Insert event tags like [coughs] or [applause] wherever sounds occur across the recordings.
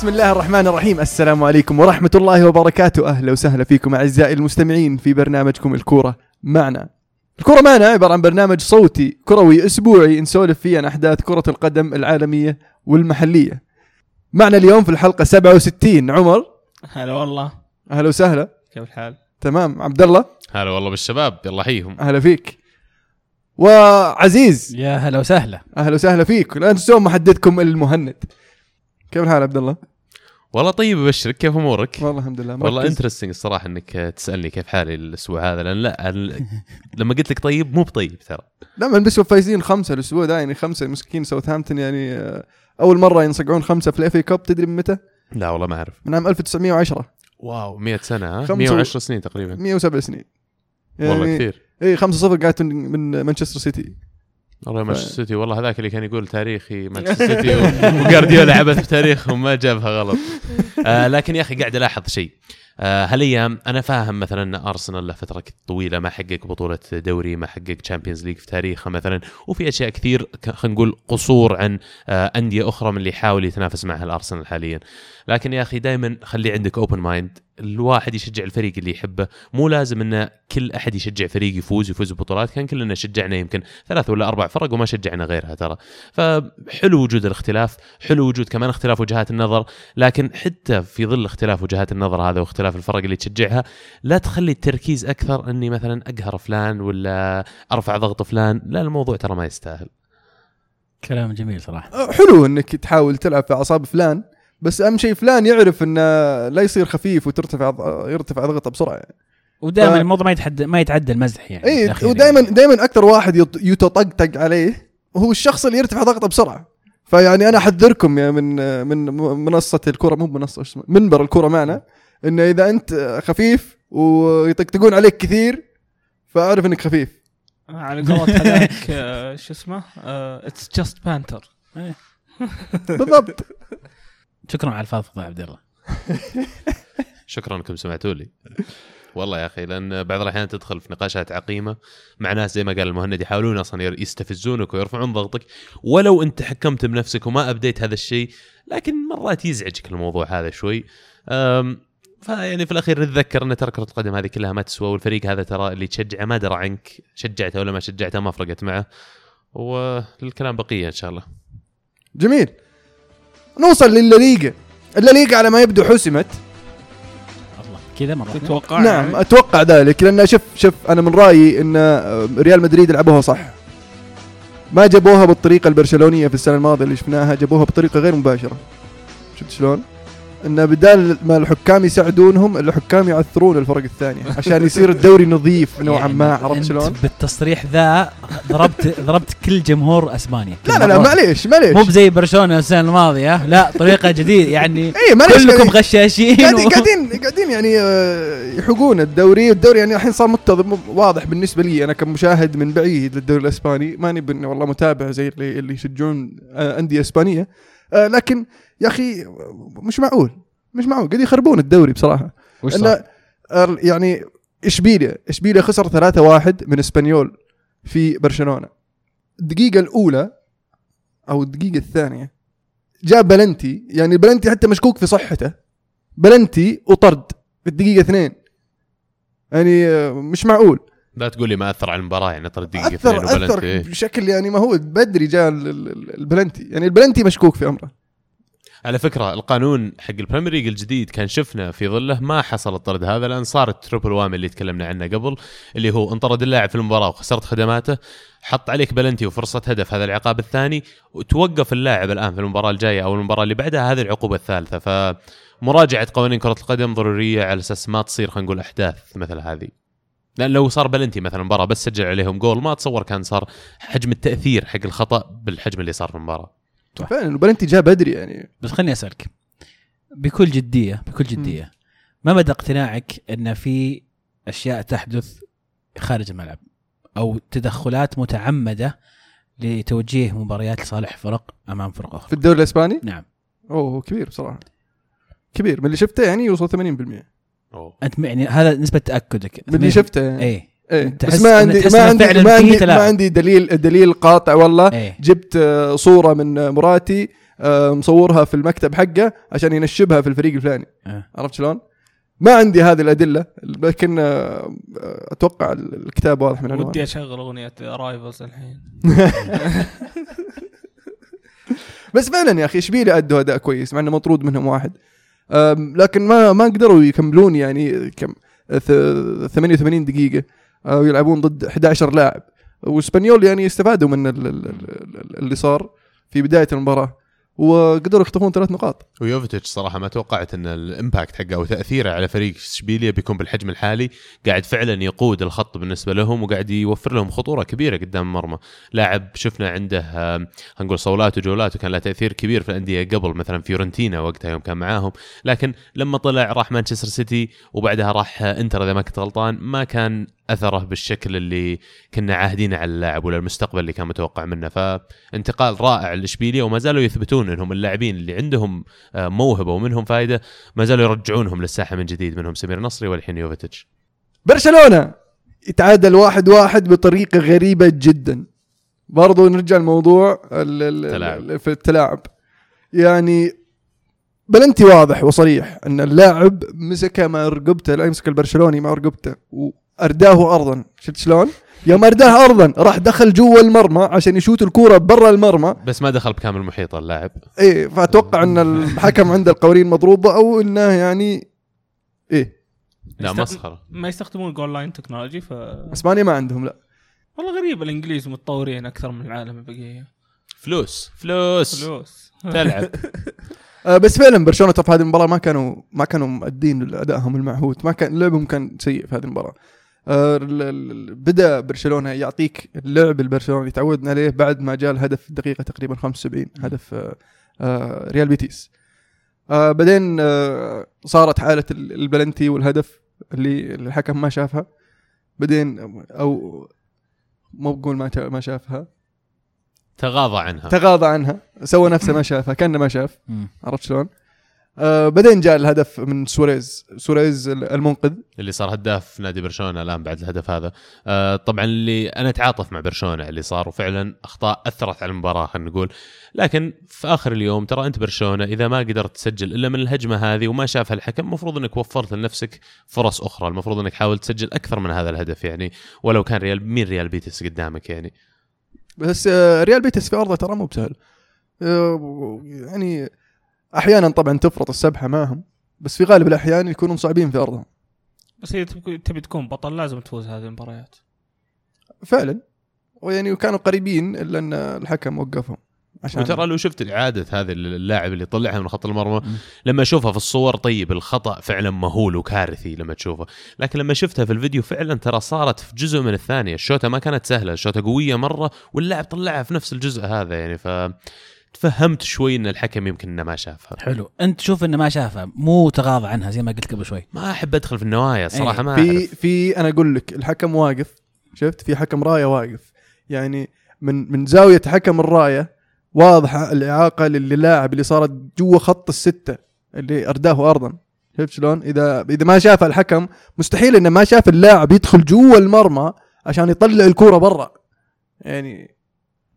بسم الله الرحمن الرحيم. السلام عليكم ورحمة الله وبركاته. أهلا وسهلا فيكم أعزائي المستمعين في برنامجكم الكورة معنا. الكورة معنا عبارة عن برنامج صوتي كروي أسبوعي نسولف فيه عن أحداث كرة القدم العالمية والمحلية. معنا اليوم في الحلقة 67 عمر؟ هلا والله. أهلا وسهلا. كيف الحال؟ تمام. عبد الله هلا والله بالشباب يلا حيهم أهلا فيك. وعزيز؟ يا هلا وسهلا. أهلا وسهلا فيك. لا تنسون محددكم المهند. كيف الحال عبد الله؟ والله طيب أبشرك كيف أمورك؟ والله الحمد لله والله مركز. interesting الصراحة إنك تسألني كيف حالي الأسبوع هذا لأن لا [laughs] لما قلت لك طيب مو بطيب ترى. لا من بس فايزين خمسة الأسبوع ده يعني خمسة مسكين ساوثهامبتون يعني آه، أول مرة ينصقعون خمسة في ال FA Cup تدري من متى؟ لا والله ما أعرف. من عام 1910 wow 100 سنة ها؟ خمسة و- 110 سنين تقريبا. 107 سنين. والله كثير. اي 5 0 قاعد من من مانشستر سيتي. والله مانشستر سيتي والله هذاك اللي كان يقول تاريخي مانشستر [laughs] سيتي وجارديولا عبث بتاريخهم ما جابها غلط. آه لكن يا أخي قاعد ألاحظ شيء. آه هالأيام أنا فاهم مثلا إن أرسنال له فترة طويلة ما حقق بطولة دوري ما حقق Champions League في تاريخه مثلا. وفي أشياء كثير خلينا نقول قصور عن آه أندية أخرى من اللي يحاول يتنافس معها الارسنال حاليا. لكن يا أخي دائما خلي عندك open mind الواحد يشجع الفريق اللي يحبه. مو لازم إن كل أحد يشجع فريق يفوز يفوز ببطولات. كان كلنا شجعنا يمكن ثلاث ولا أربع فرق وما شجعنا غيرها ترى. فحلو وجود الاختلاف حلو وجود كمان اختلاف وجهات النظر لكن حتى في ظل اختلاف وجهات النظر هذا واختلاف الفرق اللي تشجعها لا تخلي التركيز أكثر إني مثلا أقهر فلان ولا أرفع ضغط فلان. لا الموضوع ترى ما يستاهل. كلام جميل صراحة. حلو إنك تحاول تلعب في أعصاب فلان. بس أهم شيء فلان يعرف انه لا يصير خفيف وترتفع يرتفع ضغطه بسرعة يعني. ودائما ف- الموضوع ما يتحدى ما يتعدى المزح يعني اي ودائما يعني. دائما أكثر واحد يط- يتطقطق عليه هو الشخص اللي يرتفع ضغطه بسرعة فيعني أنا أحذركم يا من من منصة الكره مو منصة إيش اسمها منبر الكره معنا انه إذا أنت خفيف ويطقطقون عليك كثير فأعرف إنك خفيف على قولة [laughs] هذاك آه، شو اسمه؟ it's just banter بالضبط [laughs] شكرا على الفضفضه يا عبد الله. [laughs] شكرا انكم سمعتوا لي. والله يا أخي لأن بعض الأحيان تدخل في نقاشات عقيمة مع ناس زي ما قال المهند يحاولون أصلا يستفزونك ويرفعون ضغطك. ولو أنت حكمت بنفسك وما أبديت هذا الشيء لكن مرات يزعجك الموضوع هذا شوي. فيعني في الأخير نتذكر أن ترى كره القدم هذه كلها ما تسوى والفريق هذا ترى اللي تشجعه ما درى عنك شجعته ولا ما شجعته ما فرقت معه. والكلام بقية إن شاء الله. جميل. نوصل للليغا الليغا على ما يبدو حسمت. الله كذا مرة. تتوقع نعم أتوقع ذلك لأن شوف شوف أنا من رأيي إن ريال مدريد لعبوها صح. ما جابوها بالطريقة البرشلونية في السنة الماضية اللي شفناها جابوها بطريقة غير مباشرة. شفت شلون؟ إن بدال ما الحكام يساعدونهم الحكام يعثرون الفرق الثانية عشان يصير الدوري نظيف نوعا يعني ما عرفت شلون؟ بالتصريح ذا ضربت ضربت كل جمهور أسبانيا لا لا لا معليش معليش. مو بزي برشلونة السنة الماضية لا طريقة جديده يعني [laughs] اي معليش كلكم قاعدين- غشاشين قاعدين قاعدين قاعدين يعني آه، يحقون الدوري الدوري يعني الحين صار متض واضح بالنسبة لي أنا كمشاهد من بعيد للدوري الإسباني ماني والله متابع زي اللي اللي يشجعون آه، أندية إسبانية. آه، لكن يا أخي مش معقول مش معقول. قاعد يخربون الدوري بصراحة. وش صار؟ يعني إشبيليا إشبيليا خسر 3-1 من إسبانيول في برشلونة. الدقيقة الأولى أو الدقيقة الثانية جاء بلنتي يعني بلنتي حتى مشكوك في صحته. بلنتي وطرد في الدقيقة اثنين. يعني مش معقول. لا تقول لي ما أثر على المباراة يعني ترى الدقيقة أثر اثنين وبلنتي. أثر. بشكل يعني ما هو بدري جاء ال- ال- البلنتي. يعني البلنتي مشكوك في امره على فكرة القانون حق ال Premier League الجديد كان شفنا في ظله ما حصل الطرد هذا لأن صار ال triple whammy اللي تكلمنا عنه قبل اللي هو انطرد اللاعب في المباراة وخسرت خدماته حط عليك بلنتي وفرصة هدف هذا العقاب الثاني وتوقف اللاعب الآن في المباراة الجاية أو المباراة اللي بعدها هذه العقوبة الثالثة. فمراجعة قوانين كرة القدم ضرورية على أساس ما تصير خلينا نقول أحداث مثل هذه. لأن لو صار بلنتي مثلا مباراة بس سجل عليهم جول ما اتصور كان صار حجم التأثير حق الخطأ بالحجم اللي صار في المباراة. فعلا البلنتي جاء بدري يعني. بس خليني أسألك. بكل جدية بكل جدية ما مدى اقتناعك إن في أشياء تحدث خارج الملعب؟ أو تدخلات متعمدة لتوجيه مباريات لصالح فرق أمام فرق في أخرى الدوري الإسباني؟ نعم. أوه كبير بصراحة. كبير. من اللي شفته يعني يوصل 80% أوه. أنت يعني هذا نسبة تأكدك. من اللي شفته يعني. إيه. إيه تحس بس ما عندي ما عندي ما عندي. ما عندي دليل دليل قاطع والله. إيه. جبت آه، صورة من مراتي آه، مصورها في المكتب حقه عشان ينشبها في الفريق الفلاني. آه. عرفت شلون؟ ما عندي هذه الأدلة لكن آه، أتوقع الكتاب واضح من ودي أشغل أغنية رايفلز الحين. [laughs] بس فعلا يا أخي اشبيليا أدوا أداء كويس مع إنه مطرود منهم واحد. لكن ما ما قدروا يكملون يعني كم ث- 88 دقيقة. أو يلعبون ضد 11 لاعب. واسبانيول يعني استفادوا من ال- ال- ال- اللي صار في بداية المباراة. وقدروا يخطفون ثلاث نقاط. ويوفيتش صراحة ما توقعت إن ال impact حقه أو تأثيره على فريق اشبيليا بيكون بالحجم الحالي. قاعد فعلا يقود الخط بالنسبة لهم وقاعد يوفر لهم خطورة كبيرة قدام المرمى لاعب شفنا عنده هنقول صولات وجولات وكان له تأثير كبير في الأندية قبل مثلا فيورنتينا وقتها يوم كان معاهم. لكن لما طلع راح مانشستر سيتي وبعدها راح إنتر إذا ما كنت غلطان ما كان أثره بالشكل اللي كنا عاهدين على اللاعب ولا المستقبل اللي كان متوقع منه. فانتقال رائع لاشبيليا وما زالوا يثبتون انهم اللاعبين اللي عندهم آه، موهبة ومنهم فائده ما زالوا يرجعونهم للساحة من جديد منهم سمير نصري والحين يوفيتش برشلونة يتعادل واحد واحد بطريقة غريبة جدا برضو نرجع الموضوع ال- ال- تلاعب. ال- في التلاعب يعني بلنتي واضح وصريح أن اللاعب مسكه مع رقبته لا يمسك البرشلوني مع رقبته وأرداه ارضا شفت شلون؟ يوم أرداه ارضا راح دخل جوا المرمى عشان يشوت الكورة برا المرمى. بس ما دخل بكامل محيط اللاعب. إيه فأتوقع إن الحكم عنده القوانين مضروبة أو إنه يعني إيه. لا مسخرة. ما يستخدمون goal-line technology ف اسبانيا ما عندهم لا. والله غريب الإنجليز متطورين أكثر من العالم البقية. فلوس. فلوس. فلوس. [laughs] تلعب. آه بس فعلا برشلونة في هذه المباراة ما كانوا ما كانوا مؤدين ادائهم المعهود. ما كان لعبهم كان سيء في هذه المباراة. ال- ال- بدا برشلونة يعطيك اللعب البرشلوني تعودنا عليه بعد ما جاء الهدف في الدقيقة تقريبا 75 هدف آه آه ريال بيتيس. آه بعدين آه صارت حالة ال- البلنتي والهدف اللي الحكم ما شافها. بعدين أو مو بقول ما ما شافها. تغاضى عنها. تغاضى عنها. سوى نفسه ما شافها كأنه ما شاف. عرفت شلون؟ آه بعدين جاء الهدف من سواريز. سواريز المنقذ. اللي صار هداف نادي برشلونة الآن بعد الهدف هذا. آه طبعا اللي أنا أتعاطف مع برشلونة اللي صار وفعلا أخطاء أثرت على المباراة خلينا نقول. لكن في آخر اليوم ترى أنت برشلونة إذا ما قدرت تسجل إلا من الهجمة هذه وما شافها الحكم المفروض إنك وفرت لنفسك فرص أخرى. المفروض إنك حاولت تسجل أكثر من هذا الهدف يعني ولو كان ريال مين ريال بيتس قدامك يعني؟ بس آه ريال بيتس في أرضه ترى مو بسهل. آه يعني أحيانا طبعا تفرط السبحة معهم بس في غالب الأحيان يكونون صعبين في أرضهم. بس هي تبي تكون بطل لازم تفوز هذه المباريات. فعلا. ويعني كانوا قريبين إلا أن الحكم وقفهم. عشان وترى لو شفت اعاده هذا اللاعب اللي طلعها من خط المرمى. لما أشوفها في الصور طيب الخطأ فعلا مهول وكارثي لما تشوفه. لكن لما شفتها في الفيديو فعلا ترى صارت في جزء من الثانية. الشوطة ما كانت سهلة الشوطة قوية مرة واللاعب طلعها في نفس الجزء هذا يعني. ف تفهمت شوي إن الحكم يمكن إنه ما شافها. حلو. أنت تشوف إنه ما شافها مو تغاضى عنها زي ما قلت قبل شوي. ما أحب أدخل في النوايا صراحة إيه، ما في في أنا أقول لك الحكم واقف شفت؟ في حكم راية واقف. يعني من من زاوية حكم الراية واضحة الإعاقة للاعب اللي صارت جوا خط الستة اللي أرداه ارضا. شفت شلون؟ إذا إذا ما شافها الحكم مستحيل إنه ما شاف اللاعب يدخل جوا المرمى عشان يطلع الكورة برا. يعني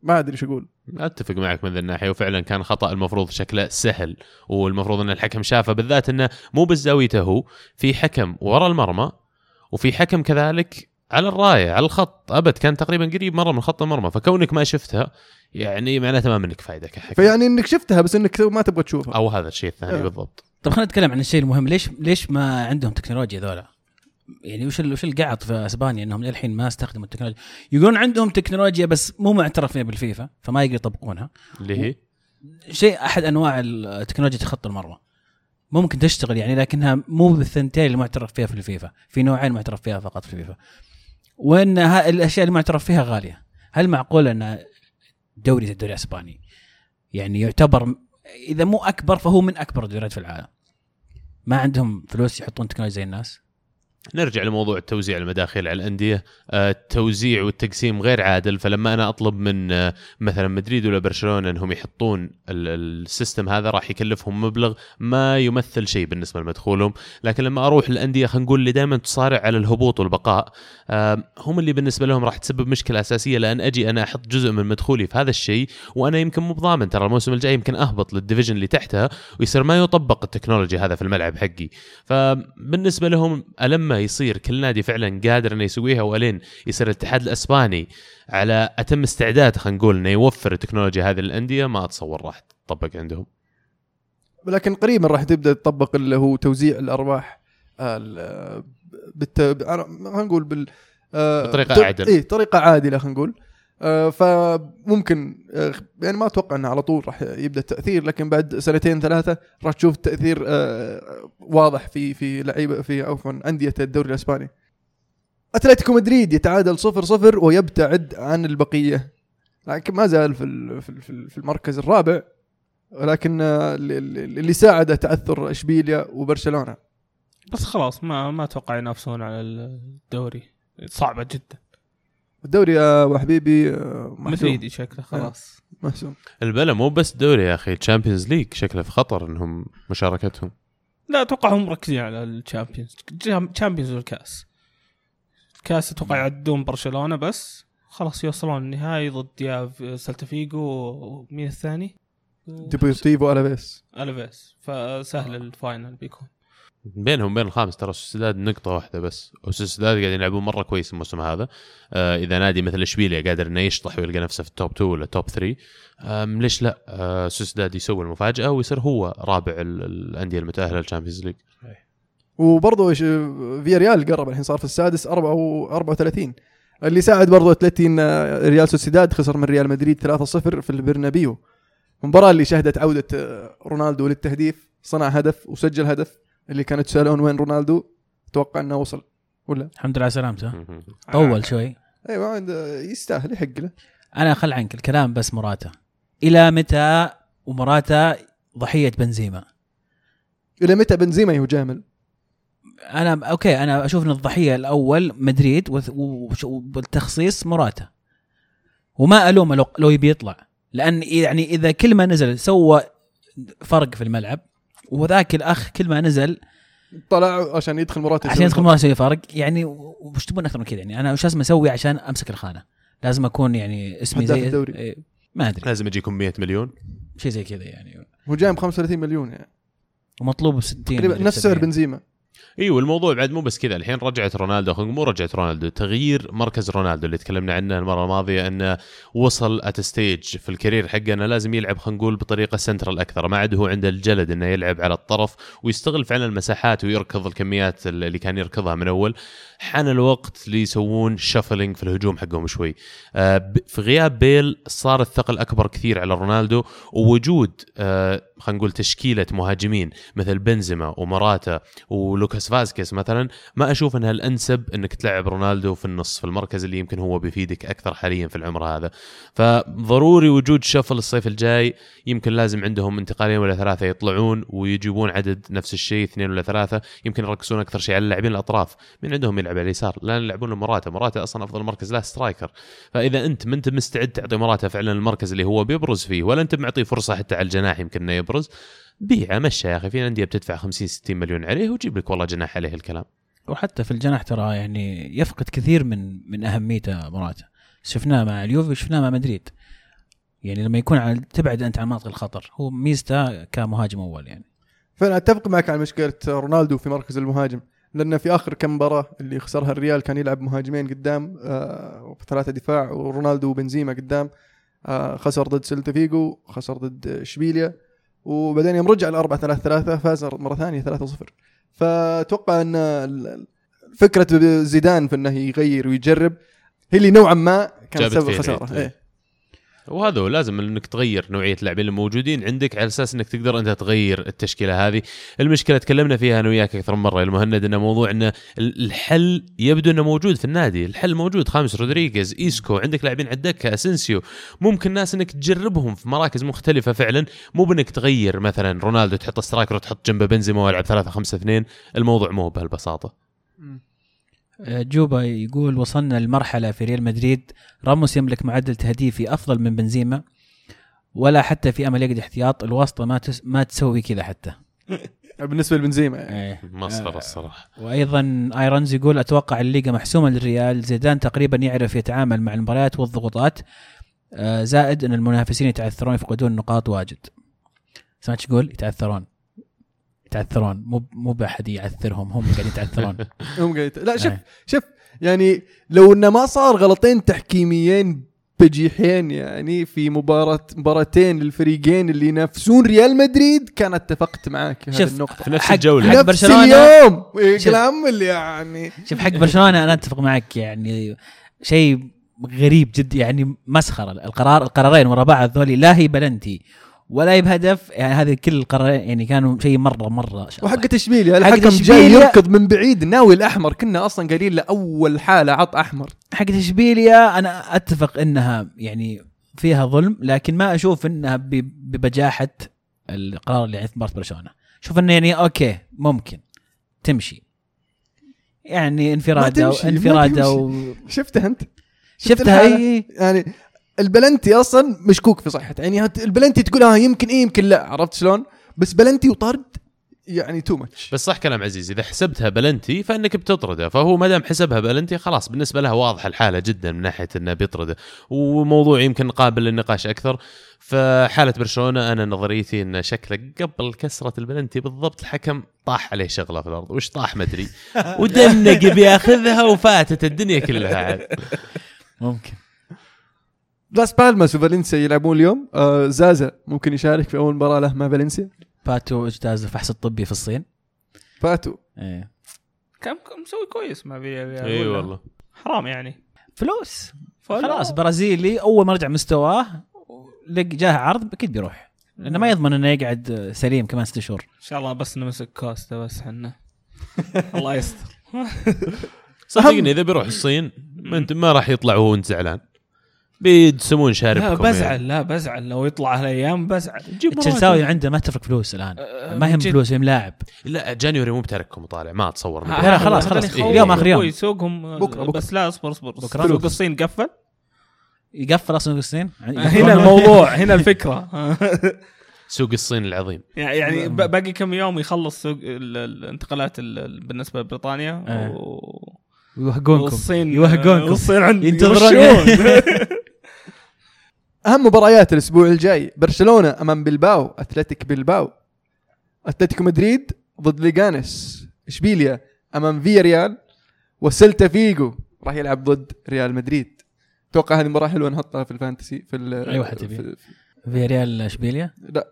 ما أدري إيش أقول. أتفق معك من ذي الناحية وفعلا كان خطأ المفروض شكله سهل والمفروض إن الحكم شافه بالذات إنه مو بزاويته هو في حكم ورا المرمى وفي حكم كذلك على الراية على الخط. أبد كان تقريبا قريب مرة من خط المرمى فكونك ما شفتها يعني معناته ما منك فائده كحكم. فيعني إنك شفتها بس إنك ما تبغى تشوفها. أو هذا الشيء الثاني آه. بالضبط. طب خلينا نتكلم عن الشيء المهم ليش ليش ما عندهم تكنولوجيا ذولا؟ يعني وش وش القعط في أسبانيا إنهم للحين ما استخدموا التكنولوجيا؟ يقولون عندهم تكنولوجيا بس مو معترف فيها بالفيفا فما يقدروا يطبقونها اللي هي؟ شيء أحد أنواع التكنولوجيا خط المرمى. ممكن تشتغل يعني لكنها مو بالثنتين اللي معترف فيها في الفيفا. في نوعين معترف فيها فقط في الفيفا. وإن الأشياء اللي معترف فيها غالية. هل معقول أن دوري الدوري الإسباني يعني يعتبر إذا مو أكبر فهو من أكبر الدوريات في العالم؟ ما عندهم فلوس يحطون تكنولوجيا زي الناس؟ نرجع لموضوع التوزيع المداخيل على الأندية. آه، التوزيع والتقسيم غير عادل فلما أنا أطلب من آه، مثلا مدريد ولا برشلونة إنهم يحطون ال- ال system هذا راح يكلفهم مبلغ ما يمثل شيء بالنسبة لمدخولهم. لكن لما أروح الانديه خلينا نقول اللي دائما تصارع على الهبوط والبقاء آه، هم اللي بالنسبة لهم راح تسبب مشكلة أساسية. لأن أجي أنا أحط جزء من مدخولي في هذا الشيء وأنا يمكن مو بضامن. ترى الموسم الجاي يمكن أهبط لل division اللي تحتها ويصير ما يطبق التكنولوجي هذا في الملعب حقي. فبالنسبة لهم لما يصير. كل نادي فعلا قادر إنه يسويها وألين يصير الاتحاد الأسباني على أتم استعداد خلينا نقول إنه يوفر التكنولوجيا هذه للأندية. ما أتصور راح تطبق عندهم. لكن قريبا راح تبدأ تطبق اللي هو توزيع الأرباح ال- بالت... خلينا نقول بال آه، بطريقة ط- أعدل. إيه طريقة عادلة خلينا نقول. فممكن آه، يعني ما أتوقع إنه على طول راح يبدأ التأثير لكن بعد سنتين ثلاثة راح تشوف تأثير آه، واضح في في لعيبة في عفوا أندية الدوري الإسباني. أتلتيكو مدريد يتعادل صفر صفر ويبتعد عن البقية. لكن ما زال في في ال- في المركز الرابع ولكن آه، اللي- ساعده تعثر إشبيليا وبرشلونة. بس خلاص ما ما أتوقع ينافسون على الدوري. صعبة جدا. الدوري يا أبو حبيبي آه، محسوم. مدريدي شكله خلاص. محسوم. البلا مو بس دوري يا أخي Champions League شكله في خطر إنهم مشاركتهم. لا أتوقع هم مركزين على ال Champions ال Champions والكأس. الكاس أتوقع يعدون برشلونة بس خلاص يوصلون النهائي ضد يا سلتا فيجو ومين الثاني؟ ديبورتيفو ألافيس. الفيس فسهل ال final بيكون. بينهم وبين الخامس ترى سوسيداد نقطة واحدة بس. وسوسيداد قاعدين يلعبون مرة كويس الموسم هذا. آه إذا نادي مثل إشبيليا قادر إنه يشطح ويلقى نفسه في ال top 2 ولا top 3 آم ليش لا؟ آه سوسيداد يسوي المفاجأة ويصير هو رابع ال- الأندية المتأهلة لل Champions League وبرضه فيا ريال قرب الحين صار في السادس 4 34 اللي ساعد برضه اتلتي ان آه، ريال سوسيداد خسر من ريال مدريد 3-0 في البرنابيو. المباراة اللي شهدت عودة آه، رونالدو للتهديف صنع هدف وسجل هدف. اللي كانوا يتسالون وين رونالدو أتوقع إنه وصل ولا؟ الحمد لله على سلامته. طول شوي. أيوه يستاهل يحق له. أنا خل عنك الكلام بس مراتا إلى متى ومراتا ضحية بنزيما؟ إلى متى بنزيما يجامل أنا أوكي أنا أشوف إن الضحية الأول مدريد والتخصيص مراتا وما ألومه لو, لو يبي يطلع. لأن يعني إذا كل ما نزل سوى فرق في الملعب وذاك الأخ كل ما نزل طلع عشان يدخل مرات عشان يدخل مرة يسوي فرق. يعني وش تبون أكثر من كذا؟ يعني أنا وش لازم أسوي عشان أمسك الخانة؟ لازم أكون يعني اسمي زي الدوري. إيه، ما أدري. لازم يجيكم 100 مليون. شيء زي كذا يعني. هو جاي ب 35 مليون يعني. ومطلوب 60 تقريبا ولا نفس سعر 70. بنزيما. أيوه الموضوع بعد مو بس كذا. الحين رجعت رونالدو مو رجعت رونالدو تغيير مركز رونالدو اللي تكلمنا عنه المرة الماضية إنه وصل at stage في ال career حقه إنه لازم يلعب خلينا نقول بطريقة سنترال أكثر. ما عاد هو عنده الجلد إنه يلعب على الطرف ويستغل فعلا المساحات ويركض الكميات اللي كان يركضها من أول. حان الوقت ليسوون shuffling في الهجوم حقهم شوي. آه، في غياب بيل صار الثقل أكبر كثير على رونالدو ووجود آه، خلينا نقول تشكيلة مهاجمين مثل بنزيما ومراتا ولوكاس فاسكيز مثلا ما أشوف إنها الأنسب إنك تلعب رونالدو في النص في المركز اللي يمكن هو بيفيدك أكثر حاليا في العمر هذا. فضروري وجود shuffle الصيف الجاي يمكن لازم عندهم انتقالين ولا ثلاثة يطلعون ويجيبون عدد نفس الشيء اثنين ولا ثلاثة يمكن يركزون أكثر شيء على اللاعبين الأطراف. من عندهم يلعب على اليسار لا يلعبون له مراتا مراتا أصلا أفضل مركز له striker. فإذا أنت ما أنت مستعد تعطي مراتا فعلا المركز اللي هو بيبرز فيه ولا أنت معطيه فرصة حتى على الجناح يمكن إنه يبرز بيعه مشى يا أخي في انديه بتدفع 50 60 مليون عليه وجيب لك والله جناح عليه الكلام. وحتى في الجناح ترى يعني يفقد كثير من من أهميته مراتا شفناه مع اليوفي وشفناه مع مدريد. يعني لما يكون على تبعد أنت عن مناطق الخطر. هو ميزته كمهاجم أول يعني. فأنا أتفق معك على مشكلة رونالدو في مركز المهاجم. لأن في آخر كم مباراة اللي خسرها الريال كان يلعب مهاجمين قدام آه ثلاثة دفاع ورونالدو وبنزيما قدام آه خسر ضد سيلتا فيجو خسر ضد إشبيليا. وبعدين يوم رجع ال 4 3 3 فاز مرة ثانية 3 0 فأتوقع إن فكرة زيدان في إنه يغير ويجرب هي اللي نوعا ما كانت جابت سبب فيه خسارة العيد. إيه. وهذا هو لازم إنك تغير نوعية اللاعبين الموجودين. عندك على أساس إنك تقدر أنت تغير التشكيلة هذه، المشكلة تكلمنا فيها أنا وياك أكثر من مره المهند إنه موضوع انه ال- الحل يبدو إنه موجود في النادي، الحل موجود. خاميس رودريغيز، إيسكو، عندك لاعبين على الدكة، اسنسيو، ممكن ناس إنك تجربهم في مراكز مختلفة فعلا، مو بإنك تغير مثلا رونالدو تحط striker وتحط جنبه بنزيما ويلعب 3 5 2 الموضوع مو بهالبساطة. آه، جوبا يقول وصلنا لمرحلة في ريال مدريد. راموس يملك معدل تهديفي أفضل من بنزيما ولا حتى في أمل يقعد احتياط. الواسطة ما تس ما تسوي كذا حتى. [laughs] بالنسبة لبنزيما يعني. إيه. مسخره آه، الصراحة. وأيضا ايرونز يقول أتوقع الليغا محسومة للريال. زيدان تقريبا يعرف يتعامل مع المباريات والضغوطات. آه، زائد أن المنافسين يتعثرون يفقدون نقاط واجد. سمعت إيش يقول؟ يتعثرون. يتعثرون مو مو بأحد يعثرهم هم قاعدين يتعثرون [laughs] هم قاعد لا شوف إيه. شوف يعني لو إنه ما صار غلطين تحكيميين بجيحين يعني في مباراة مباراتين للفريقين اللي ينافسون ريال مدريد كان اتفقت معاك في هذه النقطة في نفس الجولة. حق نفس برشلونه اليوم شوف. كلام اللي يعني شوف حق برشلونة أنا أتفق معك يعني شيء غريب جدا يعني مسخرة القرار القرارين ورا بعض ذولي لا هي بلنتي ولا بهدف يعني هذه كل القرارين يعني كانوا شيء مرة مرة وحق اشبيليا الحكم إشبيليا- جاي يركض من بعيد ناوي الأحمر كنا أصلا قايلين له أول حالة عط أحمر. حق اشبيليا أنا أتفق إنها يعني فيها ظلم لكن ما أشوف إنها ببجاحة القرار اللي مباراة برشلونة. شوف إنه يعني أوكي ممكن تمشي. يعني انفرادة انفرادة. و... شفتها أنت؟ شفتها؟ اي يعني البلنتي أصلا مشكوك في صحته يعني البلنتي تقول ها يمكن إيه يمكن لا عرفت شلون؟ بس بلنتي وطرد يعني too much بس صح كلام عزيز إذا حسبتها بلنتي فإنك بتطرده. فهو ما دام حسبها بلنتي خلاص بالنسبة له واضحة الحالة جدا من ناحية إنه بيطرده. وموضوع يمكن قابل للنقاش أكثر. فحالة برشلونة أنا نظريتي انه شكله قبل كسرة البلنتي بالضبط الحكم طاح عليه شغلة في الأرض. وش طاح؟ ما أدري. ودنق بياخذها وفاتت الدنيا كلها. عاد ممكن. لاس بالماس وفالنسيا يلعبون اليوم. آه زازا ممكن يشارك في أول مباراة له مع فالنسيا باتو اجتاز الفحص الطبي في الصين. فاتوا إيه. كان مسوي كويس مع فيا اي والله. حرام يعني. فلوس. خلاص برازيلي أول ما رجع مستواه لق جاه عرض أكيد بيروح. لأنه ما يضمن إنه يقعد سليم كمان ست شهور. إن شاء الله بس نمسك كوستا بس حنا [laughs] الله يستر. صدقني إذا بيروح الصين ما انت ما راح يطلع وهو أنت زعلان. بيدسمون شاربكم لا يعني. بزعل لا بزعل لو يطلع هالايام بزعل جيب التشلساوي. عنده ما تفرق فلوس الآن أه، ما يهم جد. فلوس يهم لاعب لا جانيوري مو بترككم طالع ما اتصور ها- لا، خلاص، خلاص. اليوم آخر يوم. يسوقهم بكرة، بكرة. بس لا اصبر اصبر بكرة. سوق الصين قفل يقفل أصلا الصين هنا الموضوع هنا الفكرة [laughs] سوق الصين العظيم يعني ب- باقي كم يوم يخلص سوق ال- الانتقالات ال- ال- بالنسبة لبريطانيا. و... يوهقونكم والصين يوهقونكم والصين عند ينتظرون. [laughs] أهم مباريات الأسبوع الجاي برشلونة أمام بلباو أتلتيك بلباو. أتلتيكو مدريد ضد ليغانس إشبيليا أمام فيا ريال وسيلتا فيجو راح يلعب ضد ريال مدريد. أتوقع هذه مباراة حلوة نحطها في ال fantasy في ال- أي واحد يبي. في- في ريال إشبيليا؟ لا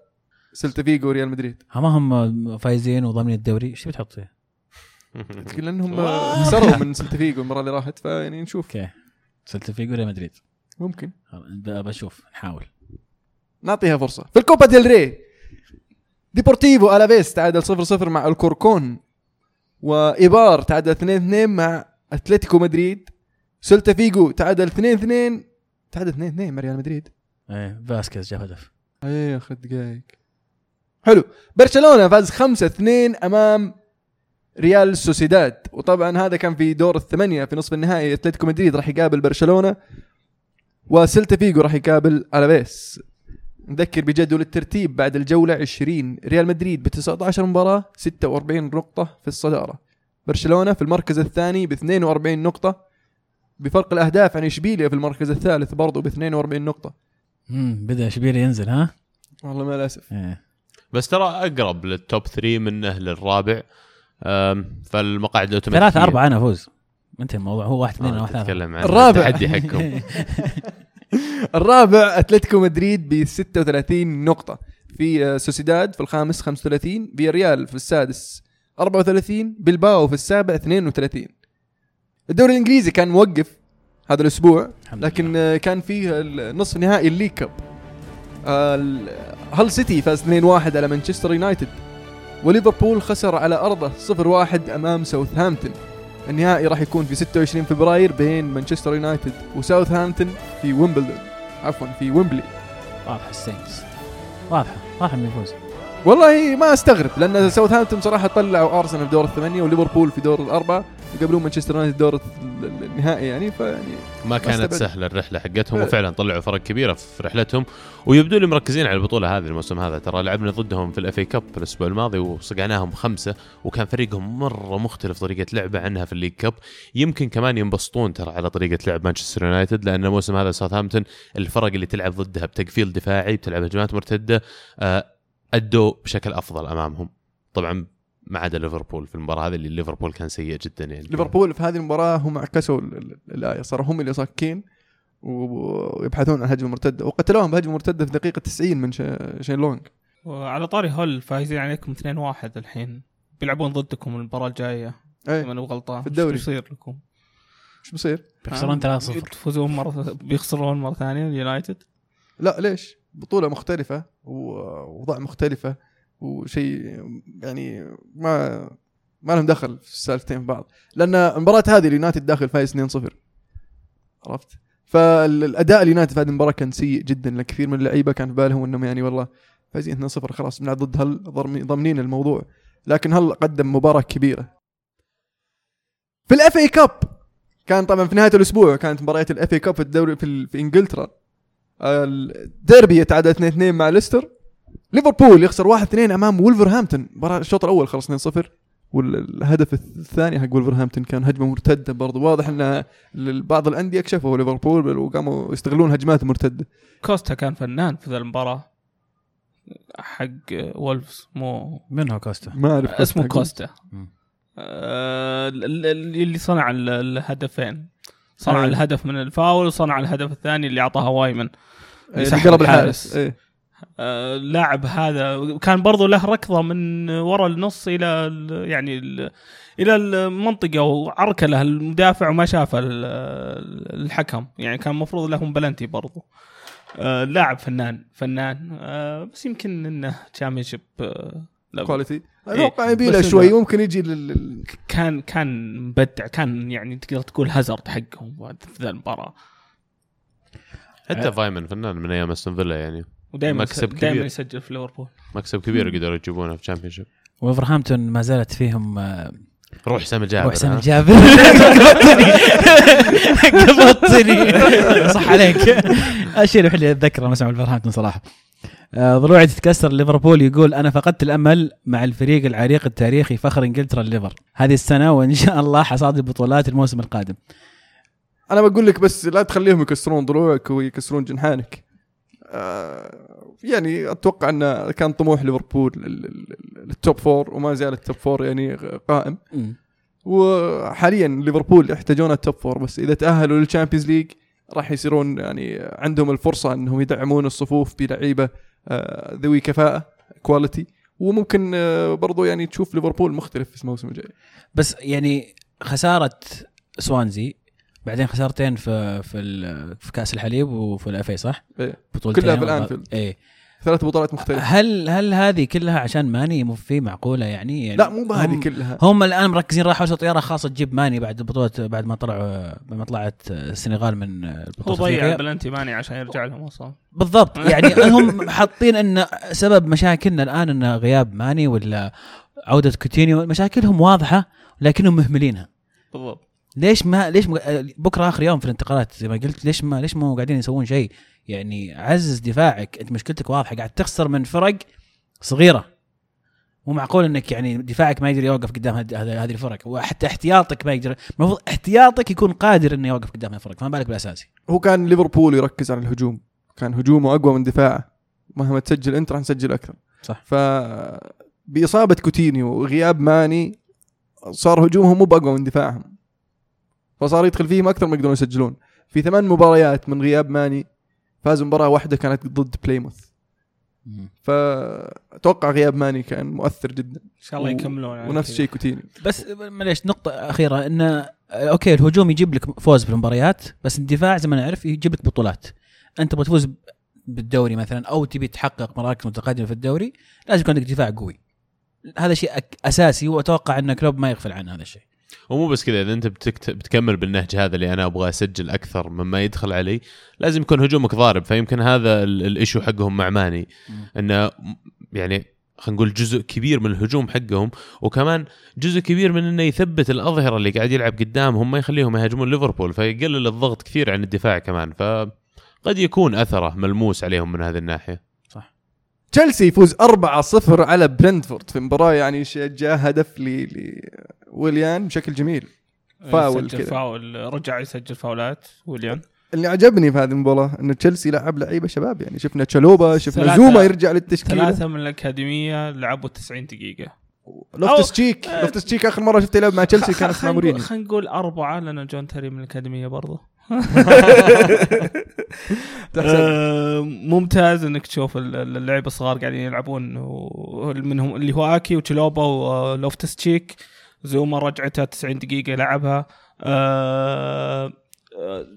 سيلتا فيجو وريال مدريد. ها ما هم فايزين وضامنين الدوري؟ إيش بتحط فيه؟ لانهم خسروا [laughs] من سيلتا فيجو المباراه اللي راحت فيعني نشوف. أوكي. سلتا فيجو ريال مدريد. ممكن. بشوف نحاول. نعطيها فرصة. في الكوبا ديل ري ديبورتيفو ألافيس تعادل 0-0 مع الكوركون وإيبار تعادل 2-2 مع أتلتيكو مدريد. سلتا فيجو تعادل 2-2 تعادل 2-2 مع ريال مدريد. إيه فاسكيز جاب هدف. إيه اخذ دقائق حلو. برشلونة فاز 5-2 أمام ريال سوسيداد. وطبعا هذا كان في دور الثمانية في نصف النهائي. أتلتيكو مدريد راح يقابل برشلونة. وسيلتا فيجو راح يقابل ألافيس. نذكر بجدول الترتيب بعد الجولة 20 ريال مدريد ب 19 مباراة 46 نقطة في الصدارة. برشلونة في المركز الثاني ب 42 نقطة. بفرق الأهداف عن إشبيليا في المركز الثالث برضه ب 42 نقطة. امم بدأ إشبيليا ينزل ها؟ والله ما للأسف. إيه. بس ترى أقرب للتوب 3 منه للرابع فالمقاعد الاوتوماتيكيه ثلاثة أربعة أنا أفوز. انتهى الموضوع. هو واحد اثنين آه واحد ثلاثة. الرابع. التحدي حقكم. [laughs] الرابع أتلتيكو مدريد ب 36 نقطة. في آه، سوسيداد في الخامس 35 في ريال في السادس 34 بلباو في السابع 32 الدوري الإنجليزي كان موقف هذا الأسبوع لكن آه، كان فيه النصف نهائي ال League Cup. هال سيتي فاز 2-1 على مانشستر يونايتد؟ وليفربول خسر على أرضه 0-1 أمام ساوثهامبتون. النهائي راح يكون في 26 فبراير بين مانشستر يونايتد وساوثهامبتون في ويمبلدون. عفوا في ويمبلي. واضحة السينكس. واضحة واضحة من يفوز. والله ما أستغرب لأن ساوثهامبتون صراحة طلعوا أرسنال في دور الثمانية وليفربول في دور الأربعة. يقابلون مانشستر يونايتد دور ال- النهائي يعني فيعني ما كانت. سهلة الرحلة حقتهم فعلا. وفعلا طلعوا فرق كبيرة في رحلتهم ويبدو لي مركزين على البطولة هذه الموسم هذا ترى لعبنا ضدهم في ال FA Cup الأسبوع الماضي وصقعناهم خمسة وكان فريقهم مرة مختلف طريقة لعبه عنها في ال League Cup يمكن كمان ينبسطون ترى على طريقة لعب مانشستر يونايتد لأن الموسم هذا ساوثهامبتون الفرق اللي تلعب ضدها بتقفيل دفاعي بتلعب هجمات مرتدة آه، أدوا بشكل أفضل أمامهم طبعا ما عدا ليفربول في المباراة هذه اللي ليفربول كان سيء جدا يعني. ليفربول في هذه المباراة هم عكسوا ال- ال- الآية صاروا هم اللي صاكين ويبحثون عن هجمة مرتدة وقتلوهم بهجمة مرتدة في دقيقة 90 من شين لونج وعلى طاري هول فايزين عليكم 2-1 الحين. بيلعبون ضدكم المباراة الجاية. إيه. من غلطان. في الدوري. وش بيصير لكم؟ إيش بيصير؟ بيخسرون 3-0 تفوزون مرة بيخسرون مرة ثانية اليونايتد؟ لا ليش؟ بطولة مختلفة ووضع مختلفة. وشيء يعني ما ما لهم دخل في السالفتين في بعض. لأن المباراه هذه اليونايتد داخل فايز 2-0 عرفت؟ فالأداء اليونايتد في هذه المباراة كان سيء جدا لأن كثير من اللعيبة. كان في بالهم إنهم يعني والله فايزين 2-0 خلاص بنلعب ضد هل ضامنين- الموضوع. لكن هل قدم مباراة كبيرة؟ في ال FA Cup كان طبعا في نهاية الأسبوع كانت مباريات ال FA Cup في الدوري في, في إنجلترا. الديربي يتعادل 2 2 مع ليستر. ليفربول يخسر 1 2 أمام وولفرهامبتون. مباراه الشوط الأول خلص 2 0 والهدف الثاني حق وولفرهامبتون كان هجمة مرتدة برضو. واضح إن بعض الأندية كشفوا ليفربول وقاموا يستغلون هجمات مرتدة. كوستا كان فنان في ذا المباراة. حق وولفز مو من هو كوستا؟ ما أعرف اسمه كوستا. آه، ال- ال- اللي صنع ال- الهدفين. صنع آه. الهدف من الفاول وصنع الهدف الثاني اللي اعطاها وايمن. اللي يسحب قلب الحارس. الحارس. إيه. آه، اللاعب هذا. كان برضو له ركضة من ورا النص إلى ال- يعني ال- إلى المنطقة وعركله المدافع وما شافه ال- الحكم. يعني كان المفروض لهم بلنتي برضو. آه، لاعب فنان فنان. آه، بس يمكن إنه Championship quality إيه. أتوقع يبي له شوي ممكن يجي لل كان كان مبدع. كان يعني تقدر تقول هازارد حقهم في ذا المباراة. حتى فايمن فنان من أيام أستون فيلا يعني. ودائما مكسب دائما كبير. يسجل في ليفربول. مكسب كبير قدروا يجيبونه في Championship ولفرهامبتون ما زالت فيهم آه، روح سامي الجابر روح سامي ها؟ الجابر. [laughs] قبضتني. صح عليك. الشيء الوحيد اللي أتذكره مسمع ولفرهامبتون صراحة. آه، ضلوعي تتكسر ليفربول يقول أنا فقدت الأمل مع الفريق العريق التاريخي فخر إنجلترا الليفر هذه السنة وإن شاء الله حصاد البطولات الموسم القادم. أنا بقول لك بس لا تخليهم يكسرون ضلوعك ويكسرون جنحانك. يعني أتوقع أن كان طموح ليفربول لل- لل- لل top four وما زال ال top four يعني قائم. وحاليا ليفربول يحتاجون ال top four بس إذا تأهلوا لل Champions League راح يصيرون يعني عندهم الفرصة أنهم يدعمون الصفوف بلعيبة آه، ذوي كفاءة quality وممكن آه، برضو يعني تشوف ليفربول مختلف في الموسم الجاي. بس يعني خسارة سوانزي بعدين خسارتين في في ال- في كأس الحليب وفي ال FA صح؟ إيه. بطولتين كلها في الأنفيلد. إيه ثلاث بطولات مختلفة هل هل هذه كلها عشان ماني مو في معقولة يعني, يعني لا مو بهذه هم- كلها هم الآن مركزين راحوا طيارة خاصة تجيب ماني بعد بطولة بعد ما طلعوا بعد ما طلعت السنغال من هو البطوله ضيع. البلنتي ماني عشان يرجع لهم أصلا بالضبط [laughs] يعني هم حاطين إن سبب مشاكلنا الآن إن غياب ماني ولا عودة كوتينيو مشاكلهم واضحة لكنهم مهملينها بالضبط ليش ما ليش ما بكرة آخر يوم في الانتقالات زي ما قلت ليش ما ليش ما قاعدين يسوون شيء؟ يعني عزز دفاعك. انت مشكلتك واضحة قاعد تخسر من فرق صغيرة. مو معقول إنك يعني دفاعك ما يقدر يوقف قدام هذه الفرق وحتى احتياطك ما يقدر. المفروض احتياطك يكون قادر إنه يوقف قدام الفرق فما بالك بالأساسي. هو كان ليفربول يركز على الهجوم. كان هجومه أقوى من دفاعه. مهما تسجل أنت راح نسجل أكثر. صح. ف بإصابة كوتينيو وغياب ماني صار هجومهم مو بأقوى من دفاعهم. فصار يدخل فيهم أكثر ما يقدرون يسجلون. في ثمان مباريات من غياب ماني فازوا مباراة واحدة كانت ضد بليموث. فأتوقع غياب ماني كان مؤثر جدا. إن شاء الله و- يكملون على ونفس. الشيء كوتينيو. بس معليش نقطة أخيرة أن okay الهجوم يجيب لك فوز بالمباريات بس الدفاع زي ما نعرف يجيب لك بطولات. أنت تبغى تفوز بالدوري مثلا أو تبي تحقق مراكز متقدمة في الدوري لازم يكون عندك دفاع قوي. هذا شيء أساسي وأتوقع أن كلوب ما يغفل عن هذا الشيء. ومو بس كذا إذا أنت بتكت... بتكمل بالنهج هذا اللي أنا أبغى أسجل أكثر مما يدخل علي لازم يكون هجومك ضارب. فيمكن هذا ال- ال issue حقهم مع ماني. إنه يعني خلينا نقول جزء كبير من الهجوم حقهم وكمان جزء كبير من إنه يثبت الأظهرة اللي قاعد يلعب قدامهم ما يخليهم يهاجمون ليفربول فيقلل الضغط كثير عن الدفاع كمان. فقد يكون أثره ملموس عليهم من هذه الناحية. تشيلسي يفوز 4-0 على برنتفورد في مباراة يعني جاء هدف ل ويليان بشكل جميل. فاول سجل كذا. فاول رجع يسجل فاولات ويليان. اللي عجبني في هذه المباراة إن تشيلسي لعب لعيبة شباب يعني شفنا تشالوبا شفنا زوما يرجع للتشكيلة. ثلاثة من الأكاديمية لعبوا 90 دقيقة. لوفتس تشيك. آه، لوفتس تشيك آخر مرة شفته يلعب مع تشيلسي كانت مع مورينيو. خلينا نقول أربعة لأن جون تيري من الأكاديمية برضه. [laughs] [laughs] آه، ممتاز إنك تشوف ال- ال- اللعيبة الصغار قاعدين يلعبون منهم اللي هو آكي وتشلوبا ولوفتس تشيك. زوما رجعتها 90 دقيقة لعبها. آه، آه،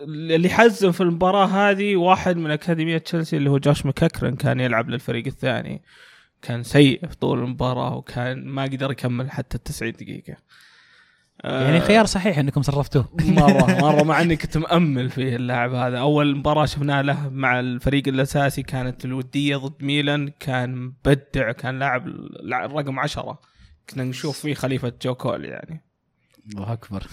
اللي حزن في المباراة هذه واحد من أكاديمية تشيلسي اللي هو جوش مككرن كان يلعب للفريق الثاني. كان سيء في طول المباراة وكان ما قدر يكمل حتى 90 دقيقة. آه، يعني خيار صحيح إنكم صرفتوه. مرة [laughs] مرة مع إني كنت مأمل فيه اللاعب هذا. أول مباراة شفناه له مع الفريق الأساسي كانت الودية ضد ميلان كان مبدع كان لاعب لاعب رقم عشرة. كنا نشوف فيه خليفة جو كول يعني. الله أكبر. [laughs]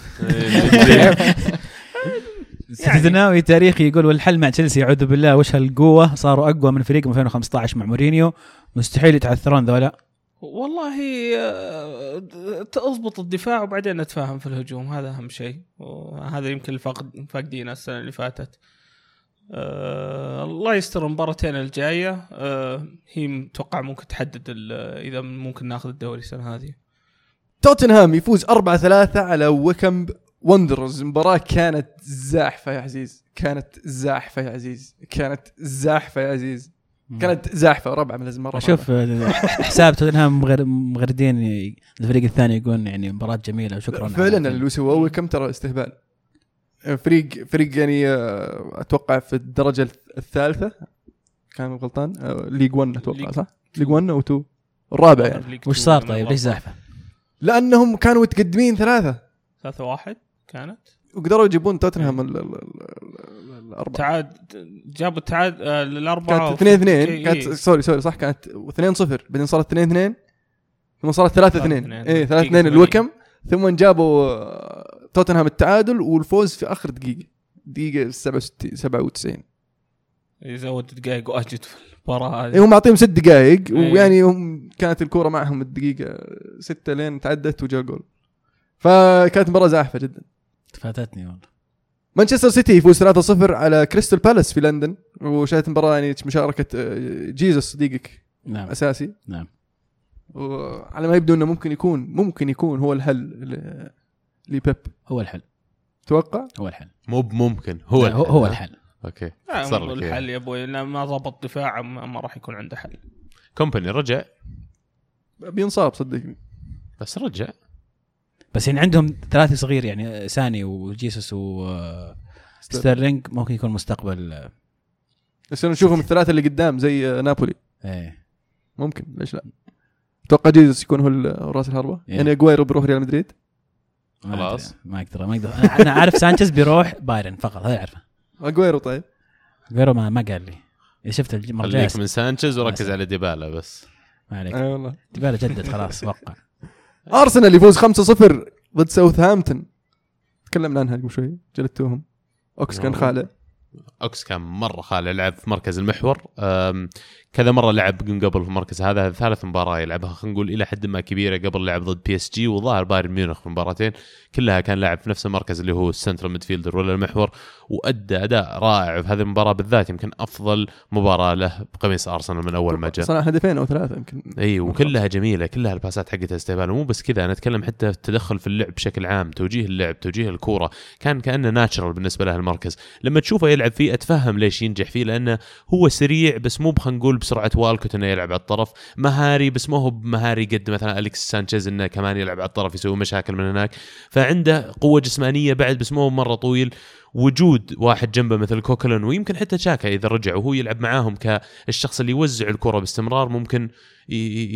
استثنائي تاريخي يقول والحل مع تشيلسي أعوذ بالله. وش هالقوة؟ صاروا أقوى من فريق 2015 مع مورينيو. مستحيل يتعثرون ذولا. والله آه، تضبط الدفاع وبعدين نتفاهم في الهجوم. هذا أهم شيء. وهذا يمكن الفقد فاقدينه السنة اللي فاتت. آه الله يستر المباراتين الجاية. آه هي متوقع ممكن تحدد إذا ممكن ناخذ الدوري السنة هذه. توتنهام يفوز 4-3 على ويكم وندرز. مباراة كانت زاحفة يا عزيز. كانت زاحفة يا عزيز. كانت زاحفة يا عزيز. كانت زاحفة ربعة من لازم مرة أشوف حساب توتنهام مغر- مغردين الفريق الثاني يقول يعني مباراة جميلة وشكرا فعلا اللي سووه ويكم ترى استهبال. فريق فريق يعني آه، أتوقع في الدرجة الثالثة. كان غلطان؟ آه، League 1 أتوقع صح؟ League 1 أو 2 الرابع يعني. وش صار طيب؟ ليش زاحفه؟ لأنهم كانوا متقدمين ثلاثة. ثلاثة واحد كانت. وقدروا يجيبون توتنهام ال- ال- ال- ال- الأربعة. تعاد جابوا التعاد آه، للأربعة كانت 2 2 إيه، كانت إيه. sorry sorry صح كانت 2 0 بعدين صارت 2 2 ثم صارت 3 2 3-2. اي 3 2 دقيقة الوكم ثم جابوا آه، توتنهام التعادل والفوز في آخر دقيقة دقيقة 67 97 يزود دقائق واجد في المباراة إيه هذه هم معطيهم ست دقائق إيه. ويعني هم كانت الكورة معهم الدقيقة 6 لين تعدت وجاء جول. فكانت مباراه زاحفة جدا. فاتتني والله. مانشستر سيتي يفوز 3-0 على كريستال بالاس في لندن وشاهدت مباراه يعني مشاركة آه، جيزس صديقك نعم. أساسي. نعم. وعلى ما يبدو إنه ممكن يكون ممكن يكون هو الحل لبيب. هو الحل. توقع؟ هو الحل. مو بممكن هو هو, هو الحل. okay. لا صار الحل. يا أبوي. ما ضبط دفاع ما راح يكون عنده حل. كومباني رجع؟ بينصاب صدقني بس رجع. بس يعني عندهم ثلاثي صغير يعني ساني وجيسوس وستيرلينج ممكن يكون مستقبل. آه، بس نشوفهم الثلاثة اللي قدام زي آه، نابولي. إيه. ممكن ليش لا؟ أتوقع جيزوس يكون هو راس الحربة إيه. يعني أجويرو بيروح ريال مدريد؟ ما خلاص. ما أقدر ما أقدر. أنا أنا عارف سانشيز بيروح بايرن فقط هذا أعرفه. أجويرو طيب. غيره ما ما قال لي. اذا شفت المره الجايه خليك من سانشيز وركز على ديبالا بس. ما عليك. أي والله. ديبالا جدد خلاص [laughs] وقع. أرسنال يفوز 5-0 ضد ساوثهامبتون. تكلمنا عنها قبل شوي جلدتوهم. أوكس كان. خالع. أوكس كان مرة خالع لعب في مركز المحور. كذا مرة لعب من قبل في المركز هذا ثالث مباراة يلعبها خلينا نقول إلى حد ما كبيرة قبل لعب ضد بي اس جي وظاهر بايرن ميونخ في مباراتين. كلها كان لاعب في نفس المركز اللي هو ال central midfielder ولا المحور وأدى أداء رائع في هذه المباراة بالذات. يمكن أفضل مباراة له بقميص ارسنال من أول ما جاء. صنع هدفين أو ثلاثة يمكن. إي وكلها جميلة كلها الباسات حقتها إستهبال. ومو بس كذا أنا اتكلم حتى في التدخل في اللعب بشكل عام توجيه اللعب توجيه الكورة. كان كأنه natural بالنسبة له المركز. لما تشوفه يلعب فيه أتفهم ليش ينجح فيه لأنه هو سريع بس مو خلينا نقول بسرعة والكوت إنه يلعب على الطرف. مهاري بس ما هو بمهاري قد مثلا أليكس سانشيز إنه كمان يلعب على الطرف يسوي مشاكل من هناك. فعنده قوة جسمانية بعد بس ما هو مرة طويل. وجود واحد جنبه مثل كوكلن ويمكن حتى تشاكا إذا رجع وهو يلعب معاهم كالشخص اللي يوزع الكرة باستمرار ممكن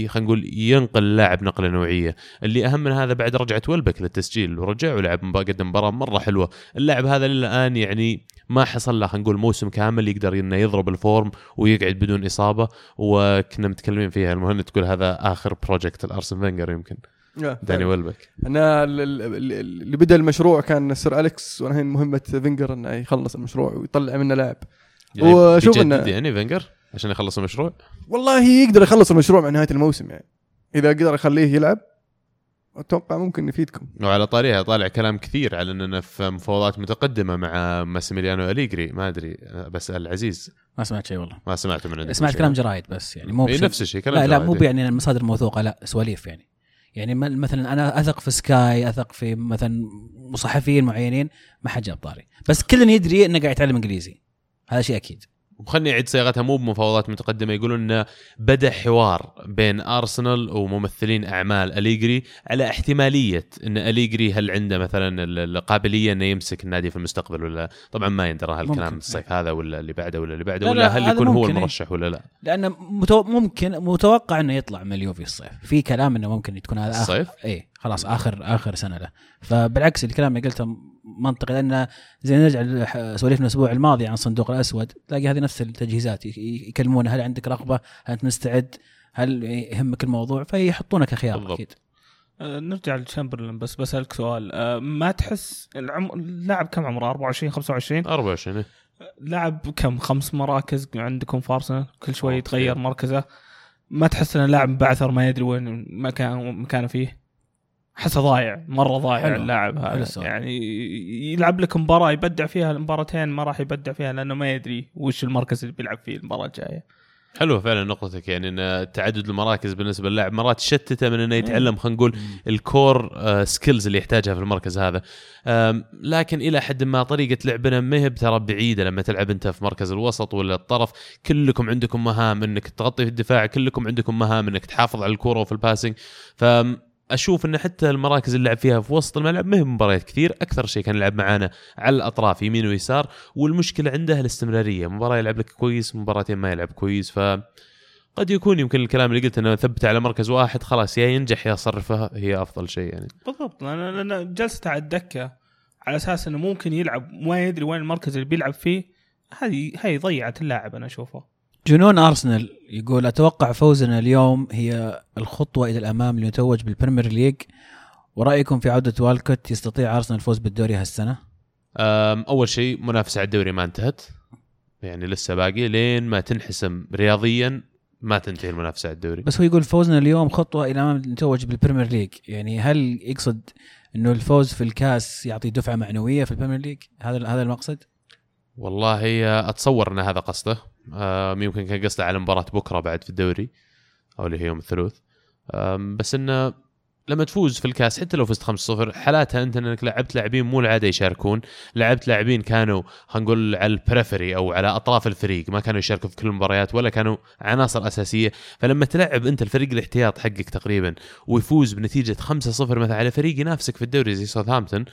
خلينا نقول ينقل اللاعب نقلة نوعية. اللي أهم من هذا بعد رجعت ويلبك للتسجيل ورجع ولعب قدم مباراة مرة حلوة. اللاعب هذا للآن يعني ما حصل له خلينا نقول موسم كامل يقدر إنه يضرب ال form ويقعد بدون إصابة وكنا متكلمين فيها المهم تقول هذا آخر project لارسن فينجر يمكن. داني ويلبك. أنا ال- ال- ال- اللي بدأ المشروع كان سير أليكس والحين مهمة فينجر إنه يخلص المشروع ويطلع منه لاعب. يعني وشوف بيجدد إنه- يعني فينجر عشان يخلص المشروع؟ والله يقدر يخلص المشروع مع نهاية الموسم يعني. إذا قدر يخليه يلعب أتوقع ممكن يفيدكم. وعلى طاريها طالع كلام كثير على اننا في مفاوضات متقدمة مع ماسيميليانو أليجري. ما أدري بسال عزيز ما سمعت شيء والله. ما سمعته من عندك سمعت. كلام جرايد بس يعني مو نفس الشيء كلام لا لا. مو يعني المصادر موثوقه لا سواليف يعني. يعني مثلا أنا أثق في سكاي أثق في مثلا صحفيين معينين ما حد جاب طاري. بس كلنا يدري إنه قاعد يتعلم إنجليزي. هذا شيء أكيد. وخلني أعيد صياغتها مو بمفاوضات متقدمة يقولون انه بدأ حوار بين أرسنال وممثلين أعمال أليجري على احتمالية إن أليجري هل عنده مثلا ال- القابلية إنه يمسك النادي في المستقبل ولا طبعا ما يندرى هالكلام. الصيف هذا ولا اللي بعده ولا اللي بعده لا ولا لا، هل يكون هو إيه. المرشح ولا لا لأنه متو... ممكن متوقع إنه يطلع من اليوفي الصيف في كلام إنه ممكن تكون هذا اخر الصيف؟ اي خلاص اخر آخر سنة له فبالعكس الكلام اللي قلته منطقي لأن زي نرجع لسواليفنا الأسبوع الماضي عن الصندوق الأسود تلاقي هذه نفس التجهيزات يكلمونه هل عندك رغبة؟ هل انت مستعد؟ هل يهمك الموضوع؟ فيحطونك خيار بالضبط. أكيد آه، نرجع لتشامبرلين بس بسألك سؤال آه، ما تحس العم... اللاعب كم عمره 24 25 24 إيه. لاعب كم خمس مراكز عندكم في أرسنال كل شوي. يتغير مركزه ما تحس إن لاعب بعثر ما يدري وين مكان مكانه فيه أحسه ضايع مرة ضايع حلو. اللاعب هذا. يعني يلعب لك مباراة يبدع فيها المباراتين ما راح يبدع فيها لأنه ما يدري وش المركز اللي بيلعب فيه المباراه الجاية. حلوة فعلا نقطتك يعني إن تعدد المراكز بالنسبة للاعب مرات تشتته من إنه يتعلم خلينا نقول الكور سكيلز اللي يحتاجها في المركز هذا. لكن إلى حد ما طريقة لعبنا ما هي ترى بعيدة لما تلعب أنت في مركز الوسط ولا الطرف. كلكم عندكم مهام إنك تغطي في الدفاع كلكم عندكم مهام إنك تحافظ على الكورة وفي الباسنج فاشوف إن حتى المراكز اللي لعب فيها في وسط الملعب ما هي مباريات كثير أكثر شيء كان يلعب معانا على الأطراف يمين ويسار والمشكلة عنده الاستمرارية مباراة يلعب لك كويس مباراتين ما يلعب كويس ف قد يكون يمكن الكلام اللي قلت إنه ثبت على مركز واحد خلاص يا ينجح يا صرفه هي أفضل شيء يعني. بالضبط أنا أنا جلست على الدكة على أساس إنه ممكن يلعب ما يدري وين المركز اللي بيلعب فيه هذه هي ضيعت اللاعب أنا أشوفه. جنون أرسنال يقول أتوقع فوزنا اليوم هي الخطوة إلى الأمام لنتوج بال Premier League ورأيكم في عودة والكوت يستطيع أرسنال الفوز بالدوري هالسنة؟ أول شيء منافسه على الدوري ما انتهت يعني لسه باقي لين ما تنحسم رياضيا ما تنتهي المنافسة على الدوري بس هو يقول فوزنا اليوم خطوة إلى الأمام لنتوج بال Premier League يعني هل يقصد إنه الفوز في الكاس يعطي دفعة معنوية في ال Premier League؟ هذا هذا المقصد؟ والله أتصور إن هذا قصده يمكن كان قصده على مباراة بكرة بعد في الدوري أو اللي هي يوم الثلاث. بس إنه لما تفوز في الكاس حتى لو فزت 5-0 حالاتها أنت إنك لعبت لاعبين مو العادة يشاركون. لعبت لاعبين كانوا خلينا نقول على ال periphery أو على أطراف الفريق ما كانوا يشاركوا في كل المباريات ولا كانوا عناصر أساسية. فلما تلعب أنت الفريق الاحتياط حقك تقريبا ويفوز بنتيجة 5-0 مثلا على فريق ينافسك في الدوري زي ساوثهامبتون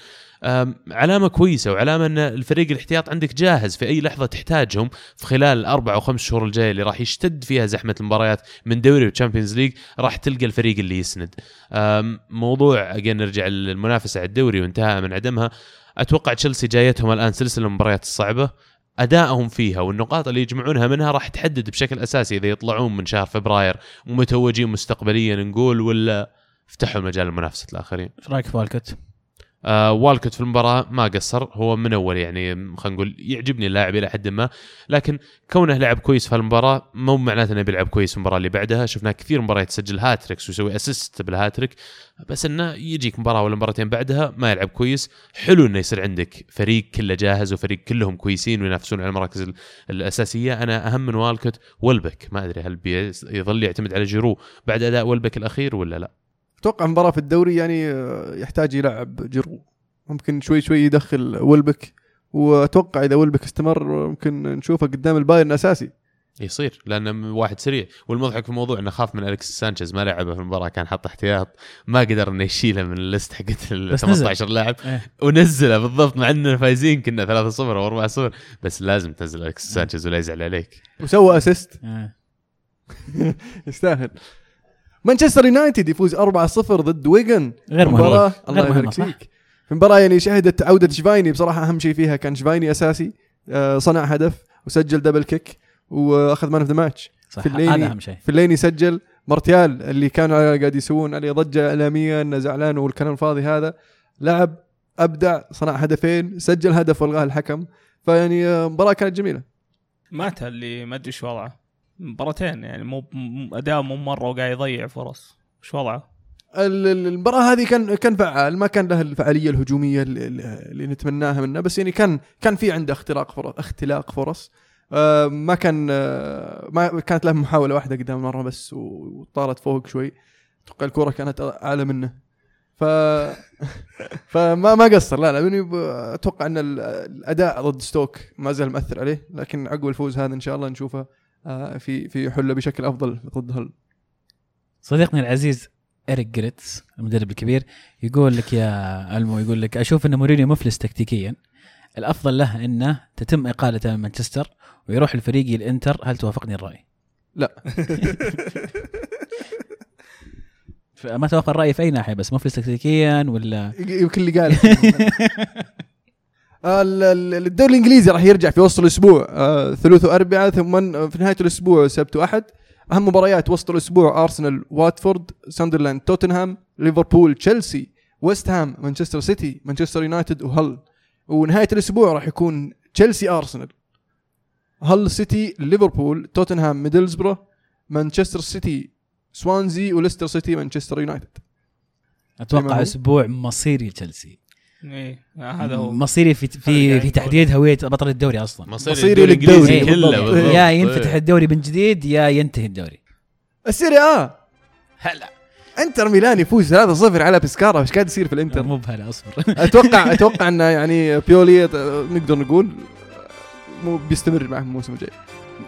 علامة كويسة وعلامة أن الفريق الاحتياط عندك جاهز في أي لحظة تحتاجهم في خلال الاربع أو خمس شهور الجاية اللي راح يشتد فيها زحمة المباريات من دوري و Champions League راح تلقى الفريق اللي يسند. موضوع again نرجع للمنافسة على الدوري وانتهاء من عدمها. أتوقع تشيلسي جايتهم الآن سلسلة المباريات الصعبة. أدائهم فيها والنقاط اللي يجمعونها منها راح تحدد بشكل أساسي إذا يطلعون من شهر فبراير متوجين مستقبليا نقول ولا فتحوا المجال لمنافسة الآخرين. إيش رأيك في؟ آه والكوت في المباراة ما قصر. هو من أول يعني خلينا نقول يعجبني اللاعب إلى حد ما لكن كونه لعب كويس في المباراة مو معناته إنه بيلعب كويس في المباراة اللي بعدها. شفناه كثير مباريات يسجل hat-tricks ويسوي assist بالهاتريك بس إنه يجيك مباراة ولا مباراتين بعدها ما يلعب كويس. حلو إنه يصير عندك فريق كله جاهز وفريق كلهم كويسين وينافسون على المراكز ال- الأساسية. أنا أهم من والكوت. ويلبك ما أدري هل بيظل يعتمد على جيرو بعد أداء ويلبك الأخير ولا لا؟ أتوقع مباراة في الدوري يعني آه، يحتاج يلعب جيرو. ممكن شوي شوي يدخل ويلبك. وأتوقع إذا ويلبك استمر ممكن نشوفه قدام البايرن أساسي. يصير لأنه واحد سريع. والمضحك في الموضوع إنه خاف من الكس سانشيز ما لعبه في المباراة كان حط احتياط. ما قدر إنه يشيله من ال list حقت ال بس نزل. 18 لاعب. إيه. ونزله بالضبط مع اننا فايزين كنا 3-0 أو 4-0 بس لازم تنزل الكس سانشيز ولا يزعل عليك. وسوى assist. [laughs] يستاهل. مانشستر يونايتد يفوز 4-0 ضد ويجن غير مباراة الله غير مهمة يبارك صح. فيك. في مباراة يعني شهدت عودة شفايني بصراحة أهم شيء فيها كان شفايني أساسي آه، صنع هدف وسجل double kick وأخذ man of the match صح في الليني- هذا أهم شيء. في الليني سجل مارتيال اللي كانوا قاعد يسوون عليه ضجة إعلامية إنه زعلان والكلام الفاضي هذا. لعب أبدع صنع هدفين سجل هدف والغاه الحكم. فيعني آه، مباراة كانت جميلة. مات اللي ما أدري إيش وضعه. مباراتين يعني مو أداء مو مرة وقاعد يضيع فرص. إيش وضعه؟ ال- ال- المباراة هذه كان كان فعال ما كان له الفعالية الهجومية اللي, نتمناها منه بس يعني كان كان في عنده اختراق فرص اختلاق فرص. آه، ما كان آه، ما كانت له محاولة واحدة قدام مرة بس وطارت فوق شوي. أتوقع الكرة كانت أعلى منه. ف [laughs] فما ما قصر. لا لا يعني أتوقع أن ال- الأداء ضد ستوك ما زال مأثر عليه لكن عقب الفوز هذا إن شاء الله نشوفه. في في حلة بشكل أفضل ضد هال صديقنا العزيز إريك جريتس المدرب الكبير يقول لك يا ألمو يقول لك أشوف إن مورينيو مفلس تكتيكيا. الأفضل له انه تتم اقالته من مانشستر ويروح لفريقي الانتر هل توافقني الرأي؟ لا. [laughs] ما توافق الرأي في أي ناحية بس مفلس تكتيكيا ولا؟ يمكن اللي قال ال- ال- الدوري الإنجليزي راح يرجع في وسط الأسبوع. آه، ثلاث واربعاء ثم في نهاية الأسبوع سبت وأحد. أهم مباريات وسط الأسبوع أرسنال واتفورد ساندرلاند توتنهام ليفربول تشيلسي ويست هام مانشستر سيتي مانشستر يونايتد وهل. ونهاية الأسبوع راح يكون تشيلسي أرسنال. هل سيتي ليفربول توتنهام ميدلزبرو مانشستر سيتي سوانزي وليستر سيتي مانشستر يونايتد. أتوقع؟ أسبوع مصيري تشيلسي إيه هذا هو. مصيري في في, في تحديد هوية بطل الدوري أصلا. مصيري مصيري الدوري الانجليزي للدوري. كله بالضبط. بالضبط. يا ينفتح إيه. الدوري من جديد يا ينتهي الدوري. السيريا آ. هلا. انتر ميلان يفوز 3-0 على بسكارا إيش قاعد يصير في الانتر؟ مو بهلا أصبر. أتوقع [laughs] أتوقع انه يعني بيولي آه، نقدر نقول آه، مو بيستمر معهم الموسم الجاي.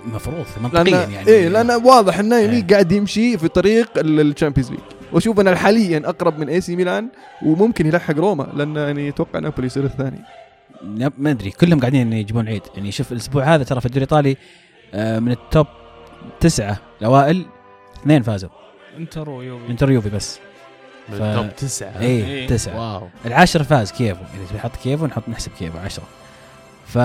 المفروض منطقيا يعني. إيه لأن واضح إنه يعني إيه. قاعد يمشي في طريق ال Champions League. واشوف انه حاليا أقرب من اي سي ميلان وممكن يلحق روما لأن يعني أتوقع نابولي يصير الثاني. لا، ما أدري. كلهم قاعدين يجيبون عيد. يعني شوف الأسبوع هذا ترى في الدوري الإيطالي آه، من ال top تسعة الأوائل اثنين فازوا. انتر ويوفي. انتر يوفي بس. من ف- ال top تسعة. اي إيه. تسعة. واو. العاشر فاز كييفو إذا تبي نحط كييفو نحط نحسب كييفو عشرة. ف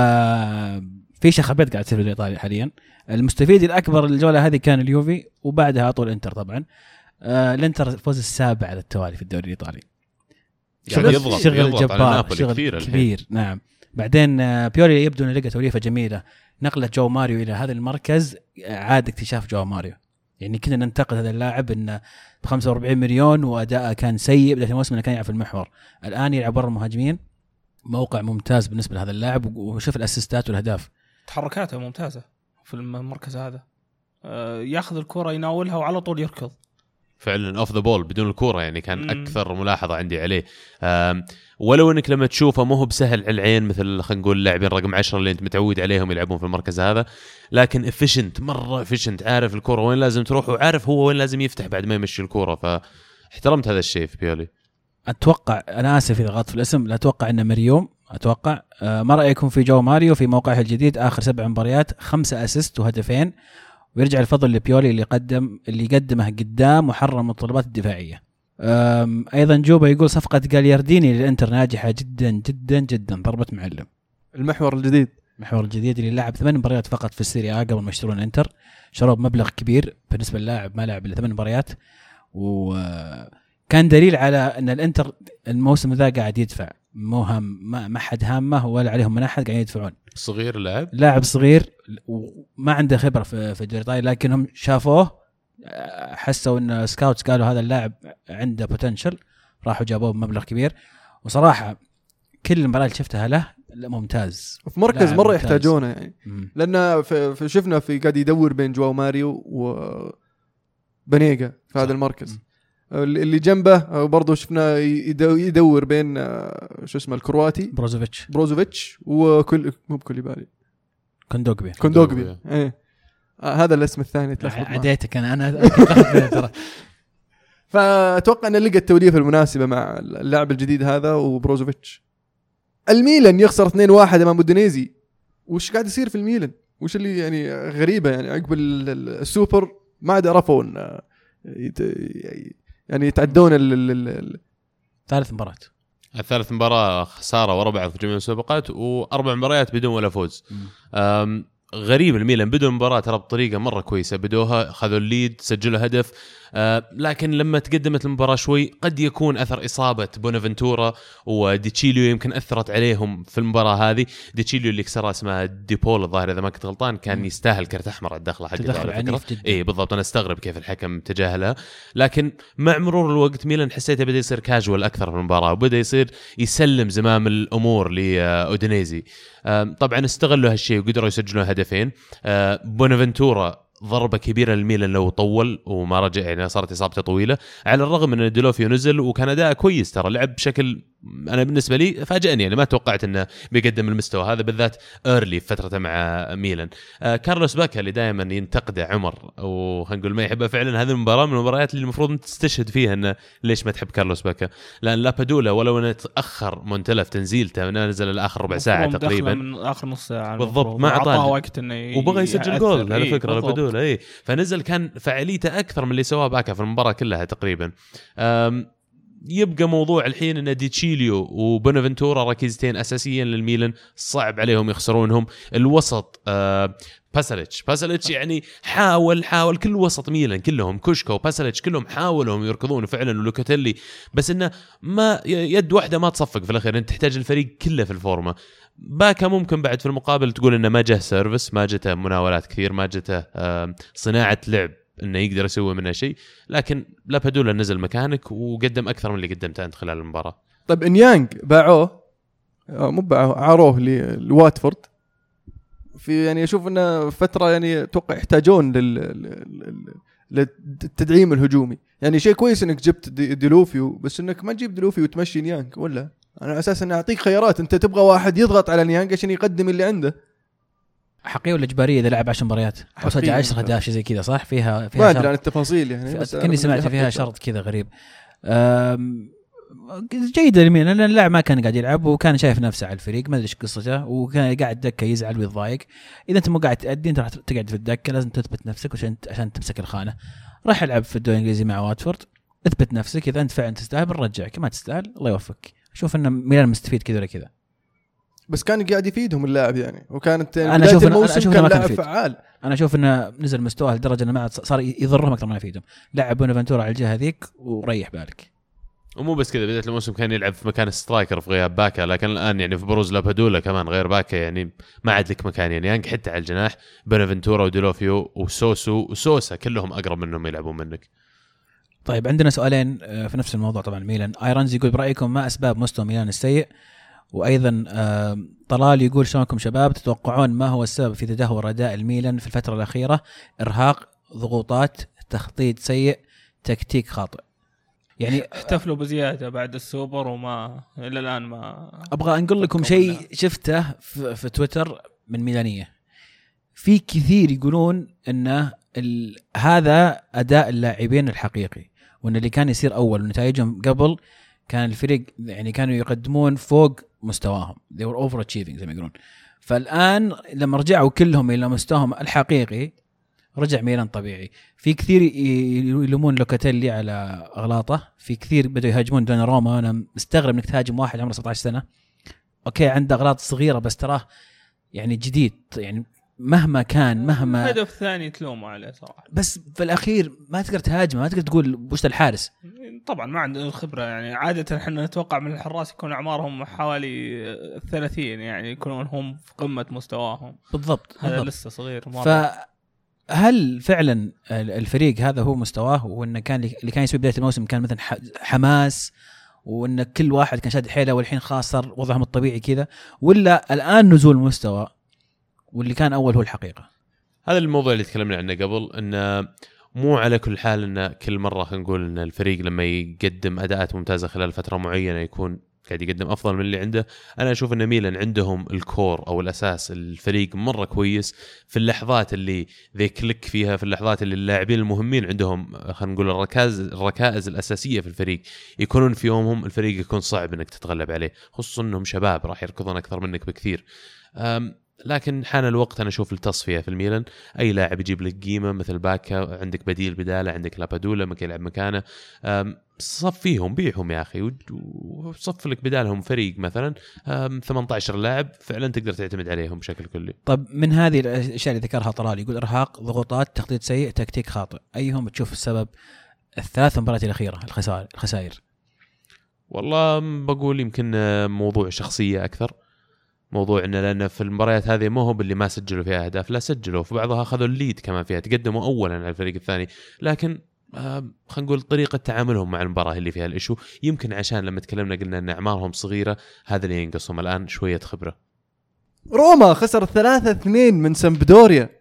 في شخبيط قاعد تصير في الدوري الإيطالي حاليا. المستفيد الأكبر الجوله هذه كان اليوفي وبعدها على طول الانتر طبعا. آه الانتر فوز السابع على التوالي في الدوري الإيطالي. قاعد يضغط شغل يضغط على جبار نابولي شغل كثير الحين. كبير. نعم. بعدين آه، بيولي يبدو انه لقى توليفة جميلة. نقلة جواو ماريو إلى هذا المركز عاد اكتشاف جواو ماريو. يعني كنا ننتقد هذا اللاعب انه ب 45 مليون واداءه كان سيء بدايه الموسم إنه كان يلعب في المحور. الآن يلعب برا المهاجمين. موقع ممتاز بالنسبة لهذا اللاعب. وشوف الأسيستات والأهداف. تحركاته ممتازة في المركز هذا. آه، ياخذ الكرة يناولها وعلى طول يركض. فعلا off the ball بدون الكورة يعني كان مم. أكثر ملاحظة عندي عليه. ولو إنك لما تشوفه مو هو بسهل على العين مثل خلينا نقول اللاعبين رقم 10 اللي أنت متعود عليهم يلعبون في المركز هذا لكن efficient مرة efficient عارف الكورة وين لازم تروح وعارف هو وين لازم يفتح بعد ما يمشي الكورة. فاحترمت هذا الشيء في بيولي. أتوقع أنا آسف إذا غلطت في الاسم لا أتوقع إنه مريوم. أتوقع آه، ما رأيكم في جواو ماريو في موقعه الجديد؟ آخر سبع مباريات خمسة assist وهدفين. ويرجع الفضل لبيولي اللي قدم اللي قدمه قدام وحرره من الطلبات الدفاعية. أيضا جوبا يقول صفقة جاليارديني للإنتر ناجحة جدا جدا جدا. ضربة معلم. المحور الجديد. المحور الجديد اللي لعب ثمان مباريات فقط في السيريا قبل ما يشترون انتر شروه بمبلغ كبير بالنسبة للاعب ما لعب إلا ثمان مباريات. وكان دليل على أن الإنتر الموسم ذا قاعد يدفع. مو هم ما ما حد هامه ولا عليهم من أحد قاعدين يدفعون. صغير اللاعب لاعب صغير وما عنده خبرة في في الدوري الايطالي لكنهم شافوه حسوا إن scouts قالوا هذا اللاعب عنده potential راحوا جابوه بمبلغ كبير. وصراحة كل المباريات اللي شفتها له لا ممتاز. وفي مركز لاعب مرة ممتاز. يحتاجونه يعني. مم. لأن في في شفنا في قاعد يدور بين جواو ماريو و بانيغا في هذا. المركز. اللي اللي جنبه برضه شفنا يدو- يدور بين آه، شو اسمه الكرواتي. بروزوفيتش. بروزوفيتش وكل مو بكوليبالي كوندوجبي كوندوجبي كوندوجبي. إيه. آه هذا الاسم الثاني تلخبط. عديتك أنا أنا ترى. [laughs] فأتوقع انه لقى التوليفة المناسبة مع اللاعب الجديد هذا وبروزوفيتش. الميلان يخسر 2-1 أمام اودينيزي وش قاعد يصير في الميلان؟ وش اللي يعني غريبة يعني عقب ال- ال- السوبر ما عاد عرفوا يعني يتعدون ال- ال- ال- ال- ثالث مباراة. الثالث مباراة خسارة ورا بعض في جميع المسابقات وأربع مباريات بدون ولا فوز. غريب الميلان بدوا المباراة ترى بطريقة مرة كويسة. بدوها خذوا ال lead سجلوا هدف. لكن لما تقدمت المباراة شوي قد يكون أثر إصابة بونافنتورا وديتشيليو يمكن أثرت عليهم في المباراة هذه. ديتشيليو اللي كسرها اسمها ديبول الظاهر إذا ما كنت غلطان كان. يستاهل كرت أحمر على حقته عنيف جدا. اي بالضبط. أنا أستغرب كيف الحكم تجاهلها لكن مع مرور الوقت ميلان حسيته بدأ يصير كاجوال أكثر في المباراة وبدأ يصير يسلم زمام الأمور لأودينيزي. آم، طبعا استغلوا هالشيء وقدروا يسجلون هدفين. آه، بونافنتورا ضربة كبيرة للميلان لو طول وما رجع يعني صارت إصابته طويلة. على الرغم إن ديلوفيو نزل وكان اداء كويس ترى لعب بشكل أنا بالنسبة لي فاجأني يعني ما توقعت إنه بيقدم المستوى هذا بالذات early في فترته مع ميلان آه كارلوس باكا اللي دائما ينتقده عمر أو خلينا نقول ما يحبها فعلا هذه المباراة من المباريات اللي المفروض أنت تستشهد فيها إنه ليش ما تحب كارلوس باكا لأن لابادولا ولو أنه تأخر مونتيلا في تنزيلته نزل الآخر ربع ساعة تقريبا من آخر نص ساعة بالضبط، المفروض. ما أعطاه وقت إنه وبغى يسجل. جول على إيه، فكرة بالضبط. لابادولا اي فنزل كان فعاليته أكثر من اللي سواه باكا في المباراة كلها تقريبا يبقى موضوع الحين إن ديتشيليو وبونافنتورا ركيزتين اساسيين للميلان صعب عليهم يخسرونهم. الوسط آه باساليتش باساليتش يعني حاول حاول كل وسط ميلان كلهم كوتسكا وباساليتش كلهم حاولوا يركضون فعلا ولوكاتيلي. بس إنه ما يد واحدة ما تصفق في الأخير إنت تحتاج الفريق كله في الفورمة. باكا ممكن بعد في المقابل تقول إنه ما جه service ما جته مناولات كثير ما جته آه، صناعة لعب. إنه يقدر يسوي منها شيء. لكن لابادولا نزل مكانك وقدم أكثر من اللي قدمته أنت خلال المباراة. طيب إنيانج باعوه آه، مو باعوه عاروه لواتفورد. في يعني أشوف إنه فترة يعني أتوقع يحتاجون لل لل- للتدعيم الهجومي. يعني شيء كويس إنك جبت دي- ديلوفيو بس إنك ما تجيب ديلوفيو وتمشي نيانج ولا؟ أنا أساس اني اعطيك خيارات. أنت تبغى واحد يضغط على نيانج عشان يقدم اللي عنده. حقيقيه ولا إجبارية إذا لعب 10 مباريات؟ حقيقية. 10 اهداف شيء زي كذا صح؟ فيها ما فيها أدري عن التفاصيل يعني بس كني سمعت فيها شرط كذا غريب. جيدة لمين لأن اللاعب ما كان قاعد يلعب وكان شايف نفسه على الفريق ما أدري إيش قصته وكان قاعد دكة يزعل ويتضايق. إذا أنت مو قاعد تأدي أنت راح تقعد في الدكة لازم تثبت نفسك عشان عشان تمسك الخانة. راح ألعب في الدوري الإنجليزي مع واتفورد. اثبت نفسك إذا أنت فعلا تستاهل بنرجعك. ما تستاهل الله يوفقك. أشوف إن ميلان مستفيد كذا ولا كذا. بس كان قاعد يفيدهم اللاعب يعني. وكانت يعني أنا بداية أشوف إن- أنا الموسم أشوف إنه كان لاعب. فعال. أنا أشوف إنه نزل مستواه لدرجة إنه ما عاد صار يضرهم أكثر ما يفيدهم. لعب بونافنتورا على الجهة ذيك وريح بالك. ومو بس كذا بداية الموسم كان يلعب في مكان striker في غياب باكا لكن الآن يعني في بروز لابادولا كمان غير باكا يعني ما عاد لك مكان. يعني يانج حتى على الجناح بونافنتورا وديلوفيو وسوسو وسوسا كلهم أقرب منهم يلعبون منك. طيب عندنا سؤالين آه، في نفس الموضوع طبعا ميلان. ايرونز يقول برأيكم ما أسباب مستوى ميلان السيء؟ وأيضا آه، طلال يقول شلونكم شباب؟ تتوقعون ما هو السبب في تدهور أداء الميلان في الفترة الأخيرة؟ إرهاق ضغوطات تخطيط سيء تكتيك خاطئ. يعني [laughs] احتفلوا بزيادة بعد السوبر وما إلى الآن ما أبغى أنقل لكم شيء. شفته في, في تويتر من ميلانية. في كثير يقولون انه ال... هذا أداء اللاعبين الحقيقي وإن اللي كان يصير أول ونتائجهم قبل كان الفريق يعني كانوا يقدمون فوق مستواهم. They were over achieving زي ما يقولون. فالآن لما رجعوا كلهم إلى مستواهم الحقيقي رجع ميلان طبيعي. في كثير يلومون لوكاتيلي على أغلاطه. في كثير بدوا يهاجمون دون روما أنا مستغرب إنك تهاجم واحد عمره 17 سنة. أوكي عنده أغلاط صغيرة بس تراه يعني جديد. يعني مهما كان مهما الهدف الثاني تلومه عليه صراحة. بس في الأخير ما تقدر تهاجمه ما تقدر تقول وش الحارس. طبعا ما عنده الخبرة يعني. عادة إحنا نتوقع من الحراس يكون أعمارهم حوالي 30 يعني يكونون هم في قمة مستواهم. بالضبط, هذا بالضبط. لسه صغير مره فهل فعلا ال- الفريق هذا هو مستواه؟ وإنه كان اللي كان يسوي بداية الموسم كان مثلا حماس وإن كل واحد كان شاد حيله والحين صار وضعهم الطبيعي كذا ولا الآن نزول مستوى؟ واللي كان أول هو الحقيقة. هذا الموضوع اللي تكلمنا عنه قبل انه مو على كل حال إن كل مرة نقول إن الفريق لما يقدم أداءات ممتازة خلال فترة معينة يكون قاعد يقدم أفضل من اللي عنده. أنا أشوف إن ميلان عندهم الكور أو الأساس الفريق مرة كويس في اللحظات اللي ذي كليك فيها في اللحظات اللي اللاعبين المهمين عندهم خلينا نقول الركائز الركائز الأساسية في الفريق يكونون في يومهم الفريق يكون صعب إنك تتغلب عليه خصوصا إنهم شباب راح يركضون أكثر منك بكثير. لكن حان الوقت أنا أشوف التصفية في الميلان. أي لاعب يجيب لك قيمة مثل باكا عندك بديل بدالة عندك لابادولا ممكن يلعب مكانه. صفيهم بيعهم يا أخي وصف لك بدالهم فريق مثلا. أم، 18 لاعب فعلا تقدر تعتمد عليهم بشكل كلي. طب من هذه الأشياء اللي ذكرها طلال يقول إرهاق ضغوطات تخطيط سيء تكتيك خاطئ. أيهم تشوف السبب؟ الثلاث مباريات الأخيرة الخسائر الخسائر. والله بقول يمكن موضوع شخصية أكثر. موضوع إنه لأن في المباريات هذه مو هو اللي ما سجلوا فيها أهداف لا سجلوا. في بعضها أخذوا الليد كمان فيها تقدموا اولا على الفريق الثاني. لكن خلينا نقول طريقة تعاملهم مع المباراة اللي فيها الإشو. يمكن عشان لما تكلمنا قلنا إن أعمارهم صغيرة هذا اللي ينقصهم الآن شوية خبرة. روما خسر 3 2 من سمبدوريا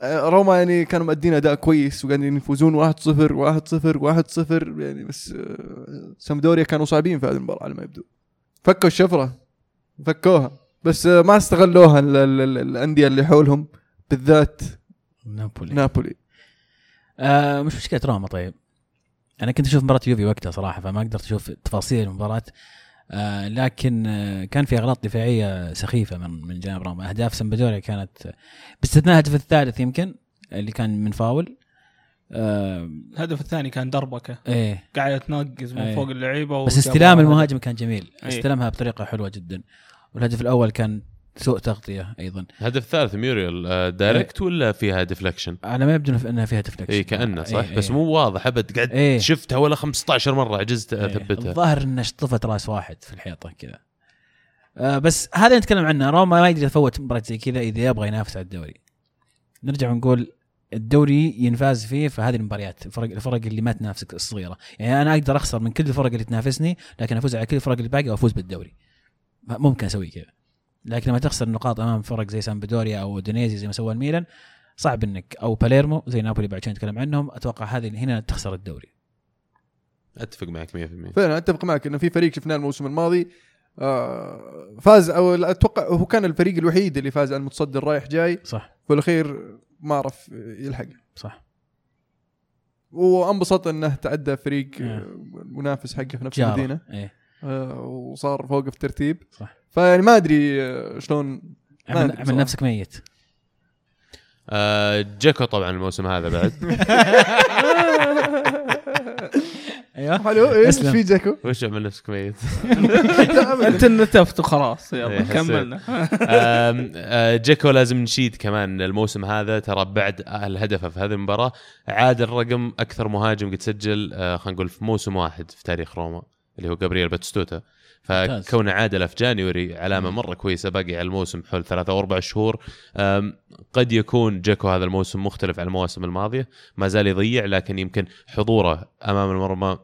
آه، روما يعني كانوا مؤدين أداء كويس وقاعدين يفوزون 1 0 1 0 1 0 يعني بس آه، سمبدوريا كانوا صعبين في هذه المباراة على ما يبدو. فكوا الشفرة. فكوها. بس ما استغلوها ال- ال- ال- الأندية اللي حولهم بالذات نابولي. نابولي. آه مش مشكلة روما طيب. أنا كنت أشوف مباراة يوفي وقتها صراحة فما قدرت أشوف تفاصيل المباراة. آه لكن آه كان في أغلاط دفاعية سخيفة من من جانب روما. أهداف سمبدوريا كانت باستثناء الهدف الثالث يمكن اللي كان من فاول. آه الهدف الثاني كان دربكة. إيه. قاعد تنقز من أي. فوق اللعيبة بس استلام. المهاجم كان جميل. أي. استلمها بطريقة حلوة جدا. والهدف الأول كان سوء تغطية أيضا. الهدف الثالث ميوريال آه، direct ولا فيها deflection؟ على ما يبدو انها فيها deflection اي كأنه صح؟ إيه، بس إيه. مو واضح أبد قاعد إيه. شفتها ولا 15 مرة عجزت إيه. أثبتها. الظاهر إنه شطفت راس واحد في الحيطة كذا. آه بس هذا نتكلم عنه. روما ما يقدر يفوت مباراة زي كذا إذا يبغى ينافس على الدوري. نرجع ونقول الدوري ينفاز فيه في هذه المباريات الفرق الفرق اللي ما تنافسك الصغيرة. يعني أنا أقدر أخسر من كل الفرق اللي تنافسني لكن أفوز على كل الفرق اللي باقي وأفوز بالدوري. ممكن أسوي كذا. لكن لما تخسر نقاط أمام فرق زي سامبدوريا أو دونيزي زي ما سوى الميلان صعب إنك أو باليرمو زي نابولي بعد شوي نتكلم عنهم أتوقع هذه هنا تخسر الدوري. أتفق معك 100% فعلا أتفق معك إنه في فريق شفناه الموسم الماضي آه، فاز أو أتوقع هو كان الفريق الوحيد اللي فاز على المتصدر رايح جاي. صح. في الأخير ما عرف يلحق. صح. وانبسط إنه تعدى فريق آه. آه، منافس حقه في نفس. المدينة. إيه. وصار فوق في الترتيب صح فيعني ما أدري آه، شلون ما عمل, عمل. نفسك ميت آه جاكو طبعا الموسم هذا بعد [laughs] أيوه حلو إيش. في جاكو؟ وش عمل نفسك ميت؟ [laughs] أنت نتفت وخلاص إيه، يلا حسيت. كملنا [laughs] آه، جاكو لازم نشيد كمان الموسم هذا ترى بعد الهدف في هذه المباراة عاد الرقم أكثر مهاجم قد سجل آه، خلينا نقول في موسم واحد في تاريخ روما اللي هو جابرييل باتستوتا. فكونه عادله في January علامة مرة كويسة باقي على الموسم حول ثلاثة أو أربع شهور. قد يكون جاكو هذا الموسم مختلف عن المواسم الماضية. ما زال يضيع لكن يمكن حضوره أمام المرمى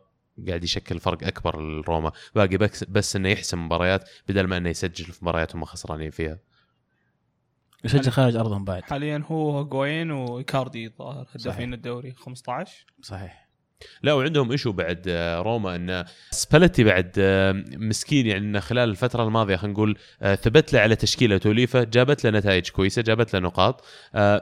قاعد يشكل فرق أكبر لروما. باقي بس, بس إنه يحسم مباريات بدل ما إنه يسجل في مباريات هم خسرانين فيها. يسجل خارج أرضهم بعد. حاليا هو هوجوين وإيكاردي ظاهر هدافين الدوري 15 صحيح. لا وعندهم ايشو بعد آه، روما إن سباليتي بعد آه، مسكين يعني انه خلال الفترة الماضية خلينا نقول آه، ثبت له على تشكيلة توليفه جابت له نتائج كويسة جابت له نقاط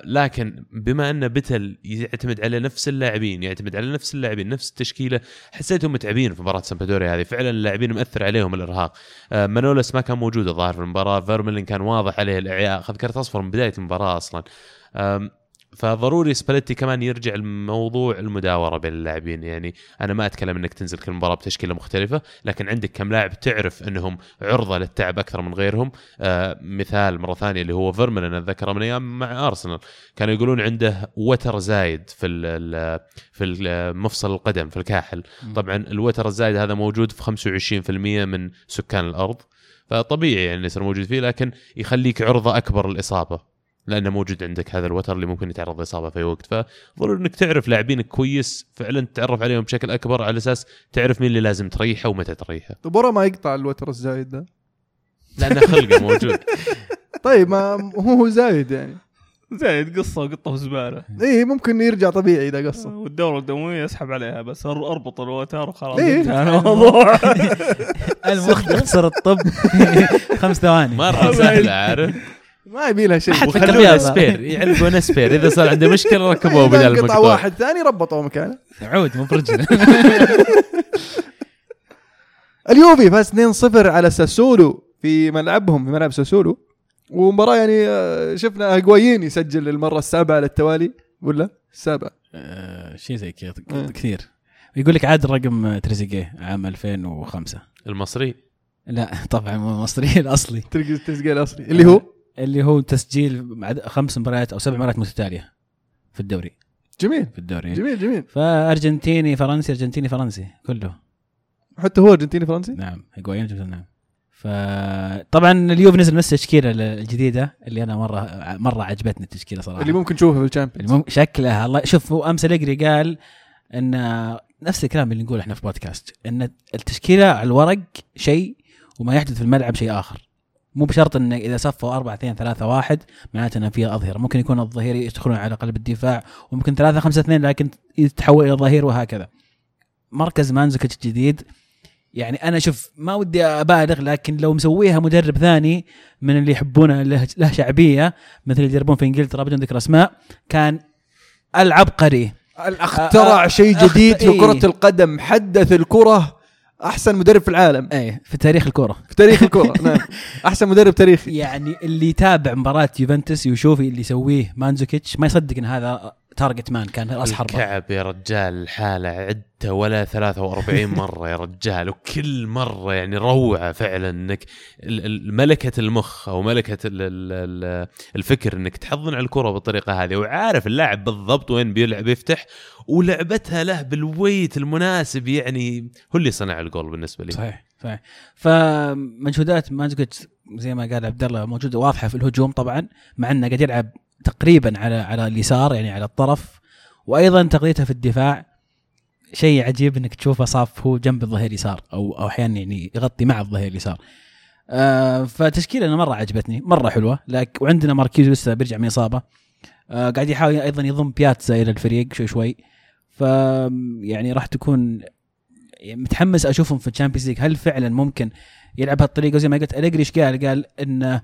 لكن بما إن بتل يعتمد على نفس اللاعبين يعتمد على نفس اللاعبين نفس التشكيلة حسيتهم متعبين في مباراة سامبدوريا هذه. فعلا اللاعبين مأثر عليهم الإرهاق. مانولس ما كان موجود الظاهر في المباراة فيرملين كان واضح عليه الإعياء أخذ كرت أصفر من بداية المباراة أصلا. فضروري سباليتي كمان يرجع الموضوع المداورة بين اللاعبين. يعني أنا ما أتكلم إنك تنزل كل مباراة بتشكيلة مختلفة لكن عندك كم لاعب تعرف إنهم عرضة للتعب أكثر من غيرهم. آه مثال مرة ثانية اللي هو فيرمن أنا أتذكره من أيام مع أرسنال. كانوا يقولون عنده وتر زايد في ال في مفصل القدم في الكاحل. طبعا الوتر الزايد هذا موجود في 25% من سكان الأرض. فطبيعي يعني يصير موجود فيه لكن يخليك عرضة أكبر للإصابة. لأنه موجود عندك هذا الوتر اللي ممكن يتعرض لإصابة في أي وقت. فضروري إنك تعرف لاعبينك كويس فعلا تتعرف عليهم بشكل أكبر على أساس تعرف مين اللي لازم تريحه ومتى تريحه. طب ورا ما يقطع الوتر الزايد ده؟ لأنه خلقه موجود. [laughs] طيب ما هو هو زايد يعني. زايد قصة وقطة وزبالة. إيه ممكن يرجع طبيعي إذا قصة. والدورة الدموية اسحب عليها بس أربط الوتر وخلاص. إيه. انتهى [laughs] الموضوع. [laughs] المختصر الطب. خمس ثواني. مرة سهلة عارف؟ ما يبي لها شيء. أحد فكر. سبير يعلقون سبير إذا صار عنده مشكلة ركبوه بدل انقطع المقطوع واحد. ثاني ربطوه مكانه. عود مو برجل. [laughs] اليوفي فاز 2-0 على ساسولو في ملعبهم في ملعب ساسولو. ومباراة يعني آه، شفنا هيغوايين يسجل للمرة السابعة على التوالي. ولا؟ السابعة. آه، شيء زي كذا آه. كثير. يقول لك عاد رقم تريزيجيه عام 2005 المصري. لا طبعا مو المصري [laughs] الأصلي. التسجيل الأصلي. اللي هو؟ اللي هو تسجيل خمس مباريات أو سبع مباريات متتالية في الدوري. جميل. في الدوري. جميل جميل. فأرجنتيني فرنسي أرجنتيني فرنسي كله. حتى هو أرجنتيني فرنسي؟ نعم جبت نعم فطبعا اليوف نزل نفس التشكيله الجديدة اللي أنا مره مرة عجبتني التشكيلة صراحة. اللي ممكن تشوفه في الشامبيونز. المم... شكلها الله شوف هو أمس أليجري قال إن نفس الكلام اللي نقوله إحنا في بودكاست إن التشكيلة على الورق شيء وما يحدث في الملعب شيء آخر. مو بشرط إن إذا صفوا 4 2 3 1 معناته ان فيها أظهرة. ممكن يكون الظهير يدخلون على قلب الدفاع وممكن 3 5 2 لكن يتحول إلى ظهير وهكذا. مركز مانزوكيتش جديد يعني أنا شوف ما ودي أبالغ لكن لو مسويها مدرب ثاني من اللي يحبونه له, له شعبية مثل اللي يدربون في إنجلترا بدون ذكر أسماء كان العبقري. اخترع شيء جديد في. كرة القدم حدث الكرة أحسن مدرب في العالم. إيه في تاريخ الكره في تاريخ الكرة نعم. [laughs] أحسن مدرب تاريخي. يعني اللي يتابع مباراة يوفنتوس ويشوف اللي يسويه مانزوكيتش. ما يصدق إن هذا target man كان راس حربه الكعب يا رجال الحالة عدته ولا 43 [laughs] مرة يا رجال وكل مرة يعني روعة فعلا إنك ملكة المخ أو ال- الفكر إنك تحضن على الكرة بالطريقة هذه وعارف اللاعب بالضبط وين بيلعب يفتح ولعبتها له بال weight المناسب يعني هو اللي صنع الجول بالنسبة لي. صحيح صحيح. فمجهودات مانزوكيتش زي ما قال عبد الله موجودة واضحة في الهجوم طبعا مع إنه قاعد يلعب تقريبا على على اليسار يعني على الطرف وأيضا تغطيته في الدفاع. شيء عجيب إنك تشوفه صاف هو جنب الظهير اليسار أو أو أحيانا يعني يغطي مع الظهير اليسار. آه فتشكيلة أنا مرة عجبتني مرة حلوة لك وعندنا ماركيزو لسه بيرجع من إصابة. آه قاعد يحاول أيضا يضم بياتزا إلى الفريق شوي شوي. ف يعني راح تكون متحمس أشوفهم في ال Champions League. هل فعلا ممكن يلعب بهالطريقة؟ زي ما قلت أليجري إيش قال؟ قال ان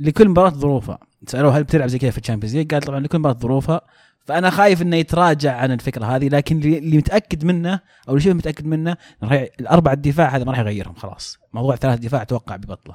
لكل مباراة ظروفها سألوه هل بتلعب زي كذا في ال Champions League؟ قال طبعا لكل مباراه ظروفها. فأنا خايف إنه يتراجع عن الفكرة هذه لكن اللي متأكد منه أو اللي شبه متأكد منه ي- الأربع الدفاع هذا ما راح يغيرهم خلاص. موضوع ثلاث دفاع أتوقع ببطله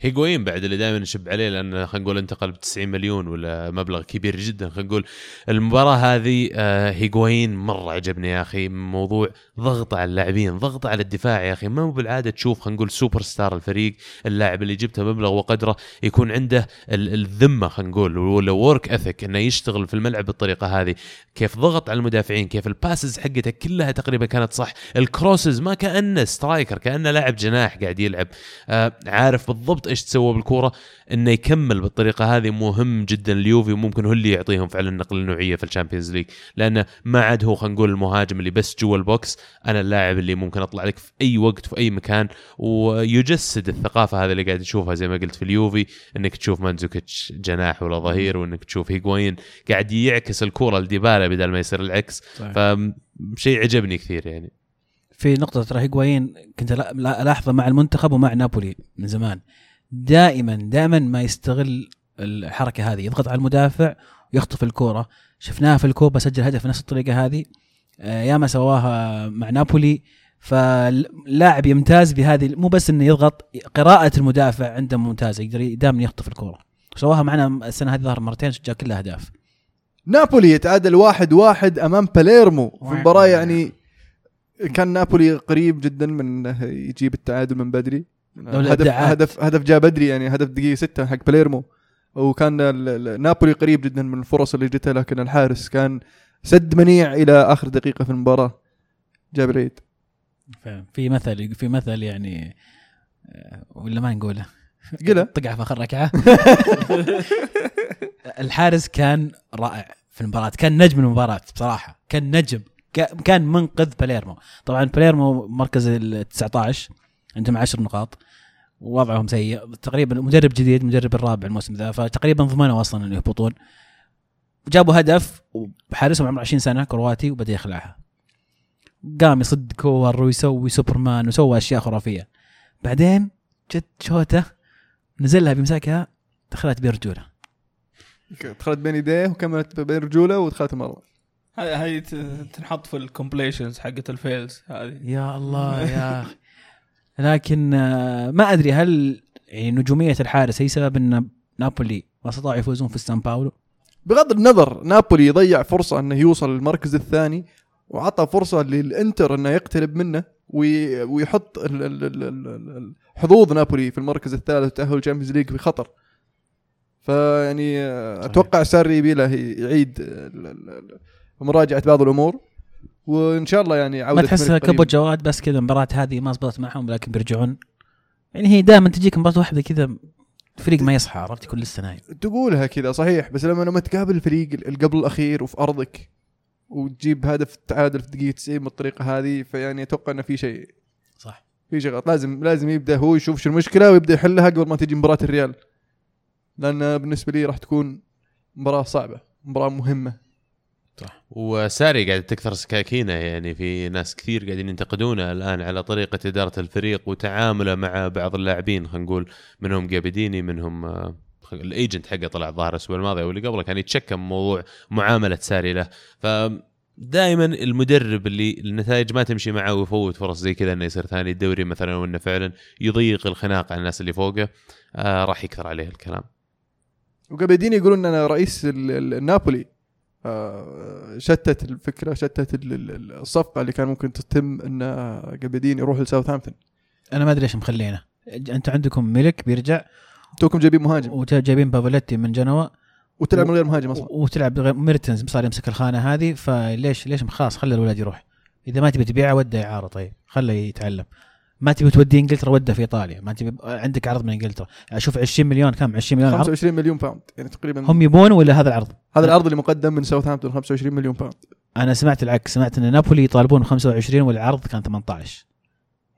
هيغوين بعد اللي دائما نشب عليه لأن خلينا نقول انتقل ب 90 مليون ولا مبلغ كبير جدا. خلينا نقول المباراة هذه آه، هيغوين مرة عجبني يا أخي موضوع ضغط على اللاعبين ضغط على الدفاع يا أخي. ما هو بالعادة تشوف خلينا نقول سوبر ستار الفريق اللاعب اللي جبته مبلغ وقدره يكون عنده ال- الذمة خلينا نقول ولا work ethic إنه يشتغل في الملعب بالطريقة هذه. كيف ضغط على المدافعين كيف ال passes حقته كلها تقريبا كانت صح. ال crosses ما كأنه striker كأنه لاعب جناح قاعد يلعب. آه عارف بالضبط إيش تسوى بالكورة إنه يكمل بالطريقة هذه. مهم جدا اليوفي وممكن هو اللي يعطيهم فعلا النقلة النوعية في ال Champions League. لأنه ما عاد هو خلينا نقول المهاجم اللي بس جوا ال box أنا اللاعب اللي ممكن أطلع لك في أي وقت في أي مكان. ويجسد الثقافة هذه اللي قاعد تشوفها زي ما قلت في اليوفي إنك تشوف مانزوكيتش جناح ولا ظهير وإنك تشوف هيغوين قاعد يعكس الكورة لديبالا بدل ما يصير العكس. فشيء عجبني كثير يعني. في نقطة ترى هيغوايين كنت لا- لا- ألاحظه مع المنتخب ومع نابولي من زمان. دائما دائما ما يستغل الحركة هذه. يضغط على المدافع ويخطف الكورة. شفناها في الكوبا سجل هدف بنفس الطريقة هذه. آه، ياما سواها مع نابولي. فلاعب يمتاز بهذه مو بس إنه يضغط قراءة المدافع عنده ممتازة. يقدر دائما يخطف الكورة. سواها معنا السنة هذه ظهر مرتين سجل كلها أهداف. نابولي يتعادل واحد واحد أمام باليرمو في واحد. مباراة يعني كان نابولي قريب جدا من إنه يجيب التعادل من بدري. هدف. هدف هدف جاء بدري يعني هدف دقيقة ستة حق باليرمو وكان نابولي قريب جدا من الفرص اللي جتها لكن الحارس كان سد منيع إلى آخر دقيقة في المباراة. جاب العيد. في مثل في مثل يعني آه، ولا ما نقوله؟ قلها طقع في آخر ركعة. [laughs] الحارس كان رائع في المباراة كان نجم المباراة بصراحة كان نجم. كان منقذ باليرمو طبعا باليرمو مركز ال 19 عندهم 10 نقاط ووضعهم سيء. تقريبا مدرب جديد مدرب الرابع الموسم ذا فتقريبا ضمنوا أصلا إنه يهبطون. جابوا هدف وحارسهم عمره 20 سنة كرواتي وبدأ يخلعها. قام يصد كور ويسوي سوبرمان وسوى أشياء خرافية. بعدين جت شوتة نزلها بيمسكها دخلت برجوله دخلت بين يديه وكملت بين رجوله ودخلت المرمى هاي تنحط في ال compilations حقت ال fails هذه. يا الله يا أخي. لكن آه، ما أدري هل يعني نجومية الحارس هي سبب إن نابولي ما استطاعوا يفوزون في سان باولو؟ بغض النظر نابولي ضيع فرصة إنه يوصل للمركز الثاني وعطى فرصة للإنتر إنه يقترب منه وي- ويحط ال- ال- ال- ال- ال- حظوظ نابولي في المركز الثالث وتأهل ال Champions League في خطر فيعني آه، أتوقع ساري يبي له يعيد ال- ال- ال- مراجعه بعض الأمور. وإن شاء الله يعني عوده ما قريب. كبو جواد بس كذا المباراه هذه ما زبطت معهم لكن بيرجعون؟ يعني هي دائما تجيك مباراة واحدة كذا الفريق ما يصحى عرفت؟ يكون لسه نايم تقولها كذا صحيح. بس لما لما تقابل الفريق اللي قبل الأخير وفي أرضك وتجيب هدف التعادل في دقيقة 90 بالطريقة هذه فيعني أتوقع إنه في شيء. صح. في شيء غلط. لازم لازم يبدأ هو يشوف شو المشكلة ويبدأ يحلها قبل ما تجي مباراة الريال. لأن بالنسبة لي راح تكون مباراة صعبة مباراة مهمة. وساري قاعد تكثر سكاكينه يعني في ناس كثير قاعدين ينتقدونه الآن على طريقة إدارة الفريق وتعامله مع بعض اللاعبين خلينا نقول منهم جابياديني منهم آه، ال agent حقه طلع الظاهر الأسبوع الماضي أو اللي قبله كان يتشكى من موضوع معاملة ساري له. ف دائما المدرب اللي النتائج ما تمشي معه ويفوت فرص زي كذا إنه يصير ثاني الدوري مثلا وإنه فعلا يضيق الخناق على الناس اللي فوقه آه راح يكثر عليه الكلام. وقاعدين يقولون إن أنا رئيس ال- ال- النابولي شتت الفكرة شتت ال- ال- ال- الصفقة اللي كان ممكن تتم إن قابياديني يروح لساوثهامبتون. أنا ما أدري ليش مخلينه. أنتم عندكم ملك بيرجع؟ توكم جايبين مهاجم. وجايبين بافوليتي من جنوا. وتلعب من غير مهاجم أصلا. وتلعب بغير- ميرتنز صار يمسك الخانة هذه فليش ليش خلاص خلي الولد يروح. إذا ما تبي تبيعه وده إعارة طيب. خله يتعلم. ما تبي توديه إنجلترا وده في إيطاليا. ما تبي عندك عرض من إنجلترا. أشوف 20 مليون كم؟ 20 مليون عرض؟ 25 مليون pound يعني تقريبا هم يبون ولا هذا العرض؟ هذا العرض اللي مقدم من ساوثهامبتون 25 مليون باوند أنا سمعت العكس. سمعت إن نابولي يطالبون 25 والعرض كان 18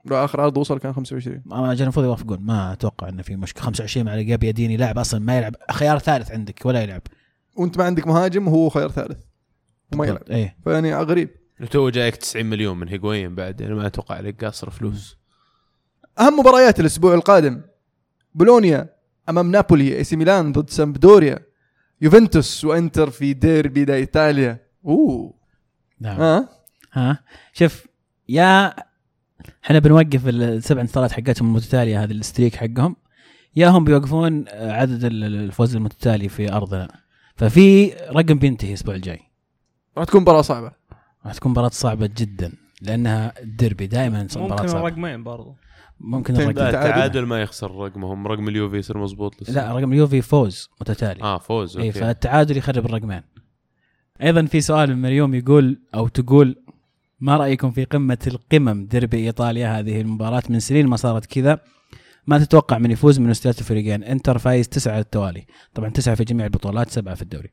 لا آخر عرض وصل كان 25 ما جا المفروض يوافقون ما أتوقع إنه في مشكلة. 25 على جاب يديني لاعب أصلا ما يلعب. خيار ثالث عندك ولا يلعب. وأنت ما عندك مهاجم وهو خيار ثالث. وما يلعب. إيه. فيعني غريب. تو جايك 90 مليون من هيغوين بعد يعني ما أتوقع عليك قاصر فلوس. أهم مباريات الأسبوع القادم. بولونيا أمام نابولي إي سي ميلان ضد سامبدوريا. يوفنتوس وإنتر في ديربي دا إيطاليا. أوه. نعم. ها؟ ها؟ شوف يا إحنا بنوقف السبع انتصارات حقتهم المتتالية هذه الستريك حقهم. يا هم بيوقفون عدد ال- ال- الفوز المتتالي في أرضنا. ففي رقم بينتهي الأسبوع الجاي. راح تكون مباراة صعبة. راح تكون مباراة صعبة جدا لأنها الديربي دائما مباراة ممكن صعبة. رقمين برضو. ممكن الرقم. التعادل ما يخسر رقمهم. رقم اليوفي يصير مزبوط لسه. لا رقم اليوفي فوز متتالي. آه فوز اي okay. فالتعادل يخرب الرقمين. أيضا في سؤال من مريوم يقول أو تقول ما رأيكم في قمة القمم ديربي إيطاليا؟ هذه المباراة من سنين ما صارت كذا. ما تتوقع من يفوز من ثلاث فريقين؟ إنتر فايز تسعة على التوالي. طبعا تسعة في جميع البطولات سبعة في الدوري.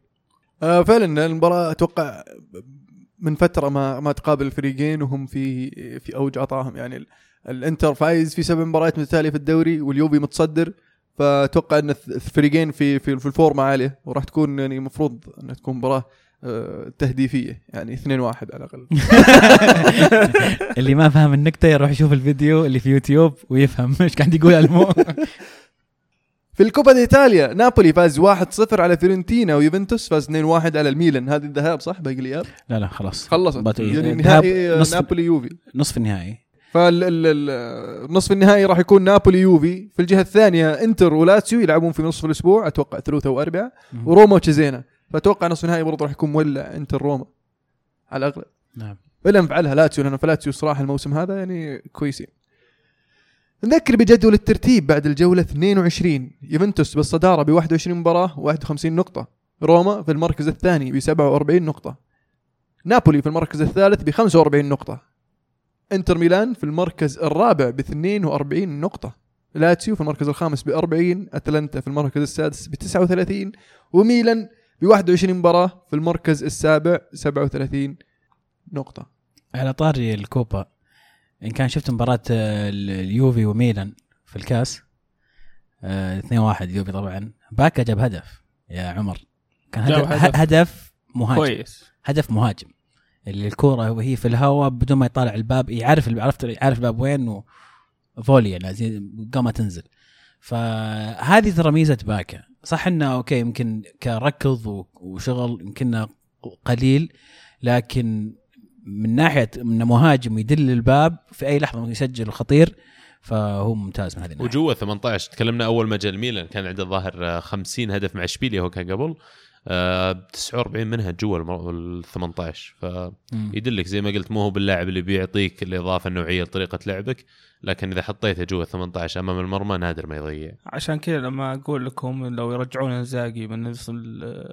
آه فعلا المباراة أتوقع من فترة ما ما تقابل الفريقين وهم في في أوج عطاهم يعني الانتر فايز في سبع مباريات متتاليه في الدوري واليوفي متصدر. فأتوقع إن الفريقين في في, في الفورمة عالية وراح تكون يعني المفروض إنها تكون مباراة آه، تهديفية يعني 2 1 على الأقل. [laughs] اللي ما فهم النكتة يروح يشوف الفيديو اللي في يوتيوب ويفهم إيش قاعد يقول المو [laughs] في الكوبا دي ايطاليا نابولي فاز 1-0 على فيورنتينا ويوفنتوس فاز 2-1 على الميلان. هذه الذهاب صح باقي الإياب؟ لا لا خلاص. خلصت. يعني نهائي نصف نابولي يوفي. نصف النهائي. فالنصف النهائي راح يكون نابولي يوفي. في الجهة الثانية انتر ولاتسيو يلعبون في نصف الأسبوع أتوقع ثلاثاء واربعاء وروما وتشيزينا. فأتوقع نصف النهائي برضه راح يكون مولع انتر روما. على الاغلب نعم. إلا إن فعلها لاتسيو لأن لاتسيو صراحة الموسم هذا يعني كويسين. نذكر بجدول الترتيب بعد الجولة 22 يوفنتوس بالصدارة ب 21 مباراة 51 نقطة. روما في المركز الثاني ب 47 نقطة. نابولي في المركز الثالث ب 45 نقطة. انتر ميلان في المركز الرابع ب 42 نقطة. لاتسيو في المركز الخامس ب 40 أتلانتا في المركز السادس ب 39 وميلان ب 21 مباراة في المركز السابع 37 نقطة. على طاري الكوبا إن كان شفت مباراة آه، ال- اليوفي وميلان في الكاس آه 2-1 يوبي طبعا. باكا جاب هدف يا عمر. كان هدف. هدف مهاجم. كويس. هدف مهاجم. اللي الكورة وهي في الهواء بدون ما يطالع الباب يعرف عرفت يعرف الباب وين وفولي يعني زي قامة تنزل. فهذه ترى ميزة باكا. صح إنه أوكي يمكن كركض وشغل يمكن قليل لكن من ناحية إنه مهاجم يدل الباب في أي لحظة يسجل خطير فهو ممتاز من هذه الناحية. وجوة 18 تكلمنا أول ما جاء الميلان كان عنده الظاهر آه، 50 هدف مع إشبيليا هو كان قبل. 49 منها جوا ال 18 مم. فيدلك زي ما قلت مو هو باللاعب اللي بيعطيك الإضافة النوعية لطريقة لعبك لكن إذا حطيته جوا 18 أمام المرمى نادر ما يضيع. عشان كذا لما أقول لكم لو يرجعون إنزاجي من نفس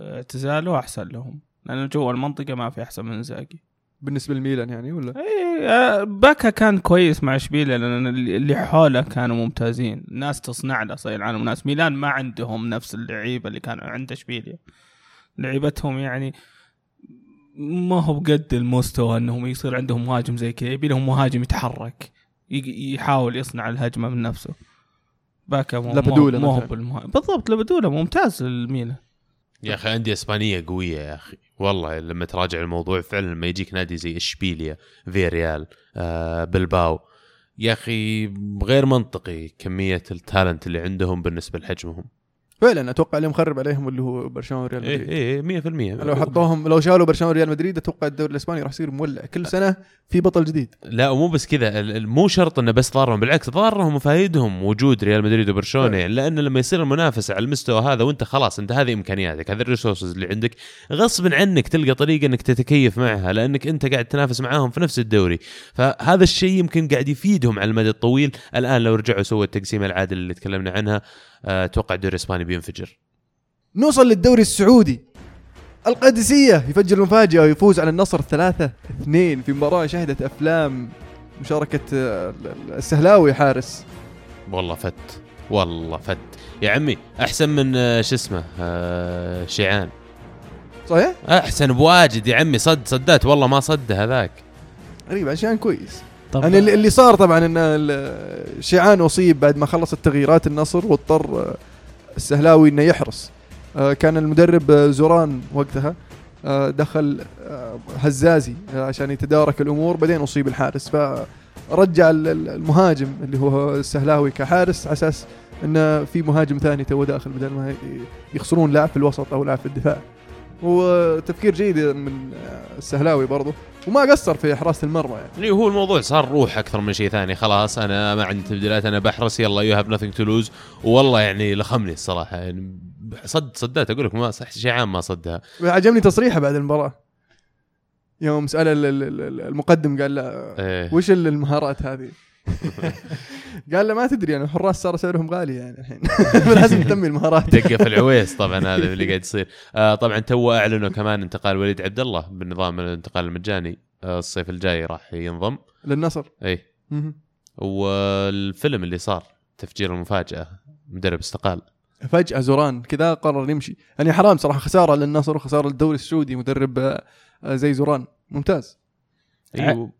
اعتزاله احسن لهم لأنه جوا المنطقة ما في أحسن من إنزاجي. بالنسبة للميلان يعني ولا؟ اي آه، باكا كان كويس مع إشبيليا لأن اللي حوله كانوا ممتازين. ناس تصنع له صيد العالم وناس ميلان ما عندهم نفس اللعيبة اللي كانوا عند إشبيليا. لعيبتهم يعني ما هو بقد المستوى انهم يصير عندهم مهاجم زي كذا يبي لهم مهاجم يتحرك يحاول يصنع الهجمة من نفسه. باكا مو لابادولا مو- بالضبط لابادولا ممتاز للميلان. يا أخي أندية إسبانية قوية يا أخي. والله لما تراجع الموضوع فعلا لما يجيك نادي زي إشبيليا فياريال آه بلباو. يا أخي غير منطقي كمية ال talent اللي عندهم بالنسبة لحجمهم. فعلا أتوقع اللي مخرب عليهم اللي هو برشلونة وريال إيه مدريد. إيه 100% لو حطوهم لو شالوا برشلونة وريال مدريد أتوقع الدوري الإسباني راح يصير مولع. كل سنة في بطل جديد. لا ومو بس كذا مو شرط إنه بس ضارهم بالعكس ضارهم وفايدهم وجود ريال مدريد وبرشلونة. يعني لأن لما يصير المنافسه على المستوى هذا وأنت خلاص أنت هذه إمكانياتك هذه ال resources اللي عندك غصب عنك تلقى طريقة إنك تتكيف معها لأنك أنت قاعد تنافس معاهم في نفس الدوري. فهذا الشيء يمكن قاعد يفيدهم على المدى الطويل. الآن لو رجعوا سووا التقسيمه العادله اللي تكلمنا عنها أتوقع الدوري الإسباني بينفجر. نوصل للدوري السعودي. القادسية يفجر المفاجأة ويفوز على النصر ثلاثة اثنين في مباراة شهدت أفلام مشاركة آه، السهلاوي حارس. والله فت والله فت. يا عمي أحسن من آه، شو اسمه آه، شيعان. صحيح؟ أحسن بواجد يا عمي صد صدات. والله ما صد هذاك. غريب عشان كويس. طب يعني اللي صار طبعا إن شيعان أصيب بعد ما خلص التغييرات النصر واضطر آه، السهلاوي إنه يحرس. آه، كان المدرب آه، زوران وقتها دخل هزازي عشان يتدارك الأمور بعدين أصيب الحارس. فرجع ال- ال- المهاجم اللي هو السهلاوي كحارس على أساس انه في مهاجم ثاني تو داخل بدل ما يخسرون لاعب في الوسط أو لاعب في الدفاع. وتفكير جيد من السهلاوي برضه وما قصر في حراسه المرمى يعني هو الموضوع صار روح أكثر من شيء ثاني خلاص أنا ما عندي تبديلات أنا بحرس يلا you have nothing to lose والله يعني لخمني الصراحة يعني صد صدات أقول لك ما صح شيء عام ما صدها عجبني تصريحه بعد المباراة يوم سأل ال- ال- ال- المقدم قال له إيه. وش ال- المهارات هذه؟ [laughs] قال له ما تدري يعني الحراس صار سعرهم غالي يعني الحين. [laughs] [laughs] لازم تنمي المهارات دقة في العويس طبعا هذا اللي قاعد يصير. آه طبعا تو أعلنوا كمان انتقال وليد عبد الله بالنظام الانتقال المجاني. آه الصيف الجاي راح ينضم. للنصر. اي. والفيلم اللي صار تفجير المفاجأة مدرب استقال. فجأة زوران كذا قرر يمشي. يعني حرام صراحة خسارة للنصر وخسارة للدوري السعودي مدرب آه، زي زوران. ممتاز. أيوه.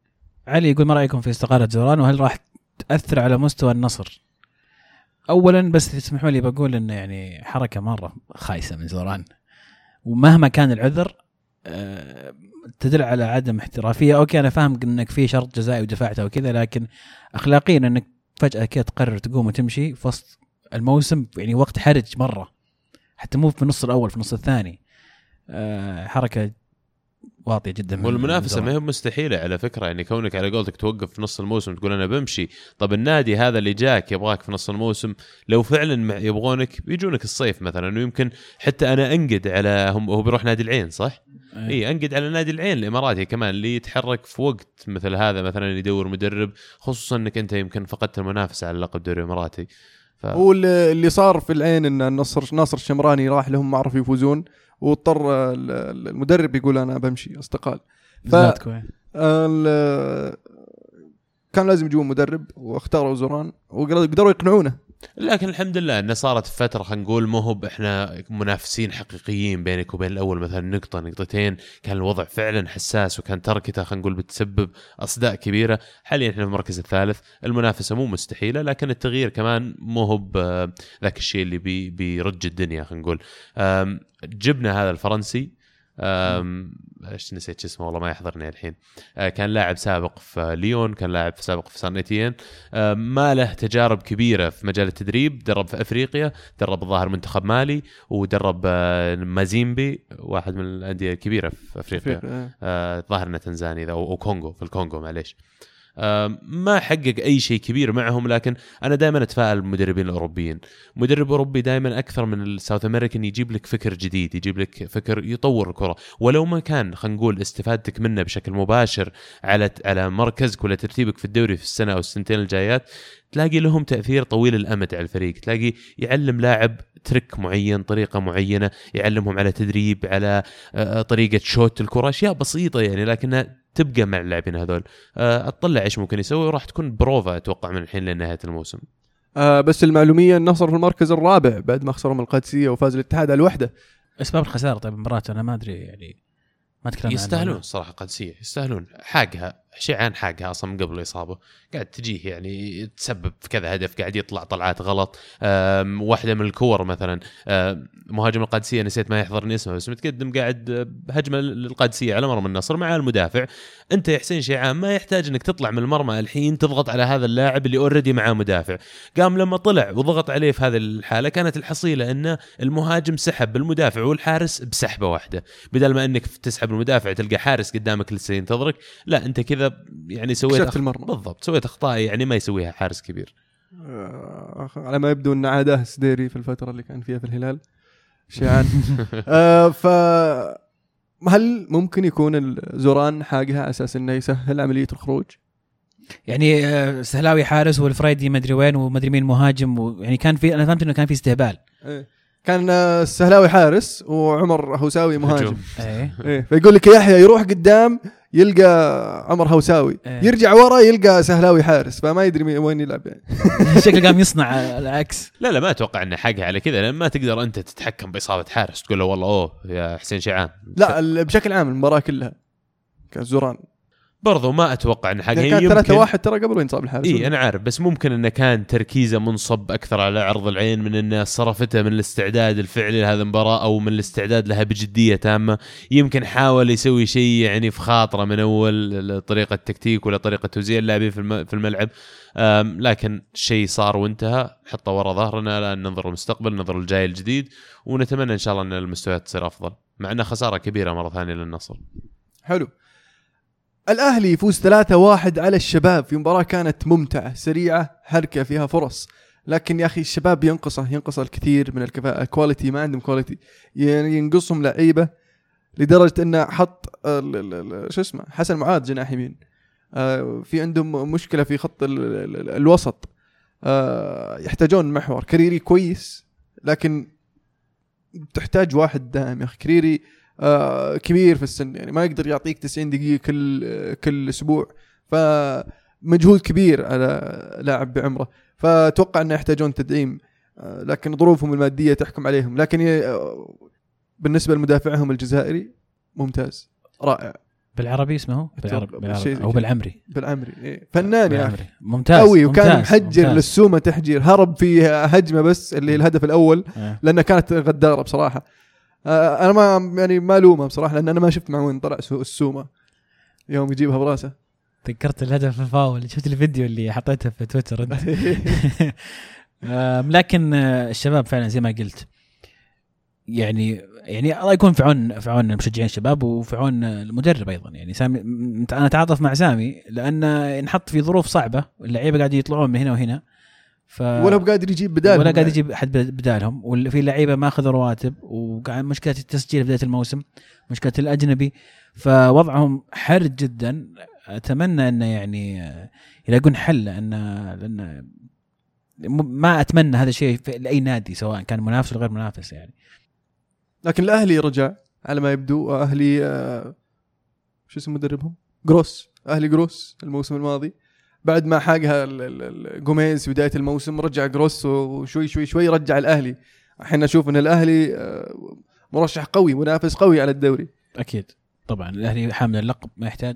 علي يقول ما رأيكم في استقالة زوران وهل راح تأثر على مستوى النصر؟ اولا بس تسمحوا لي بقول انه يعني حركة مرة خايسة من زوران ومهما كان العذر آه، تدل على عدم احترافية. okay أنا فاهم إنك في شرط جزائي ودفعته وكذا لكن اخلاقيا إنك فجأة كذا تقرر تقوم وتمشي في وسط الموسم يعني وقت حرج مرة. حتى مو في النص الأول في النص الثاني. آه، حركة واطية جدا من- من والمنافسه. ما هي مستحيلة على فكرة يعني كونك على قولتك توقف في نص الموسم تقول أنا بمشي طب النادي هذا اللي جاك يبغاك في نص الموسم لو فعلا يبغونك بيجونك الصيف مثلا ويمكن حتى أنا أنقد على هم هو بيروح نادي العين صح؟ إيه. إي أنقد على نادي العين الإماراتي كمان اللي يتحرك في وقت مثل هذا مثلا يدور مدرب خصوصا إنك أنت يمكن فقدت المنافسة على لقب الدوري الإماراتي ف... هو اللي اللي صار في العين إن النصر ناصر الشمراني راح لهم ما عرفوا يفوزون واضطر ال- ال- المدرب يقول أنا بمشي أستقال. ف- إيه. كان لازم يجيبون مدرب واختاروا زوران وقدروا يقنعونه. لكن الحمد لله انه صارت فترة خلينا نقول مو هو إحنا منافسين حقيقيين بينك وبين الأول مثلا نقطة نقطتين كان الوضع فعلا حساس وكان تركته خلينا نقول بتسبب أصداء كبيرة. حاليا إحنا في المركز الثالث المنافسة مو مستحيلة لكن التغيير كمان مو هو ذاك الشيء اللي بي بيرج الدنيا خلينا نقول. جبنا هذا الفرنسي. إيش نسيت اسمه والله ما يحضرني الحين. آه، كان لاعب سابق في ليون كان لاعب سابق في سان إتيين آه، ما له تجارب كبيرة في مجال التدريب درب في أفريقيا درب الظاهر منتخب مالي ودرب آه، مازيمبي واحد من الأندية الكبيرة في أفريقيا. إيه. الظاهر انه تنزاني ذا أو كونغو في الكونغو معليش. ما حقق أي شيء كبير معهم لكن أنا دائما أتفائل بالمدربين الأوروبيين. مدرب أوروبي دائما أكثر من ال South American يجيب لك فكر جديد يجيب لك فكر يطور الكرة. ولو ما كان خلينا نقول استفادتك منه بشكل مباشر على على مركزك ولا ترتيبك في الدوري في السنة أو السنتين الجايات تلاقي لهم تأثير طويل الأمد على الفريق. تلاقي يعلم لاعب ترك معين طريقة معينة يعلمهم على تدريب على آه، طريقة شوت الكرة أشياء بسيطة يعني لكنها تبقى مع اللاعبين هذول. آه، أطلع إيش ممكن يسوي؟ وراح تكون بروفا أتوقع من الحين لنهاية الموسم. آه بس المعلومية النصر في المركز الرابع بعد ما خسروا من القادسية وفاز الاتحاد على الوحدة. أسباب الخسارة طيب المباراة أنا ما أدري يعني ما تكلمنا. يستاهلون الصراحه قادسيه يستاهلون حاقها شيعان حاقها أصلا من قبل الإصابة. قاعد تجيه يعني تسبب في كذا هدف قاعد يطلع طلعات غلط. واحدة من الكور مثلا. مهاجم القادسية نسيت ما يحضرني اسمه بس متقدم قاعد أه، هجمه للقادسية على مرمى النصر مع المدافع. أنت يا حسين شيعان ما يحتاج إنك تطلع من المرمى الحين تضغط على هذا اللاعب اللي اوريدي معاه مدافع. قام لما طلع وضغط عليه في هذه الحالة كانت الحصيلة انه المهاجم سحب المدافع والحارس بسحبة واحدة. بدل ما إنك تسحب المدافع تلقى حارس قدامك لسه ينتظرك لا أنت كذا يعني سويت كشفت المرمى. بالضبط سويت أخطاء يعني ما يسويها حارس كبير آه على ما يبدو أن عادة سديري في الفترة اللي كان فيها في الهلال شيعان [laughs] آه ف هل ممكن يكون الزوران حاجها على أساس إنه يسهل عملية الخروج؟ يعني آه، سهلاوي حارس والفريدي ما ادري وين وما ادري مين مهاجم ويعني كان في أنا فهمت إنه كان في استهبال إيه. كان آه، السهلاوي حارس وعمر هوساوي مهاجم. إيه إيه. فيقول لك يحيى يروح قدام يلقى عمر هوساوي. إيه. يرجع ورا يلقى سهلاوي حارس فما يدري مين- وين يلعب يعني. [laughs] شكله قام يصنع العكس. لا لا ما أتوقع إنه حقها على كذا لأن ما تقدر أنت تتحكم بإصابة حارس تقول له والله أوه يا حسين شيعان. لا بشكل عام المباراة كلها كان زوران. برضو ما أتوقع انه حقها يعني كان يمكن- 3 1 ترى قبل وينصاب الحارس؟ إي أنا عارف بس ممكن إنه كان تركيزه منصب أكثر على عرض العين من إنه صرفته من الاستعداد الفعلي لهذه المباراة أو من الاستعداد لها بجدية تامة. يمكن حاول يسوي شيء يعني في خاطره من أول طريقه تكتيك ولا طريقة توزيع اللاعبين في الم- في الملعب. لكن شيء صار وانتهى حطه ورا ظهرنا الآن ننظر للمستقبل ننظر للجاي الجديد ونتمنى إن شاء الله إن المستويات تصير أفضل مع إنها خسارة كبيرة مرة ثانية للنصر. حلو. الأهلي يفوز 3 1 على الشباب. في مباراة كانت ممتعة سريعة حركه فيها فرص. لكن يا أخي الشباب ينقصه ينقص الكثير من الكفاءة. quality ما عندهم quality يعني ينقصهم لعيبة لدرجة إنه حط ال- شو اسمه حسن معاذ جناح يمين. آه، في عندهم مشكلة في خط ال- ال- ال- الوسط. آه، يحتاجون محور. كريري كويس لكن تحتاج واحد دائم يا أخي كريري آه، كبير في السن يعني ما يقدر يعطيك 90 دقيقة كل كل أسبوع فمجهود كبير على لاعب بعمره فأتوقع إنه يحتاجون تدعيم آه، لكن ظروفهم المادية تحكم عليهم لكن آه، بالنسبة لمدافعهم الجزائري ممتاز رائع بالعربي اسمه بالعربي, بالعربي أو. بالعمري بالعمري إيه. فنان يا أخي. ممتاز قوي وكان ممتاز. محجر ممتاز. للسومه تحجير هرب في هجمة بس اللي الهدف الأول إيه. لانها كانت غدارة بصراحة أنا ما يعني ما ألومه بصراحة لأن أنا ما شفت مع وين طلع سو- السومة يوم يجيبها براسه. تذكرت الهدف الفاول شفت الفيديو اللي حطيته في تويتر أنت؟ [laughs] لكن آه، الشباب فعلا زي ما قلت يعني يعني الله يكون في عون في عون المشجعين الشباب وفي عون المدرب أيضا. يعني سامي أنا أتعاطف مع سامي لأنه انحط في ظروف صعبة اللعيبة قاعدين يطلعون من هنا وهنا. ف ولا هو قادر يجيب بدال ولا قاعد يجيب احد بدالهم. وفي لعيبة ما أخذوا رواتب وقاعد مشكلة التسجيل بداية الموسم مشكلة الأجنبي. فوضعهم حرج جدا. أتمنى إنه يعني آه، يلاقون حل لأن لأن ما أتمنى هذا الشيء في- لأي نادي سواء كان منافس ولا غير منافس يعني. لكن الأهلي رجع على ما يبدو. أهلي آه، شو اسم مدربهم؟ جروس. أهلي جروس الموسم الماضي. بعد ما حاسها ال- ال- ال- جوميز بداية الموسم رجع جروس وشوي شوي شوي رجع الأهلي. الحين أشوف إن الأهلي آه، مرشح قوي منافس قوي على الدوري. أكيد. طبعا الأهلي حامل اللقب ما يحتاج.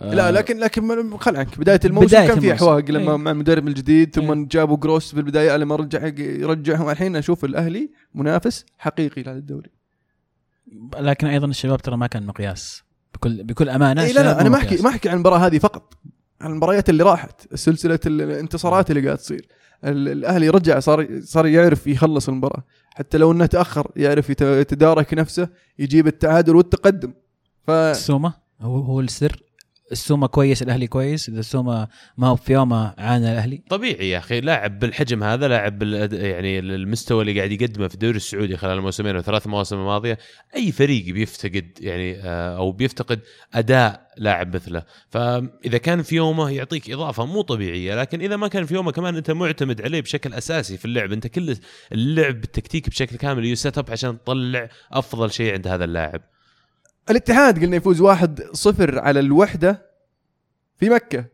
آه، لا لكن لكن خل عنك. بداية الموسم بداية كان في الموسم. أحواق لما إيه. مع المدرب الجديد ثم إيه. جابوا جروس في البداية لما رجع يرجعهم الحين أشوف الأهلي منافس حقيقي على الدوري. لكن أيضا الشباب ترى ما كان مقياس. بكل بكل أمانة إيه لا لا أنا ما احكي. ما أحكي عن المباراة هذه فقط. المباريات اللي راحت سلسلة الانتصارات اللي قاعد تصير. ال- الأهلي رجع صار صار يعرف يخلص المباراة. حتى لو إنه تأخر يعرف يت- يتدارك نفسه يجيب التعادل والتقدم. ف هو هو السر. السومة كويس الأهلي كويس إذا السومة ما هو في يومه عانى الأهلي. طبيعي يا أخي لاعب بالحجم هذا لاعب. يعني المستوى اللي قاعد يقدمه في الدوري السعودي خلال الموسمين وثلاث مواسم الماضية أي فريق بيفتقد يعني آه، أو بيفتقد أداء لاعب مثله. فإذا كان في يومه يعطيك إضافة مو طبيعية لكن إذا ما كان في يومه كمان أنت معتمد عليه بشكل أساسي في اللعب. أنت كل اللعب بالتكتيك بشكل كامل يسيت اب عشان تطلع أفضل شيء عند هذا اللاعب. الاتحاد قلنا يفوز واحد صفر على الوحدة في مكة.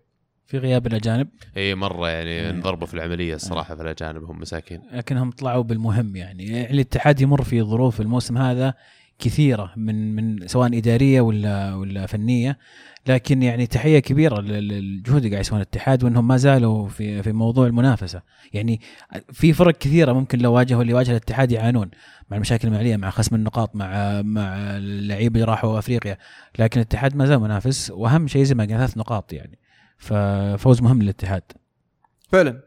في غياب الأجانب؟ اي مرة يعني إيه. انضربوا في العملية الصراحه في الأجانب هم مساكين. لكنهم طلعوا بالمهم يعني. الاتحاد يمر في ظروف الموسم هذا كثيرة من من سواء إدارية ولا ولا فنية لكن يعني تحية كبيرة لل- للجهود اللي قاعد يسوونها الاتحاد وإنهم ما زالوا في في موضوع المنافسة. يعني في فرق كثيرة ممكن لو واجهوا اللي واجه الاتحاد يعانون مع المشاكل المالية مع خصم النقاط مع مع اللعيبة اللي راحوا أفريقيا لكن الاتحاد ما زال منافس وأهم شيء زي ما قلنا ثلاث نقاط يعني. ففوز مهم للاتحاد. فعلا.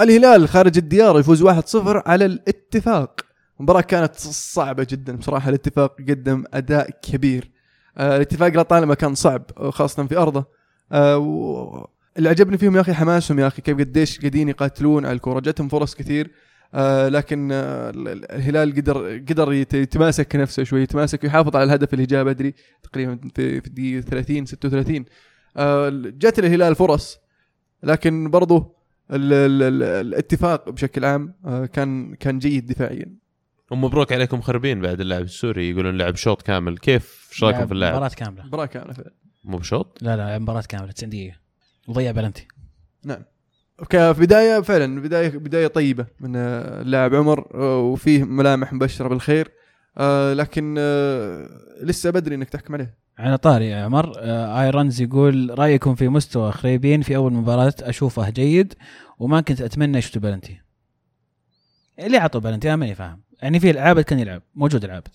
الهلال خارج الديار يفوز 1-0 على الاتفاق. المباراة كانت صعبة جدا بصراحة. الاتفاق قدم أداء كبير. آه الاتفاق لطالما كان صعب خاصة في أرضه. آه. اللي عجبني فيهم يا أخي حماسهم يا أخي كيف قديش قاعدين يقاتلون على الكورة. جتهم فرص كثير. آه لكن ال- ال- الهلال قدر قدر يت- يتماسك نفسه شوي يتماسك ويحافظ على الهدف اللي جاء بدري تقريبا في الدقيقة 30 36 آه جت الهلال فرص. لكن ال الاتفاق بشكل عام كان كان جيد دفاعيا. ومبروك عليكم خربين بعد اللاعب السوري يقولون لعب شوط كامل. كيف إيش رايكم في اللاعب مباراة كاملة. مباراة كاملة فعلا. مو بشوط؟ لا لا مباراة كاملة 90 دقيقة وضيع بلنتي. نعم. كبداية فعلا بداية بداية طيبة من آه، اللاعب عمر آه، وفيه ملامح مبشرة بالخير. آه، لكن لسه بدري إنك تحكم عليه. على طاري يا عمر ايرونز يقول رأيكم في مستوى خريبين في أول مباراة أشوفه جيد وما كنت أتمنى يشوتوا بلنتي. اللي عطوا بلنتي؟ أنا ماني فاهم. يعني في العابد كان يلعب موجود العابد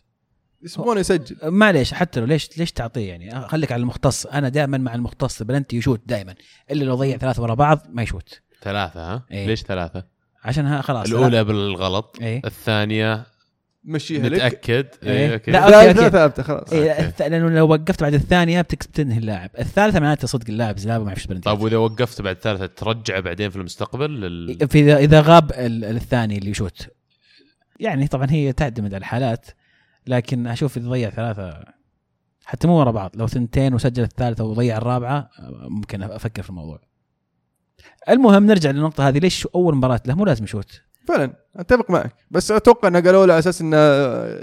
يسمونه يسجل معليش حتى لو ليش ليش تعطيه يعني آه، خليك على المختص أنا دائما مع المختص بلنتي يشوت دائما إلا لو ضيع ثلاثة ورا بعض ما يشوت ثلاثة ها؟ إيه. ليش ثلاثة؟ عشان ها خلاص الأولى بالغلط إيه الثانية مشيها لك نتأكد إيه. إيه. okay. لا، okay. ثابتة خلاص إيه لأنه لو وقفت بعد الثانية بتكسب تنهي اللاعب، الثالثة معناته صدق اللاعب زلابة ما يعرفش بلنتي طيب وإذا وقفت بعد ثلاثة ترجع بعدين في المستقبل لل... في إذا إذا غاب ال- الثاني اللي يشوت يعني طبعا هي تعتمد على الحالات لكن أشوف إذا ضيع ثلاثة حتى مو ورا بعض لو ثنتين وسجل الثالثة وضيع الرابعة ممكن أفكر في الموضوع. المهم نرجع للنقطة هذه ليش أول مباراة له؟ مو لازم يشوت. فعلا أتفق معك. بس أتوقع إنه قالوا له على أساس إنه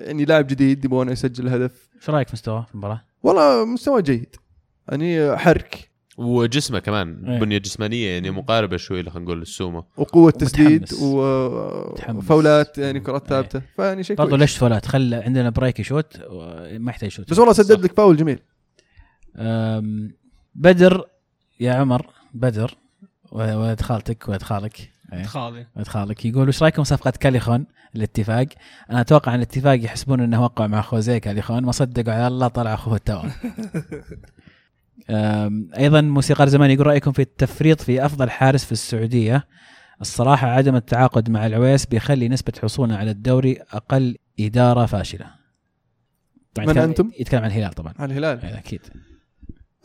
يعني لاعب جديد يبغونه يسجل هدف. إيش رأيك في مستواه في المباراة؟ والله مستوى جيد. يعني حرك. وجسمه كمان إيه. بنية جسمانية يعني مقاربة شوي خلينا نقول للسومو وقوة تسديد ومتحمس. و- متحمس. وفاولات يعني كرات إيه. ثابتة فيعني شيء برضو كويس ليش فولات خلى عندنا بريك يشوت ما يحتاج يشوت بس والله سدد. لك فاول جميل أم، بدر يا عمر بدر ولد خالتك ولد خالك إيه. خالي ولد خالك يقول وش رأيكم صفقة كاليخون الاتفاق أنا أتوقع إن الاتفاق يحسبون إنه وقع مع خوزيه كاليخون ما صدقوا على الله طلع أخوه التوأم أم، [laughs] أيضا موسيقار زمان يقول رأيكم في التفريط في أفضل حارس في السعودية؟ الصراحة عدم التعاقد مع العويس بيخلي نسبة حصولنا على الدوري أقل إدارة فاشلة. طبعاً من أنتم؟ يتكلم عن الهلال طبعا. على الهلال. إيه، أكيد.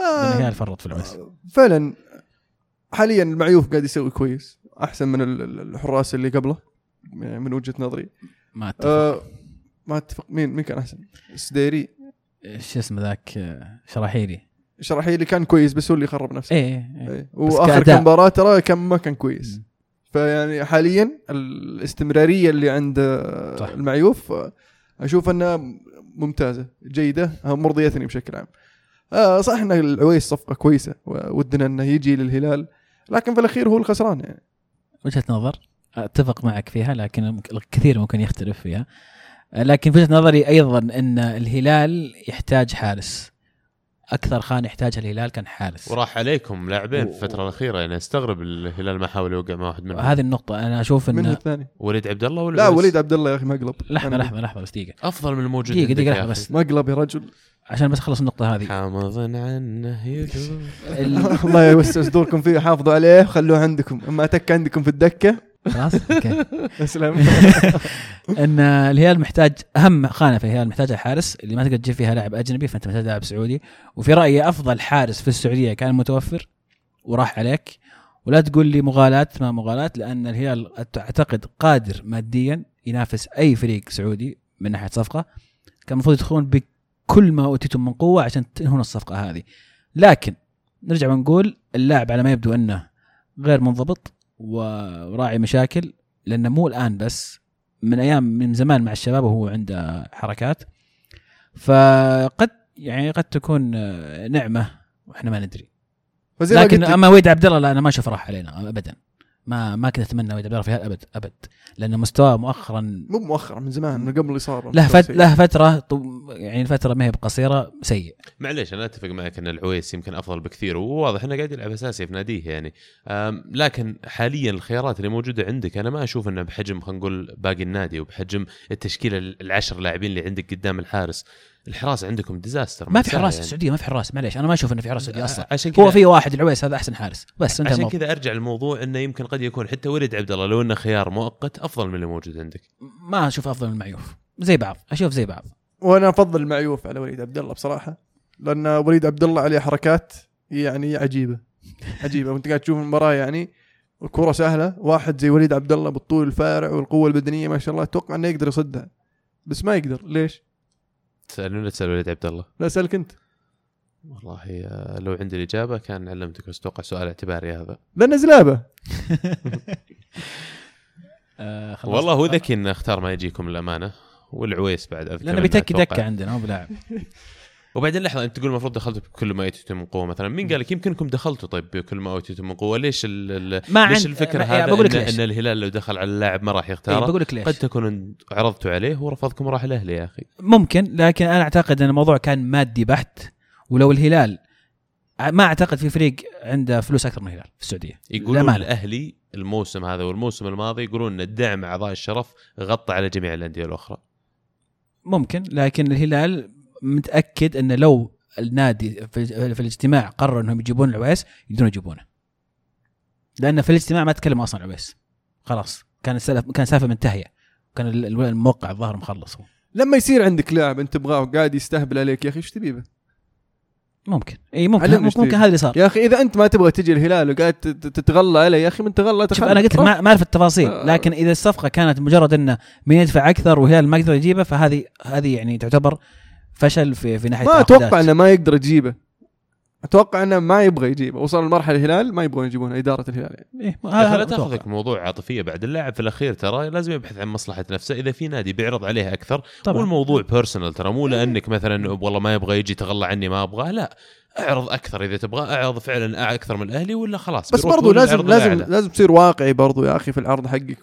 آه الهلال فرط في العويس. فعلا حاليا المعيوف قاعد يسوي كويس أحسن من ال- ال- الحراس اللي قبله يعني من وجهة نظري. ما أتفق. آه ما أتفق. مين مين كان أحسن؟ السديري شو اسمه ذاك؟ آه، شراحيلي شرحيلي كان كويس بس هو اللي خرب نفسه إيه إيه إيه. وآخر. كم مباراة ترى كان ما كان كويس. فيعني حاليا الاستمرارية اللي عند آه، صح. المعيوف آه، أشوف أنها ممتازة جيدة آه، مرضيتني بشكل عام آه صح إن العويس صفقة كويسة ودنا إنه يجي للهلال لكن في الأخير هو الخسران يعني وجهة نظر أتفق معك فيها لكن الكثير ممكن يختلف فيها لكن في وجهة نظري أيضا إن الهلال يحتاج حارس أكثر خان يحتاجها الهلال كان حارس. وراح عليكم لاعبين في الفترة الأخيرة يعني استغرب الهلال ما حاول يوقع مع واحد منهم. هذه النقطة أنا أشوف من ان الثاني. وليد عبد الله ولا لا بس؟ وليد عبد الله يا أخي مقلب لحظة أنا- لحظة لحظة بس دقيقة. أفضل من الموجود دقيقة- عندك دقيقة يا لحظة أخي. بس. مقلب يا رجل. عشان بس أخلص النقطة هذه. حامض عنه يدور. [laughs] ال- [laughs] الله يوسع صدوركم فيه حافظوا عليه وخلوه عندكم. أما تك عندكم في الدكة خلاص أوكي. [laughs] اسلم [laughs] إن الهلال محتاج أهم خانة في الهلال محتاجها حارس اللي ما تقدر تجيب فيها لاعب أجنبي فأنت محتاج لاعب سعودي. وفي رأيي أفضل حارس في السعودية كان متوفر وراح عليك. ولا تقول لي مغالاة ما مغالاة لأن الهلال أعتقد قادر ماديا ينافس أي فريق سعودي من ناحية صفقة. كان المفروض يدخلون بكل ما أوتيتم من قوة عشان تنهون الصفقة هذه. لكن نرجع ونقول اللاعب على ما يبدو أنه غير منضبط. وراعي مشاكل لأنه مو الآن بس من أيام من زمان مع الشباب وهو عنده حركات. فقد يعني قد تكون آه، نعمة وإحنا ما ندري. لكن أما وليد عبد الله لا أنا ما أشوف راح علينا ابدا. ما ما كنت أتمنى وليد عبد الله في هذا أبد أبد. لأن مستواه مؤخرا مو مؤخرا من زمان من قبل الاصابه له فت له فترة طو- يعني فترة ما هي بقصيرة سيء. معليش أنا أتفق معك إن العويس يمكن أفضل بكثير وواضح إنه قاعد يلعب أساسي في ناديه يعني. أم، لكن حاليا الخيارات اللي موجودة عندك أنا ما أشوف إنه بحجم خلينا نقول باقي النادي وبحجم التشكيلة العشر لاعبين اللي عندك قدام الحارس. الحراسه عندكم ديزاستر ما في مأساة حراس يعني. السعودية ما في حراس. معليش أنا ما أشوف إنه في حراس سعوديه أصلا. عشان كذا هو في واحد العويس هذا أحسن حارس. بس أنت عشان الموضوع. كذا أرجع الموضوع إنه يمكن قد يكون حتى وليد عبد الله لو إنه خيار مؤقت أفضل من اللي موجود عندك. ما أشوف أفضل من معيوف زي بعض أشوف زي بعض. وأنا أفضل معيوف على وليد عبد الله بصراحة لأن وليد عبد الله عليه حركات يعني عجيبة عجيبة. وأنت قاعد تشوف المباراة يعني الكرة سهلة واحد زي وليد عبد الله بالطول الفارع والقوة البدنية ما شاء الله أتوقع إنه يقدر يصدها. بس ما يقدر. ليش؟ تسالني ولا تسأل وليد عبد الله لا اسالك أنت والله آه، لو عندي الإجابة كان علمتك بس أتوقع سؤال اعتباري هذا لأنه زلابه [laughs] آه خلاص. والله هو ذكي إنه اختار ما يجيكم للامانه والعويس بعد أذكر لأنه بيتكي. دكه عندنا مو بلاعب [laughs] وبعدين لحظة أنت تقول المفروض دخلتوا بكل ما اوتيتم من قوة مثلا. مين قال لك؟ يمكنكم دخلتوا طيب بكل ما اوتيتم من قوة. ليش ال ما ليش الفكرة هذا بقول لك إن, ليش. ان الهلال لو دخل على اللاعب ما راح إيه يختاره بقول لك ليش. قد تكون عرضتوا عليه ورفضكم وراح الاهلي يا أخي. ممكن لكن أنا أعتقد إن الموضوع كان مادي بحت ولو الهلال ما أعتقد في فريق عنده فلوس أكثر من الهلال في السعودية. يقولون. الأهلي الموسم هذا والموسم الماضي يقولون ان الدعم أعضاء الشرف غطى على جميع الأندية الأخرى. ممكن لكن الهلال متأكد انه لو النادي في, في الاجتماع قرر إنهم يجيبون العويس يقدرون يجيبونه. لأن في الاجتماع ما تكلم أصلا العويس. خلاص. كان السلف كان سالفه منتهية. كان ال- ال- الموقع الظاهر مخلص هو. لما يصير عندك لاعب أنت تبغاه وقاعد يستهبل عليك يا أخي إيش تبيه؟ ممكن. اي ممكن. ممكن, ممكن هذا اللي صار. يا أخي إذا أنت ما تبغى تجي الهلال وقاعد تت- تتغلى عليه يا أخي من تغلى شوف. أنا قلت لك ما ما أعرف التفاصيل آه. لكن إذا الصفقة كانت مجرد إنه مين يدفع أكثر والهلال ما يقدر يجيبه فهذه هذه يعني تعتبر فشل في في ناحية ما. أتوقع إنه ما يقدر يجيبه. أتوقع إنه ما يبغى يجيبه. وصل لمرحله الهلال ما يبغون يجيبون إدارة الهلال يعني. إيه هذا أخي لا. تأخذك موضوع عاطفية بعد. اللاعب في الأخير ترى لازم يبحث عن مصلحة نفسه. إذا في نادي بيعرض عليه أكثر طبعا. والموضوع personal ترى. مو لأنك مثلا والله ما يبغى يجي تغلى عني ما أبغاه. لا أعرض أكثر. إذا تبغى أعرض فعلا أكثر من الاهلي ولا خلاص. بس برضو لازم لازم. لازم تصير واقعي برضو يا أخي في العرض حقك.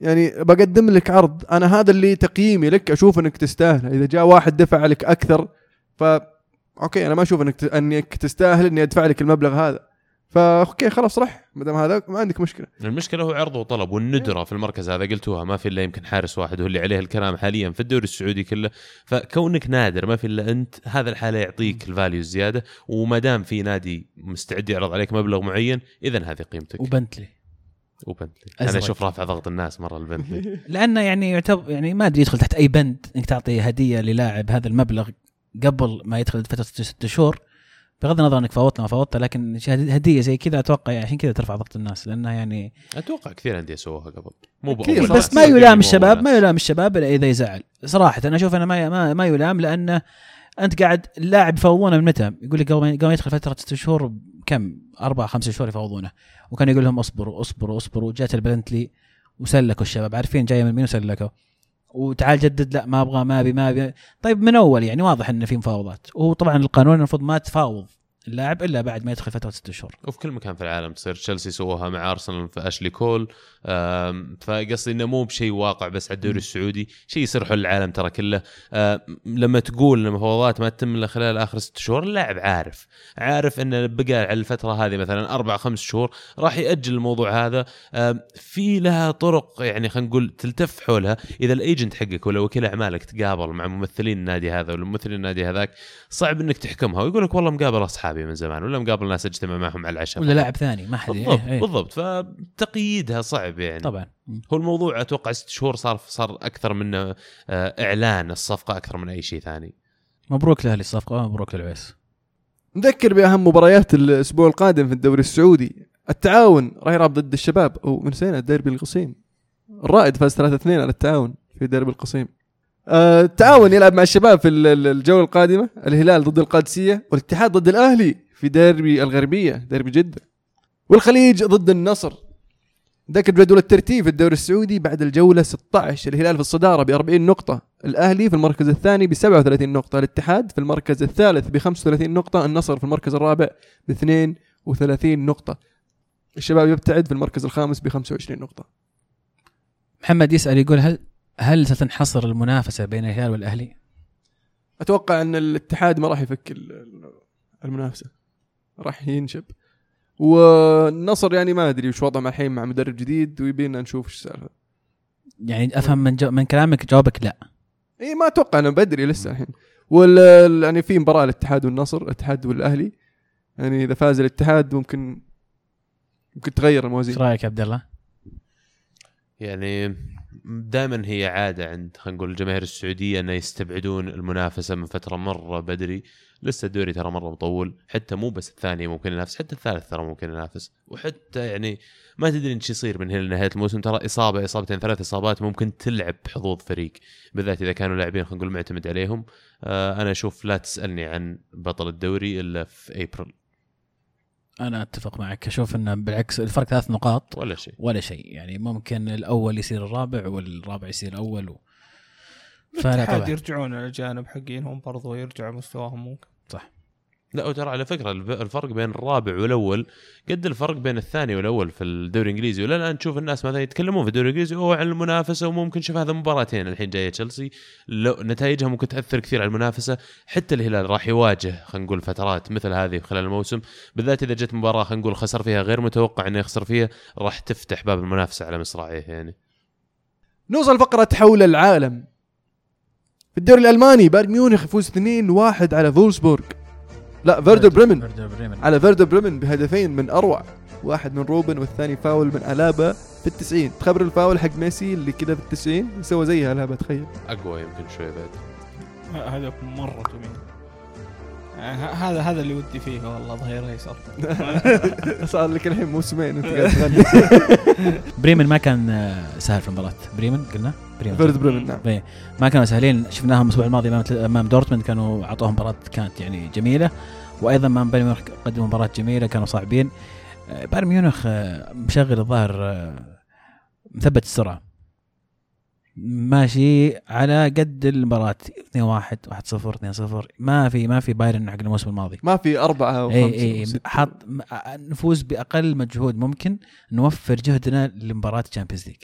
يعني بقدم لك عرض. أنا هذا اللي تقييمي لك أشوف إنك تستاهل. إذا جاء واحد دفع لك أكثر ف okay أنا ما أشوف إنك. إنك تستاهل إني أدفع لك المبلغ هذا. فا okay خلاص رح. ما دام هذا ما عندك مشكلة. المشكلة هو عرض وطلب والندرة في المركز هذا. قلتوها ما في إلا يمكن حارس واحد هو اللي عليه الكلام حاليا في الدوري السعودي كله. فكونك نادر ما في إلا أنت هذا الحالة يعطيك ال value الزيادة. وما دام في نادي مستعد يعرض عليك مبلغ معين اذا هذه قيمتك. وبنتلي. وبنتلي أنا. أشوف رافع ضغط الناس مرة البنتلي [laughs] لأنه يعني يعتبر يعني ما أدري يدخل تحت أي بند إنك تعطي هدية للاعب هذا المبلغ قبل ما يدخل فترة ست- شهور بغض النظر إنك فوتنا ما فوتنا لكن هدية زي كذا أتوقع يعني عشان كذا ترفع ضغط الناس لانها يعني أتوقع كثير أندية سووها قبل مو بأول بس. ما يلام الشباب ما. يلام الشباب إلا إذا يزعل صراحة أنا أشوف أنا ما ما, ما يلام لأنه أنت قاعد اللاعب يفوضونه من متى؟ يقول لك قبل ما يدخل فترة ست شهور كم؟ أربع خمس شهور يفوضونه. وكان يقول لهم اصبروا اصبروا اصبروا. جات البلنتلي وسلكوا الشباب. عارفين جاية من مين وسلكوا؟ وتعال جدد لا ما أبغى ما أبي ما أبي. طيب من أول يعني؟ واضح انه في مفاوضات. وطبعا القانون المفروض ما تفاوض اللاعب إلا بعد ما يدخل فترة ست شهور. وفي كل مكان في العالم تصير. تشيلسي سووها مع أرسنال في أشلي كول. فقصدي إنه مو بشيء واقع بس على الدوري. السعودي شيء يصير حول العالم ترى كله. لما تقول إن المفاوضات ما تتم إلا خلال آخر ست شهور اللاعب عارف. عارف إنه بقى على الفترة هذه مثلا أربع خمس شهور راح يأجل الموضوع هذا. في لها طرق يعني خلينا نقول تلتف حولها. إذا الأيجنت حقك ولا وكيل أعمالك تقابل مع ممثلين النادي هذا ولا ممثلين النادي هذاك صعب إنك تحكمها ويقول لك والله مقابل أصحابي من زمان ولا مقابل ناس أجتمع معهم على العشاء. ولا لاعب ثاني ما حد بالضبط إيه، إيه. بالضبط. فتقييدها صعب. يعني طبعا. هو الموضوع أتوقع ست شهور صار صار أكثر من آه، إعلان الصفقة أكثر من أي شيء ثاني. مبروك لأهلي الصفقة مبروك للعويس نذكر بأهم مباريات الأسبوع القادم في الدوري السعودي. التعاون راح يلعب ضد الشباب أو من سنه ديربي القصيم. الرائد فاز 3 2 على التعاون في ديربي القصيم. آه، التعاون يلعب مع الشباب في ال- ال- الجولة القادمة الهلال ضد القادسية والاتحاد ضد الأهلي في ديربي الغربية ديربي جدة. والخليج ضد النصر. ذاك جدول الترتيب في الدوري السعودي بعد الجولة 16 الهلال في الصدارة ب 40 نقطة الأهلي في المركز الثاني ب 37 نقطة الاتحاد في المركز الثالث ب 35 نقطة النصر في المركز الرابع ب 32 نقطة. الشباب يبتعد في المركز الخامس ب 25 نقطة. محمد يسأل يقول هل هل ستنحصر المنافسة بين الهلال والأهلي؟ أتوقع أن الاتحاد ما راح يفك ال- ال- المنافسة. راح ينشب. والنصر يعني ما أدري وش وضعه الحين مع مدرب جديد ويبينا نشوف إيش السالفة. يعني أفهم من جو من كلامك جوابك لا. إي ما أتوقع أنا بدري لسه الحين. وال يعني في مباراة الاتحاد والنصر الاتحاد والأهلي. يعني إذا فاز الاتحاد ممكن ممكن تغير الموازين. إيش رأيك يا عبد الله؟ يعني دائما هي عادة عند خلينا نقول الجماهير السعودية إنه يستبعدون المنافسة من فترة مرة بدري. لسه الدوري ترى مرة مطول حتى مو بس الثاني ممكن ينافس حتى الثالث ترى ممكن ينافس. وحتى يعني ما تدري إيش يصير من هنا لنهاية الموسم ترى إصابة إصابتين ثلاث إصابات ممكن تلعب بحظوظ فريق بالذات إذا كانوا لاعبين خلينا نقول معتمد عليهم. آه أنا أشوف لا تسألني عن بطل الدوري إلا في ابريل أنا أتفق معك أشوف إنه بالعكس الفرق ثلاث نقاط ولا شيء. ولا شيء يعني ممكن الأول يصير الرابع والرابع يصير الأول و... فلا طبعا. يرجعون الاجانب حقينهم برضو يرجع مستواهم ممكن. لا وترى على فكرة الفرق بين الرابع والأول قد الفرق بين الثاني والأول في الدوري الإنجليزي. ولا الان تشوف الناس مثلا يتكلمون في الدوري الإنجليزي. أوه عن المنافسة وممكن شوف هذا مباراتين الحين جاية تشيلسي. لو نتائجها ممكن تأثر كثير على المنافسة. حتى الهلال راح يواجه خلينا نقول فترات مثل هذه خلال الموسم. بالذات إذا جت مباراة خلينا نقول خسر فيها غير متوقع إنه يخسر فيها راح تفتح باب المنافسة على مصراعيه يعني. نوصل فقرة حول العالم. في الدوري الألماني بايرن ميونخ يفوز 2-1 على فولسبورغ. لا فيردر بريمن. فيردر بريمن. على فيردر بريمن بهدفين من أروع واحد من روبن والثاني فاول من ألابا في التسعين. تخبر الفاول حق ميسي اللي كذا في التسعين؟ سوى زيها ألابا تخيل أقوى يمكن شوي بعد. ه- هذا مرة جميل هذا هذا اللي ودي فيه. والله ظهير ايسر [laughs] صار لك الحين موسمين انت قاعد تغني. [laughs] بريمن ما كان آه، سهل في المباراة. بريمن قلنا؟ بريمن. فيردر بريمن نعم. إيه، ما كانوا سهلين. شفناهم الأسبوع الماضي أمام أمام دورتموند. كانوا أعطوهم مباراة كانت يعني جميلة. وأيضا أمام بايرن ميونخ قدموا مباراة جميلة. كانوا صعبين. آه، بايرن ميونخ آه، مشغل الظاهر مثبت السرعة. ماشي على قد المباراة. 2 1 1 0 2 0 ما في ما في بايرن حق الموسم الماضي. ما في أربعة أو إي إي. حط نفوز بأقل مجهود ممكن نوفر جهدنا لمباراة ال Champions League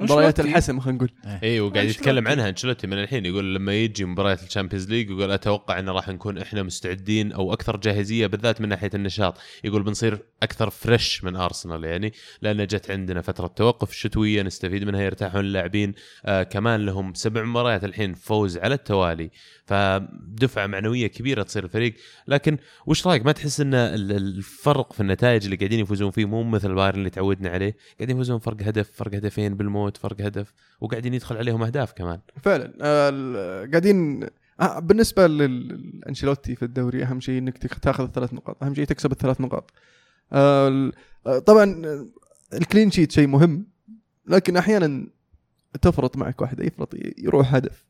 مباريات الحسم خلينا نقول. اي وقاعد أنشيلوتي. يتكلم عنها أنشيلوتي من الحين يقول لما يجي مباريات ال Champions League يقول أتوقع إن راح نكون إحنا مستعدين أو أكثر جاهزية بالذات من ناحية النشاط. يقول بنصير أكثر فريش من ارسنال يعني لأن جت عندنا فترة توقف شتوية نستفيد منها يرتاحون اللاعبين. آه كمان لهم سبع مباريات الحين فوز على التوالي. فدفعة معنوية كبيرة تصير الفريق. لكن وش رأيك؟ ما تحس إن ال- الفرق في النتائج اللي قاعدين يفوزون فيه مو مثل بايرن اللي تعودنا عليه؟ قاعدين يفوزون فرق هدف فرق هدفين بالموت فرق هدف وقاعدين يدخل عليهم أهداف كمان. فعلا آه، قاعدين آه، بالنسبة للانشيلوتي في الدوري أهم شيء تك- تاخذ الثلاث نقاط أهم شيء تكسب الثلاث نقاط. آه، طبعا ال clean sheet شيء مهم لكن أحيانا تفرط معك واحد يفرط يروح هدف.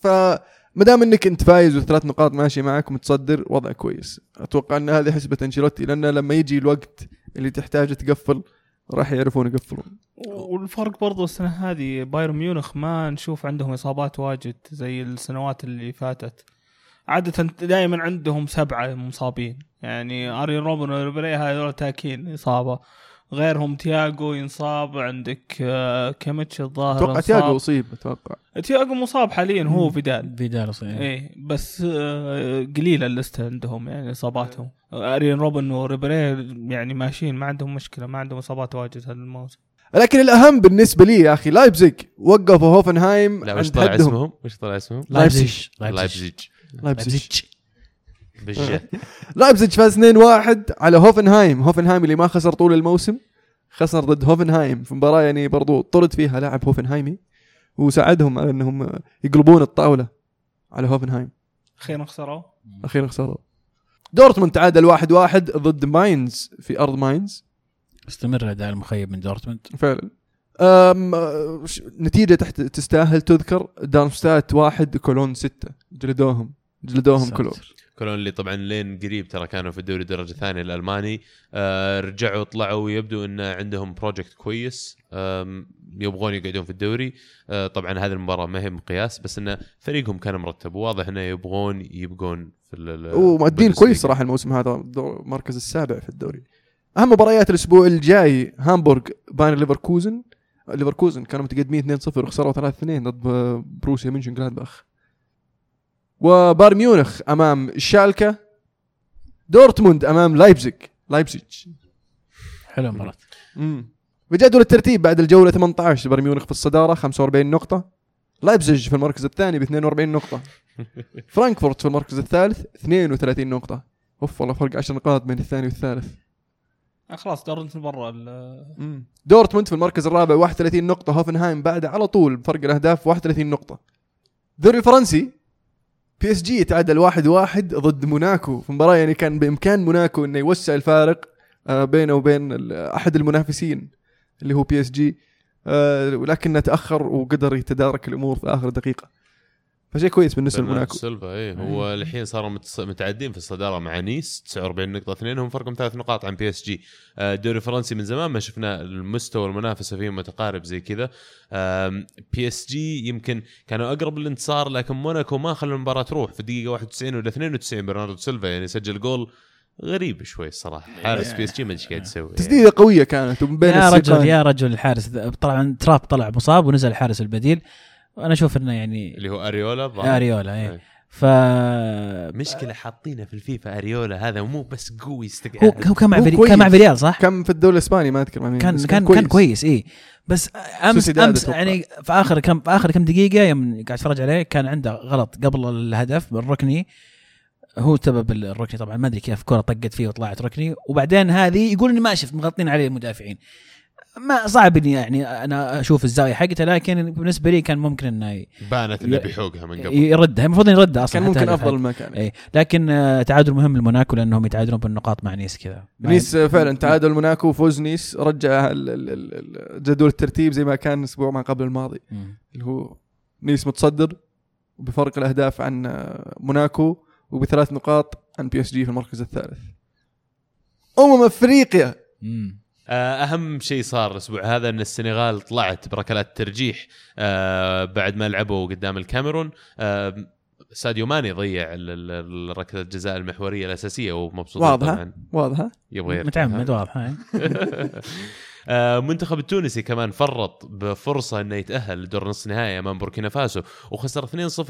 فما دام إنك أنت فايز والثلاث نقاط ماشي معك ومتصدر وضع كويس. أتوقع إن هذه حسبة أنشيلوتي لأن لما يجي الوقت اللي تحتاج تقفل راح يعرفون يقفلون. والفرق برضو السنة هذه بايرن ميونخ ما نشوف عندهم إصابات واجد زي السنوات اللي فاتت. عادة دائما عندهم سبعة مصابين. يعني آريين روبن وريبيري هذول تاكين إصابة. غيرهم تياجو ينصاب عندك آه، كيميتش الظاهر أتوقع. تياجو أصيب أتوقع تياجو مصاب حاليا هو. فيدال فيدال صحيح إيه بس آه، قليلة الليسته عندهم يعني إصاباتهم أرين روبن وريبيري يعني ماشيين ما عندهم مشكلة ما عندهم إصابات واجد هذا الموسم لكن الأهم بالنسبة لي يا أخي لايبزيج وقفوا هوفنهايم لا وش طلع. اسمهم؟ وش طلع اسمهم؟ لايبزيج. لايبزيج لايبزيج بالجه [laughs] لايبزيج فاز 2-1 على هوفنهايم. هوفنهايم اللي ما خسر طول الموسم خسر ضد هوفنهايم في مباراة يعني برضو طرد فيها لاعب هوفنهايمي وساعدهم على إنهم يقلبون الطاولة على هوفنهايم. أخيرا خسروا. أخيرا خسروا. دورتموند تعادل واحد واحد ضد ماينز في أرض ماينز. استمر الاداء المخيب من دورتموند. فعلا. أم نتيجة تحت تستاهل تذكر. دارمستات واحد كولون ستة. جلدوهم. جلدوهم. كلهم كولون اللي طبعا لين قريب ترى كانوا في الدوري الدرجه الثانية الألماني. آه رجعوا طلعوا ويبدو إن عندهم project كويس. يبغون يقعدون في الدوري. آه طبعا هذه المباراة ما هي مقياس بس إن فريقهم كان مرتب. واضح إنه يبغون يبقون في ومؤدين. كويس صراحة الموسم هذا المركز السابع في الدوري. أهم مباريات الأسبوع الجاي هامبورغ بايرن ليفركوزن. ليفركوزن كانوا متقدمين 2-0 وخسروا 3-2 ضد بوروسيا مونشن جلادباخ وبايرن ميونخ أمام شالكا دورتموند أمام لايبزيج لايبزيج حلو المباراه امم بجدول الترتيب بعد الجولة 18 بايرن ميونخ في الصدارة 45 نقطة. لايبزيج في المركز الثاني ب 42 نقطة. [laughs] فرانكفورت في المركز الثالث 32 نقطة. أوف والله فرق 10 نقاط بين الثاني والثالث. آه، خلاص دورتموند برا. دورتموند في المركز الرابع 31 نقطة. هوفنهايم بعده على طول بفرق الأهداف 31 نقطة. الدوري الفرنسي بي اس جي تعادل واحد واحد ضد موناكو. في مباراة يعني كان بإمكان موناكو إنه يوسع الفارق آه، بينه وبين أحد المنافسين اللي هو بي اس جي ولكنه تأخر وقدر يتدارك الأمور في آخر دقيقة. فشيء كويس بالنسبة برناردو لموناكو. سيلفا اي هو الحين صاروا متعدين في الصدارة مع نيس 49 نقطة اثنين هم فرقهم ثلاث نقاط عن بي إس جي. آه، الدوري الفرنسي من زمان ما شفنا المستوى المنافسة فيه متقارب زي كذا. بي إس جي يمكن كانوا أقرب للانتصار لكن موناكو ما خلوا المباراة تروح في الدقيقة 91 ولا 92 برناردو سيلفا. يعني سجل جول غريب شوي الصراحه حارس بي إس جي ما أدري إيش قاعد يسوي. يعني. تسديدة قوية كانت ومن بين يا رجل. يا رجل الحارس طبعا تراب طلع مصاب ونزل الحارس البديل. وأنا أشوف إنه يعني اللي هو أريولا الظاهر. أريولا اي إيه. ف مشكلة حاطينه في الفيفا أريولا هذا مو بس قوي هو يستقعد هو كان مع هو فري... كويس. كان مع فيريال صح؟ كم في الدوري الإسباني ما أذكر مين كان كان كان كويس اي بس امس أمس. يعني في آخر كم في آخر كم دقيقة يوم قاعد أتفرج عليه كان عنده غلط قبل الهدف بالركني هو سبب الركني طبعا ما أدري كيف كرة طقت فيه وطلعت ركني وبعدين هذه يقول إني ما شفت مغطين عليه المدافعين ما صعب إني يعني أنا أشوف الزاوية حقته لكن بالنسبة لي كان ممكن إنه بانت انه بيحوقها من قبل. يردها المفروض يردها أصلا كان ممكن أفضل. مكان اي لكن آه، تعادل مهم لموناكو لأنهم يتعادلون بالنقاط مع نيس كذا. نيس فعلا تعادل موناكو وفوز نيس. رجع ال- ال- ال- ال- جدول الترتيب زي ما كان الأسبوع ما قبل الماضي. اللي هو نيس متصدر بفرق الأهداف عن آه، موناكو وبثلاث نقاط عن بي إس جي في المركز الثالث. أمم أفريقيا. مم. آه، أهم شيء صار الأسبوع هذا أن السنغال طلعت بركلات ترجيح آه، بعد ما لعبوا قدام الكاميرون آه، ساديو ماني ضيع ال- ال- ال- ركلة الجزاء المحورية الأساسية ومبسوط. طبعا واضحة يبغى. متعمد واضح [laughs] هاي. آه، منتخب التونسي كمان فرط بفرصة إنه يتأهل لدور نصف نهائي أمام بوركينا فاسو وخسر 2-0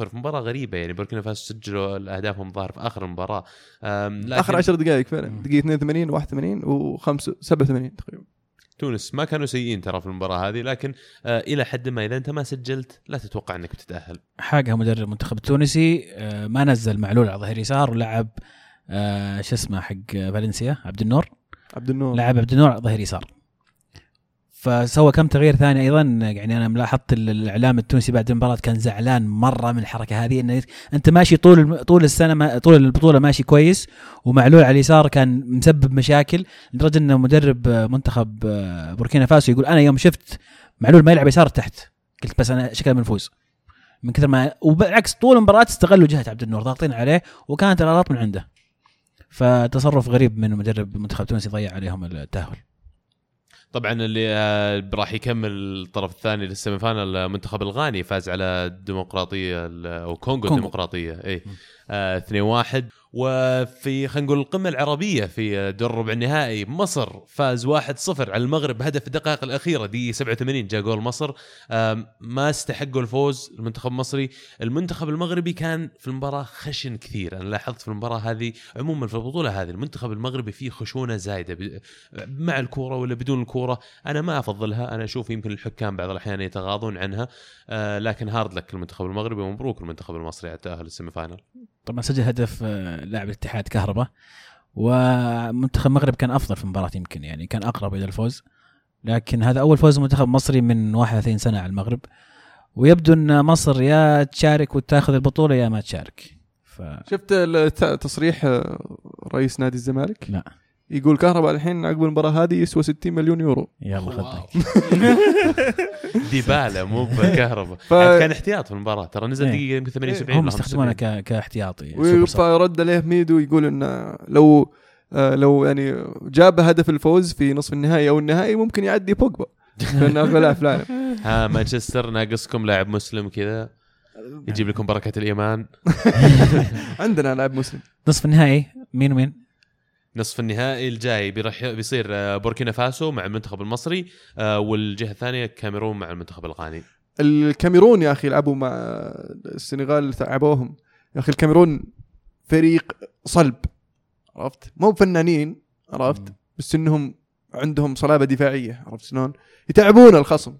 في مباراة غريبة. يعني بوركينا فاسو سجلوا اهدافهم ظاهر في آخر المباراه لكن آخر 10 دقائق فعلا. دقيقة 82 81 و5 87 تقريبا. تونس ما كانوا سيئين ترى في المباراة هذه لكن آه، إلى حد ما إذا أنت ما سجلت لا تتوقع إنك بتتأهل. حاجة مدرب المنتخب التونسي آه، ما نزل معلول على ظهير يسار ولعب آه، شو اسمه حق فالنسيا عبد النور. عبد النور. لعب عبد النور على ظهير يسار. فسوى كم تغيير ثاني أيضا. يعني أنا ملاحظت ال- الإعلام التونسي بعد المباراة كان زعلان مرة من الحركة هذه انه انت ماشي طول طول السنة ما طول البطولة ماشي كويس ومعلول على اليسار كان مسبب مشاكل لدرجة انه مدرب منتخب بوركينا فاسو يقول أنا يوم شفت معلول ما يلعب يسار تحت قلت بس أنا شكله بنفوز من كثر ما وبالعكس طول المباراة استغلوا جهه عبد النور ضاغطين عليه وكانت الغلط من عنده. فتصرف غريب من مدرب منتخب تونسي ضيع عليهم التأهل. طبعا اللي آه، راح يكمل الطرف الثاني للسيمي فاينل المنتخب الغاني فاز على الديمقراطية ال- أو كونغو. الديمقراطية اي آه 2-1 وفي خلينا نقول القمة العربية في دور ربع النهائي مصر فاز 1-0 على المغرب بهدف الدقائق الأخيرة دي 87 جاء جول مصر. آم، ما استحقوا الفوز المنتخب المصري. المنتخب المغربي كان في المباراة خشن كثير. أنا لاحظت في المباراة هذه عموما في البطولة هذه المنتخب المغربي فيه خشونة زايدة مع الكورة ولا بدون الكورة. أنا ما أفضلها أنا أشوف يمكن الحكام بعض الأحيان يتغاضون عنها. آه، لكن هارد لك المنتخب المغربي ومبروك المنتخب المصري على التأهل للسيمي فاينل. طبعا سجل هدف آه، لاعب الاتحاد كهرباء ومنتخب المغرب كان أفضل في المباراة يمكن يعني كان أقرب إلى الفوز. لكن هذا أول فوز منتخب مصري من 31 سنة على المغرب. ويبدو أن مصر يا تشارك وتاخذ البطولة يا ما تشارك. ف شفت تصريح رئيس نادي الزمالك؟ لا. يقول كهرباء الحين عقب المباراة هذه يسوى 60 مليون يورو يلا. خذك [laughs] ديبالا مو [laughs] بكهرباء ف- يعني كان احتياط في المباراة ترى نزل إيه. دقيقة يمكن 78 هم 75. ك- كاحتياطي. فرد عليه ميدو يقول إنه لو آه، لو يعني جاب هدف الفوز في نصف النهائي أو النهائي ممكن يعدي بوجبا [laughs] لأنه أغلى لاعب في العالم ها مانشستر ناقصكم لاعب مسلم كذا يجيب لكم بركة الإيمان عندنا لاعب مسلم نصف النهائي مين ومين؟ نصف النهائي الجاي بيرح بيصير آه، بوركينا فاسو مع المنتخب المصري آه، والجهة الثانية كاميرون مع المنتخب الغاني. الكاميرون يا أخي لعبوا مع السنغال تعبوهم يا أخي الكاميرون فريق صلب عرفت؟ مو فنانين عرفت؟ بس إنهم عندهم صلابة دفاعية عرفت شلون؟ يتعبون الخصم.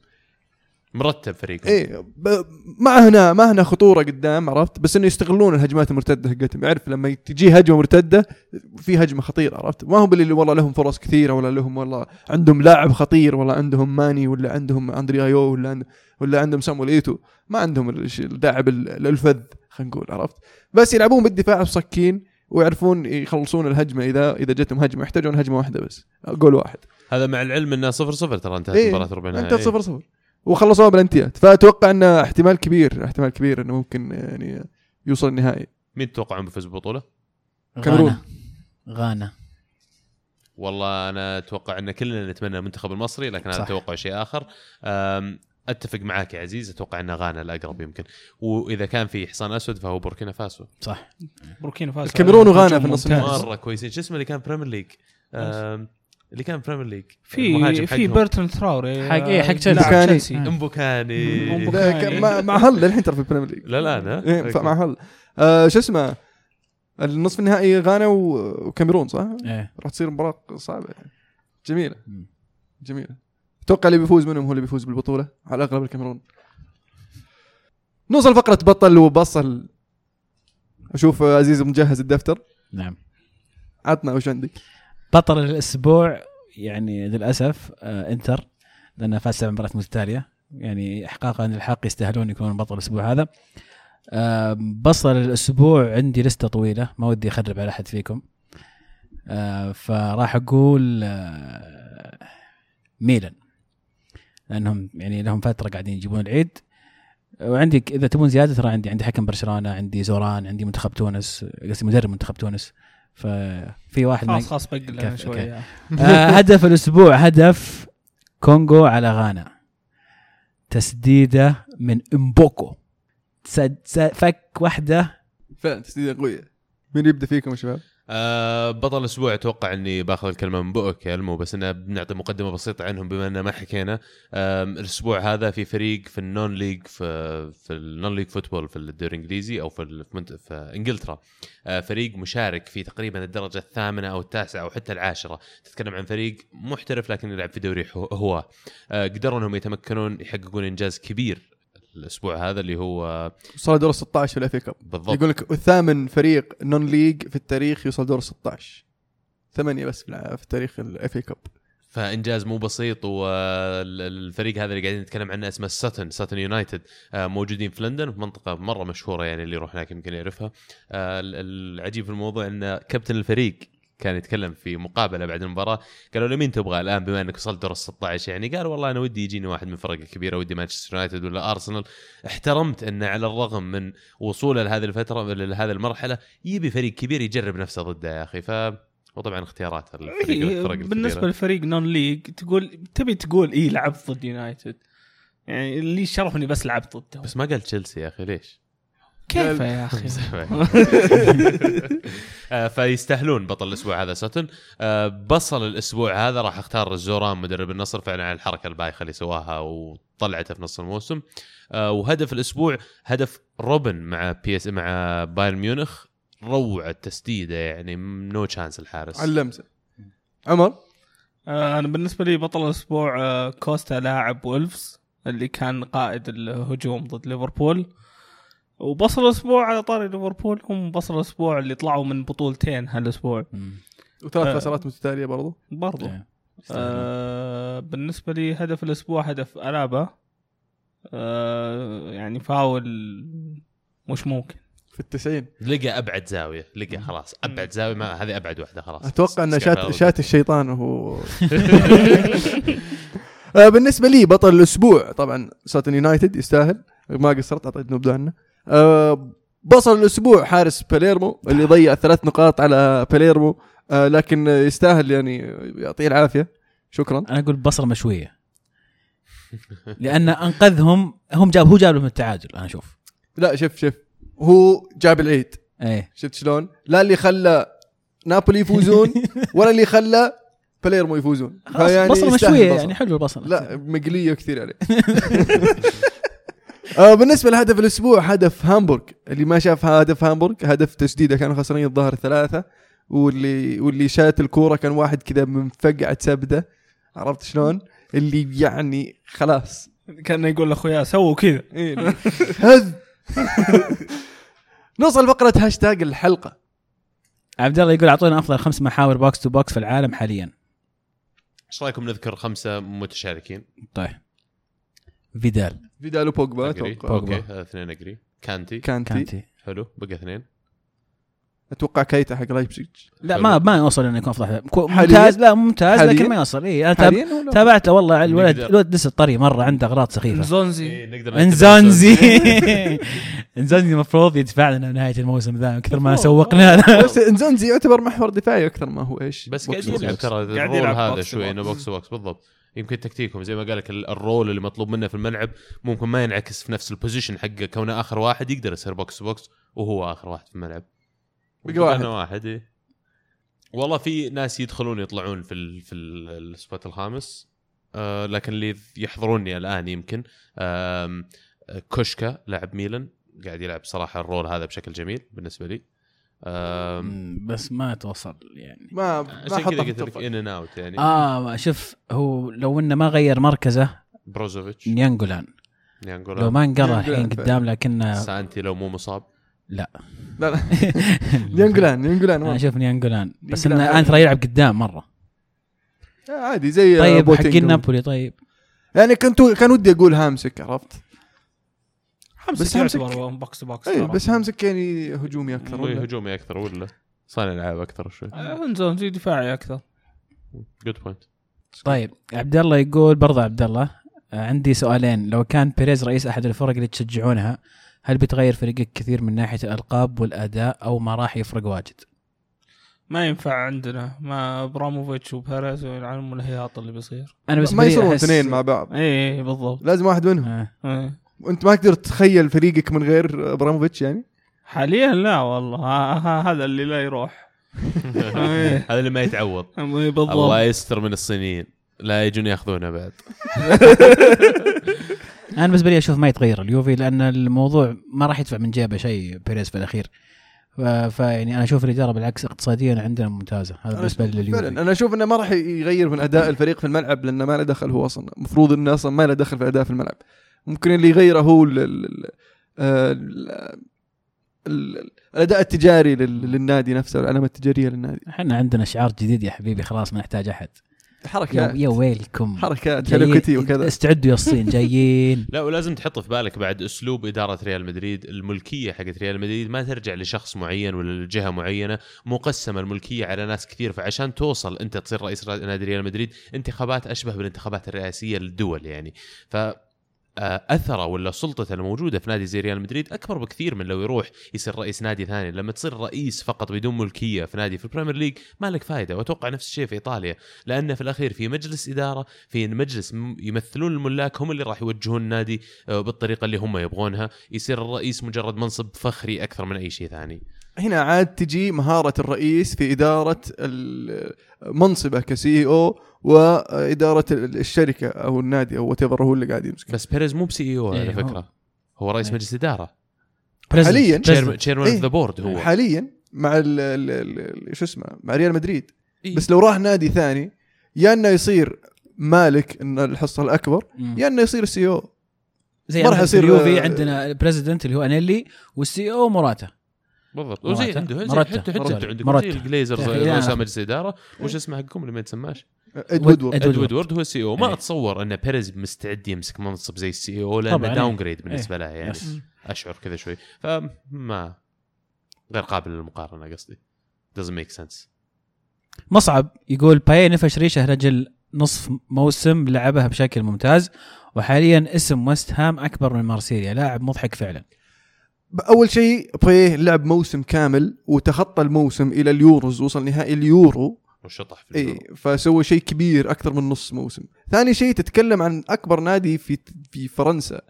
مرتب فريق إيه ب- ما هنا ما هنا خطورة قدام عرفت؟ بس إنه يستغلون الهجمات المرتدة حقتهم. يعرف لما تجي هجمة مرتدة في هجمة خطيرة عرفت؟ ما هو باللي والله لهم فرص كثيرة ولا لهم والله عندهم لاعب خطير ولا عندهم ماني ولا عندهم اندريايو ولا عند ولا عندهم سامويل إيتو. ما عندهم اللاعب ال- الفذ خلينا نقول عرفت؟ بس يلعبون بالدفاع بصكين ويعرفون يخلصون الهجمة اذا إذا جتهم هجمة. يحتاجون هجمة واحدة بس جول واحد. هذا مع العلم إنه 0 0 ترى انتهت إيه، مباراه ربع انت النهائي صفر صفر. وخلصوها بالانتيات فأتوقع انه احتمال كبير احتمال كبير أنه ممكن يعني يوصل النهائي. مين تتوقعون بيفوز بالبطوله؟ كاميرون. غانا. غانا. والله أنا أتوقع أن كلنا نتمنى المنتخب المصري لكن أنا. أتوقع شيء آخر. أتفق معاك يا عزيز أتوقع أن غانا الاقرب يمكن. وإذا كان في حصان أسود فهو بوركينا فاسو. صح. بوركينا فاسو. الكاميرون وغانا في النص. مرة كويسين. شو اسمه اللي كان بريمير ليج اللي كان بريمير ليج في في. بيرتون تراوري حق- إيه، حق تشيلسي. امبوكاني ك- مع مع هل للحين ترى في البريمير ليج لا لا أنا إيه مع هل آه شو اسمه؟ النصف النهائي غانا وكاميرون صح؟ إيه. راح تصير مباراة صعبة. يعني. جميله. جميلة. أتوقع اللي بيفوز منهم هو اللي بيفوز بالبطولة على الأغلب الكاميرون. نوصل فقرة بطل وبصل. أشوف عزيز مجهز الدفتر. نعم. عطنا وش عندك؟ بطل الأسبوع يعني للأسف آه إنتر لأنه فاز سبع مباريات متتاليه يعني احقاقا للحق يستاهلون يكونون بطل الأسبوع هذا. آه بصل الأسبوع عندي لستة طويلة ما ودي أخرب على أحد فيكم. آه فراح أقول آه ميلان. لأنهم يعني لهم فترة قاعدين يجيبون العيد. وعندي إذا تبون زيادة ترى عندي عندي حكم برشلونة عندي زوران عندي منتخب تونس قصدي مدرب منتخب تونس. ففي واحد خلاص خلاص كيف- شوية. آه هدف الأسبوع هدف كونغو على غانا. تسديدة من إمبوكو. سد سد فك واحدة. فعلا تسديدة قوية. مين يبدأ فيكم يا شباب؟ أه بطل الأسبوع أتوقع إني باخذ الكلمة من بؤك يا ألمو بس إنه بنعطي مقدمة بسيطة عنهم بما إننا ما حكينا. أم، الأسبوع هذا في فريق في النون ليج في في النون ليج فوتبول في الدوري الإنجليزي أو في في, إنجلترا. أه، فريق مشارك في تقريبا الدرجة الثامنة أو التاسعة أو حتى العاشرة. تتكلم عن فريق محترف لكن يلعب في دوري هو- هواه أه، قدروا إنهم يتمكنون يحققون إنجاز كبير الأسبوع هذا اللي هو وصل دور 16 في الأفي كاب. بالضبط. يقول لك الثامن فريق نون ليج في التاريخ يوصل دور 16 ثمانية بس في تاريخ الأفي كاب. فإنجاز مو بسيط والفريق هذا اللي قاعدين نتكلم عنه اسمه ساتن ساتن يونايتد موجودين في لندن في منطقة مرة مشهورة يعني اللي يروح هناك يمكن يعرفها. آه، ال- العجيب في الموضوع إن كابتن الفريق كان يتكلم في مقابلة بعد المباراة قالوا له مين تبغى الآن بما إنك وصلت دور ال 16 يعني قال والله أنا ودي يجيني واحد من الفرق الكبيره ودي مانشستر يونايتد ولا أرسنال. احترمت انه على الرغم من وصوله لهذه الفترة لهذه المرحلة يبي فريق كبير يجرب نفسه ضده يا أخي. ف وطبعا اختيارات الفريق إيه بالنسبة الكبيرة. لفريق نون ليج تقول تبي تقول اي لعبت ضد يونايتد؟ يعني اللي شرف اني بس لعبت ضده. بس ما قال تشيلسي يا أخي ليش؟ كيف يا أخي؟ [laughs] [laughs] آه، فيستاهلون بطل الأسبوع هذا سوتن آه، بصل الأسبوع هذا راح أختار الزوران مدرب النصر فعلا على الحركة البايخة اللي سواها وطلعته في نص الموسم. آه، وهدف الأسبوع هدف روبن مع بي اس مع بايرن ميونخ. روعة تسديدة يعني نو تشانس الحارس. اللمسة. عمر؟ أنا بالنسبة لي بطل الأسبوع كوستا لاعب وولفز اللي كان قائد الهجوم ضد ليفربول. وبصل الأسبوع على طاري ليفربول هم بصل الأسبوع اللي طلعوا من بطولتين هالأسبوع. وثلاث آه. خسارات متتالية برضو؟ برضو. إيه. آه بالنسبة لي هدف الأسبوع هدف ألابا. آه يعني فاول مش ممكن. في التسعين. لقى أبعد زاوية لقى خلاص. أبعد زاوية ما هذه أبعد واحدة خلاص. أتوقع انه شات. شات الشيطان وهو [laughs] آه، بالنسبة لي بطل الأسبوع طبعا ساتن يونايتد يستاهل. ما قصرت أعطيت نبذة عنه. آه، بطل الأسبوع حارس باليرمو اللي ضيع ثلاث نقاط على باليرمو آه، لكن يستاهل يعني يعطيه العافية. شكرا. أنا أقول بصره مشوية. لأن أنقذهم هم جاب هو جاب لهم التعادل أنا أشوف. لا شوف شوف. هو جاب العيد. إيه. شفت شلون؟ لا اللي خلى نابولي يفوزون ولا اللي خلى باليرمو يفوزون. بصره يستاهل مشوية البصل. يعني حلو البصره لا مقلية كثير عليه. [laughs] بالنسبة لهدف الأسبوع هدف هامبورغ. اللي ما شاف هدف هامبورغ هدف تسديده كانوا خسرانين الظهر ثلاثة واللي واللي شات الكورة كان واحد كذا منفقعه سبده عرفت شلون؟ اللي يعني خلاص. كان يقول لأخويا سووا كذا. إيه. هذ. نوصل فقرة هاشتاج الحلقة. عبد الله يقول أعطونا أفضل خمس محاور بوكس تو بوكس في العالم حاليا. إيش رأيكم نذكر خمسة متشاركين؟ طيب. فيدال. فيدال وبوجبا. أتوقع. أوكي هذا اثنين أجري. كانتي. كانتي. كانتي. حلو بقى اثنين. أتوقع كيتا حق لايبزيج. لا ما ما يوصل إنه يكون افضل؟ ممتاز. لا ممتاز حاليا؟ لكن ما يوصل. اي أنا تاب-؟ تابعته والله. الولد نقدر. الولد لسه طري مرة عنده أغراض سخيفة. زونزي إيه، إنزونزي. [laughs] إنزونزي. المفروض يدفع لنا نهاية الموسم ذا كثر ما سوقنا. له [laughs] بس إنزونزي يعتبر محور دفاعي أكثر ما هو إيش. بس قاعد يلعب. بوكس. ترى قاعد الرول يلعب هذا شوي إنه بوكس. بوكس بالضبط. يمكن تكتيكهم. زي ما قال لك ال- الرول اللي مطلوب منه في الملعب ممكن ما ينعكس في نفس البوزيشن حقه. كونه آخر واحد يقدر يصير بوكس بوكس وهو آخر واحد في الملعب. بقى واحد. واحد إيه. والله في ناس يدخلون يطلعون في ال في ال- ال spot الخامس. آه لكن اللي يحضروني الآن يمكن آم، كوتسكا لاعب ميلان قاعد يلعب صراحة ال role هذا بشكل جميل بالنسبة لي. بس ما توصل يعني. ما ما عشان حطه كذا في قلت لك ان ان اوت يعني. آه شوف هو لو إنه ما غير مركزه بروزوفيتش. نيانجولان نيانجولا لو ما انقرأ نيانجولان الحين. قدام لكنه سانتي لو مو مصاب. لا. لا [laughs] نيانجولان نيانجولان أنا ما- أشوف نيانجولان بس نيانجولان انه أنثرا يلعب قدام مرة. آه، عادي زي طيب بوتينج. حقين نابولي طيب. يعني كنت كان ودي أقول هامسك عرفت؟ حمسك بس همسك- يعتبر box to box اي. بس هامسك يعني هجومي أكثر مو ولا؟ هجومي أكثر ولا صانع العاب أكثر شوي آه، نزونزي دفاعي أكثر جود بوينت طيب عبد الله يقول برضه عبد الله آه، عندي سؤالين لو كان بيريز رئيس أحد الفرق اللي تشجعونها هل بتغير فريقك كثير من ناحية الألقاب والأداء أو ما راح يفرق واجد؟ ما ينفع عندنا ما أبراموفيتش وبيريز يلعنون الهياط اللي بيصير أنا بس ما يصيرون اثنين مع بعض اي اي بالضبط لازم واحد منهم آه. إيه. وانت ما تقدر تتخيل فريقك من غير ابراموفيتش يعني؟ حاليا لا والله. هذا اللي لا يروح. [laughs] هذا اللي ما يتعوض. الله يستر من الصينيين. لا يجون ياخذونه بعد. [laughs] أنا بالنسبة لي أشوف ما يتغير اليوفي لأن الموضوع ما راح يدفع من جيبه شيء بيريز في الأخير. فيعني أنا أشوف الإدارة بالعكس اقتصاديا عندنا ممتازة. هذا بالنسبة لي لليوفي. فعلا أنا أشوف إنه ما راح يغير من أداء الفريق في الملعب لأنه ما له دخل هو أصلا. المفروض إنه أصلا ما له دخل في الاداء في الملعب. ممكن اللي يغيره هو ال ال ال ال ال الأداء التجاري لل- للنادي نفسه العلامه التجارية للنادي. إحنا عندنا شعار جديد يا حبيبي خلاص ما نحتاج أحد. حركات يا ويلكم. حركات جايين- Hello Kitty وكذا. استعدوا يا الصين جايين. [laughs] لا ولازم تحط في بالك بعد أسلوب إدارة ريال مدريد الملكية حقت ريال مدريد ما ترجع لشخص معين ولا لجهة معينة مقسمة الملكية على ناس كثير فعشان توصل أنت تصير رئيس نادي ريال مدريد انتخابات أشبه بالانتخابات الرئاسية للدول يعني. ف آه، أثره ولا سلطته الموجودة في نادي زي ريال مدريد أكبر بكثير من لو يروح يصير رئيس نادي ثاني. لما تصير رئيس فقط بدون ملكية في نادي في ال Premier League ما لك فائده وأتوقع نفس الشيء في إيطاليا. لأن في الأخير في مجلس إدارة في مجلس يمثلون الملاك هم اللي راح يوجهون النادي آه، بالطريقة اللي هم يبغونها. يصير الرئيس مجرد منصب فخري أكثر من أي شيء ثاني. هنا عاد تجي مهارة الرئيس في إدارة ال- منصبه ك CEO وإدارة ال- الشركة أو النادي أو وات هو اللي قاعد يمسك بس بيريز مو ب CEO إيه، على هو- فكرة هو رئيس إيه. مجلس إدارة حالياً. chairman إيه. of the board هو حاليا مع ال- ال- ال- شو اسمه مع ريال مدريد إيه. بس لو راح نادي ثاني يا إنه يصير مالك إن الحصة الأكبر مم. يا إنه يصير CEO زي ما راح يصير- اليوفي عندنا ال president اللي هو أنيلي وال CEO ماروتا بالضبط. وزي عنده زي. حتى حتى. أنتوا عندكم. زي الجليزرز يا أخي، رؤساء أنا- مجلس اداره وش اسمه حقكم اللي ما يتسماش؟ ادوارد. ادوارد وورد هو ال CEO ما إيه. أتصور أن بيريز مستعد يمسك منصب زي ال CEO لأنه down إيه. grade بالنسبة له يعني. أشعر كذا شوي فما غير قابل للمقارنة قصدي doesn't make sense مصعب يقول باييه نفش ريشة رجل نصف موسم لعبها بشكل ممتاز وحاليا اسم ويست هام أكبر من مارسيليا لاعب مضحك فعلا اول شيء باييه لعب موسم كامل وتخطى الموسم إلى اليوروز وصل نهائي اليورو. والشطح في إي اليورو. فسوى شيء كبير أكثر من نص موسم. ثاني شيء تتكلم عن أكبر نادي في في فرنسا.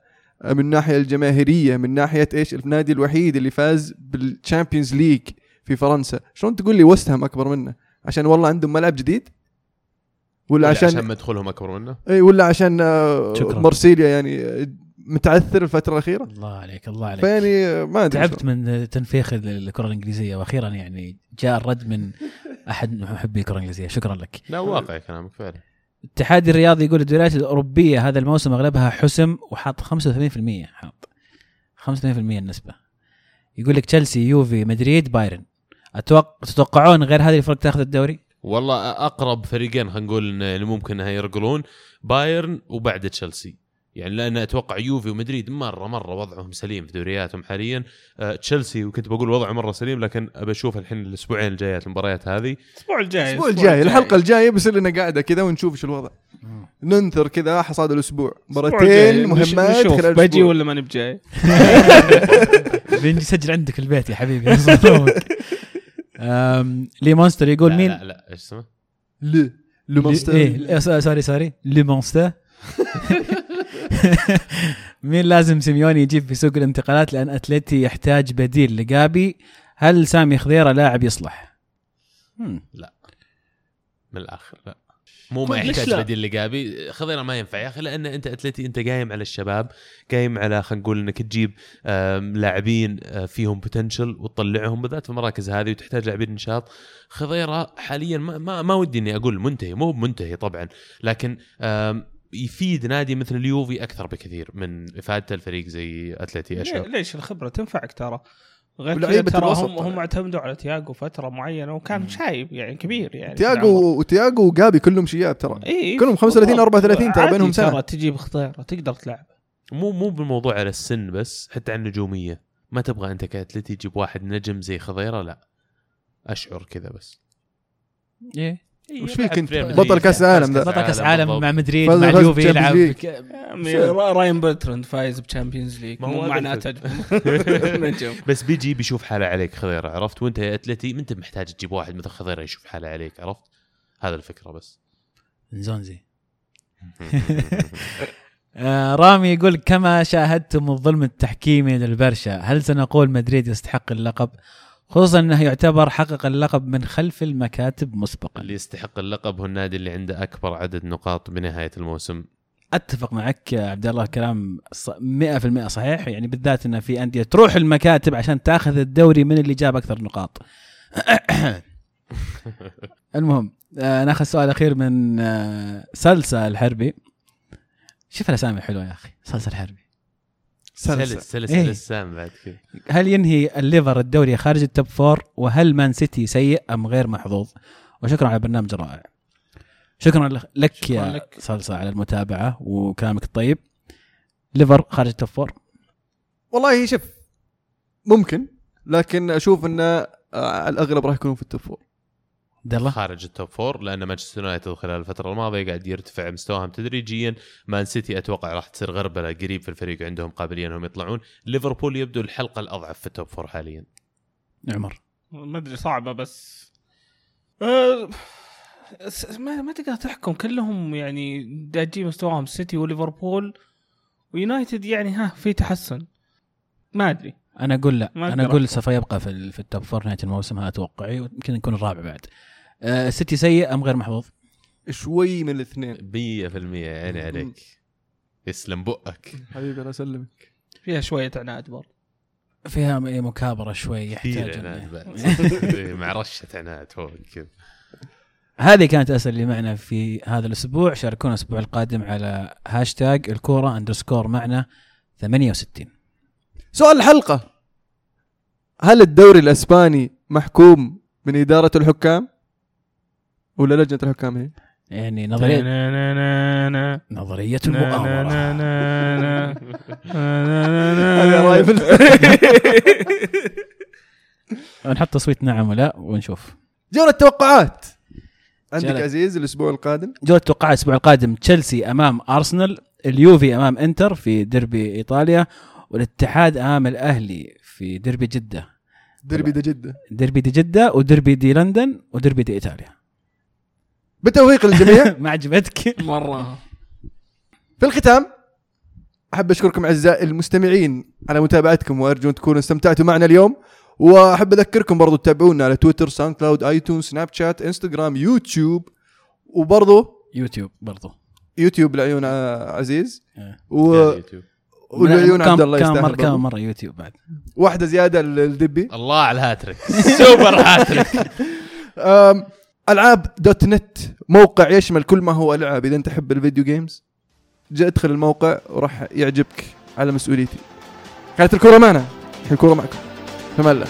من الناحيه الجماهيرية من ناحية إيش؟ النادي الوحيد اللي فاز بال Champions League في فرنسا. شلون تقول لي وست هام أكبر منه؟ عشان والله عندهم ملعب جديد؟ ولا ولا عشان, عشان مدخولهم أكبر منه؟ إي ولا عشان آه، شكراً. مارسيليا يعني متعثر الفترة الأخيرة؟ الله عليك الله عليك. فيعني ما أدري تعبت من تنفيخ الكرة الإنجليزية وأخيرا يعني جاء الرد من أحد محبي الكرة الإنجليزية. شكرا لك. لا واقعي كلامك فعلا. الاتحاد الرياضي يقول الدوريات الأوروبية هذا الموسم أغلبها حسم وحاط 85% حاط. 85% النسبة. يقول لك تشيلسي يوفي مدريد بايرن. أتوقع تتوقعون غير هذه الفرق تاخذ الدوري؟ والله أقرب فريقين خلينا نقول اللي ممكن إنها يرقلون بايرن وبعد تشيلسي. يعني لأن أتوقع يوفي ومدريد مرة مرة وضعهم سليم في دورياتهم حاليا. آه، تشيلسي وكنت بقول وضعه مرة سليم لكن ابى أشوف الحين الأسبوعين الجايات المباريات هذه. الأسبوع الجاي الأسبوع الجاي الحلقة الجاية بيصير لنا قاعدة كذا ونشوف إيش الوضع. ننثر كذا حصاد الأسبوع. مباراتين مهمات نشوف خلال بجي. ولا ماني بجاي؟ بنجي سجل عندك البيت يا حبيبي. [laughs] لي مونستر يقول لا مين؟ لا لا إيش اسمه؟ لي لو مونستر. إيه سوري سوري. لي مونستر. [laughs] [laughs] مين لازم سيميوني يجيب في سوق الانتقالات لأن اتلتي يحتاج بديل لجابي هل سامي خضيرة لاعب يصلح؟ مم. من الآخر لا مو ما ليش يحتاج لا؟ بديل لجابي خضيرة ما ينفع يا أخي لأن أنت اتلتي أنت قايم على الشباب قايم على خلينا نقول إنك تجيب لاعبين آه، فيهم بوتنشل وتطلعهم بالذات في المراكز هذه وتحتاج لاعبين نشاط خضيرة حاليا ما, ما, ما ودي إني أقول منتهي مو منتهي طبعا لكن يفيد نادي مثل اليوفي أكثر بكثير من افادته الفريق زي أتلتي اشعر ليش الخبرة؟ تنفعك ترى. غير كذا ترى هم. هم اعتمدوا على تياجو فترة معينة وكان شايب يعني كبير يعني. تياجو وتياجو وجابي كلهم شياب ترى. اي كلهم 35 34 ترى بينهم سنة. ترى تجيب خضيره تقدر تلعب. مو مو بالموضوع على السن بس حتى على النجومية. ما تبغى أنت كأتلتي تجيب واحد نجم زي خضيرة لا. أشعر كذا بس. إيه. وش فيك أنت؟ بطل ليج، كأس العالم. بطل كأس عالم بالضبط. مع مدريد مع اليوفي يلعب راين برتراند فايز ب Champions League. ما هو مو معناته [laughs] بس بيجي بيشوف حاله عليك خضيرة عرفت؟ وانت يا أتلتي ما انت محتاج تجيب واحد مثل خضيرة يشوف حاله عليك عرفت؟ هذا الفكرة بس. نزونزي [laughs] آه رامي يقول كما شاهدتم الظلم التحكيمي للبرشا هل سنقول مدريد يستحق اللقب خصوصا إنه يعتبر حقق اللقب من خلف المكاتب مسبقا. اللي يستحق اللقب هو النادي اللي عنده أكبر عدد نقاط بنهاية الموسم. أتفق معك يا عبد الله كلام ص- 100% صحيح. يعني بالذات إنه في أندية تروح المكاتب عشان تأخذ الدوري من اللي جاب أكثر نقاط. [coughs] المهم آه ناخذ سؤال أخير من آه سلسة الحربي شوف الأسامي حلوة يا أخي سلسة الحربي سلس سلسة سلس إيه. لسان بعد كذا هل ينهي الليفر الدوري خارج ال top four وهل مان سيتي سيء أم غير محظوظ؟ وشكرا على البرنامج الرائع. شكرا لك- شكراً يا لك. صلصة على المتابعة وكلامك الطيب. ليفر خارج ال top four والله شوف ممكن لكن أشوف انه آه، على الأغلب راح يكونوا في ال top four عبد الله خارج ال top four لأن مانشستر يونايتد خلال الفترة الماضية قاعد يرتفع مستواهم تدريجيا. مان سيتي أتوقع راح تصير غربله قريب في الفريق عندهم قابلية إنهم يطلعون. ليفربول يبدو الحلقة الأضعف في ال top four حاليا. عمر. ما أدري صعبة بس. أه ما ما تقدر تحكم. كلهم يعني داجين مستواهم سيتي وليفربول ويونايتد يعني ها في تحسن. ما أدري. أنا أقول لا. ما أنا أقول. سوف يبقى في, في ال top four نهاية الموسم هذا توقعي ويمكن يكون الرابع بعد. آه السيتي سيء أم غير محظوظ؟ شوي من الاثنين. 100% عيني عليك. يسلم بقك. حبيبي أنا أسلمك. فيها شوية عناد برضه فيها مكابرة شوي يحتاج عناد بعد. [laughs] إيه، مع رشة عناد فوق كذا. هذه كانت الاسئله اللي معنا في هذا الأسبوع. شاركونا الأسبوع القادم على هاشتاج الكورة أندرسكور معنا 68 سؤال الحلقة. هل الدوري الأسباني محكوم من إدارة الحكام؟ ولا لجنة الحكام هي؟ يعني نظريه نظريه نظرية المؤامرة. هذا رايي في نحط تصويت نعم ولا ونشوف. جولة التوقعات عندك جولة. عزيز الأسبوع القادم؟ جولة توقعات الأسبوع القادم تشيلسي أمام أرسنال اليوفي أمام إنتر في ديربي إيطاليا والاتحاد أمام الأهلي في ديربي جدة. ديربي ده جدة. ديربي دي جدة وديربي دي لندن وديربي دي إيطاليا. بالتوفيق للجميع. [laughs] ما عجبتك. مرة. في الختام أحب أشكركم أعزائي المستمعين على متابعتكم وأرجو أن تكونوا استمتعتوا معنا اليوم. وأحب أذكركم برضو تتابعونا على تويتر ساوند كلاود آيتونز سناب شات إنستغرام يوتيوب وبرضو يوتيوب برضو. يوتيوب لعيون عزيز. إيه. و... يوتيوب. كم- عبد الله كم يستاهل مرة كم برضو. مرة يوتيوب بعد؟ واحدة زيادة للدبي. الله على الهاتريك. سوبر هاتريك. [laughs] العاب دوت نت موقع يشمل كل ما هو العاب إذا أنت تحب الفيديو جيمز ادخل الموقع وراح يعجبك على مسؤوليتي. كانت الكورة معنا الكورة معكم. الله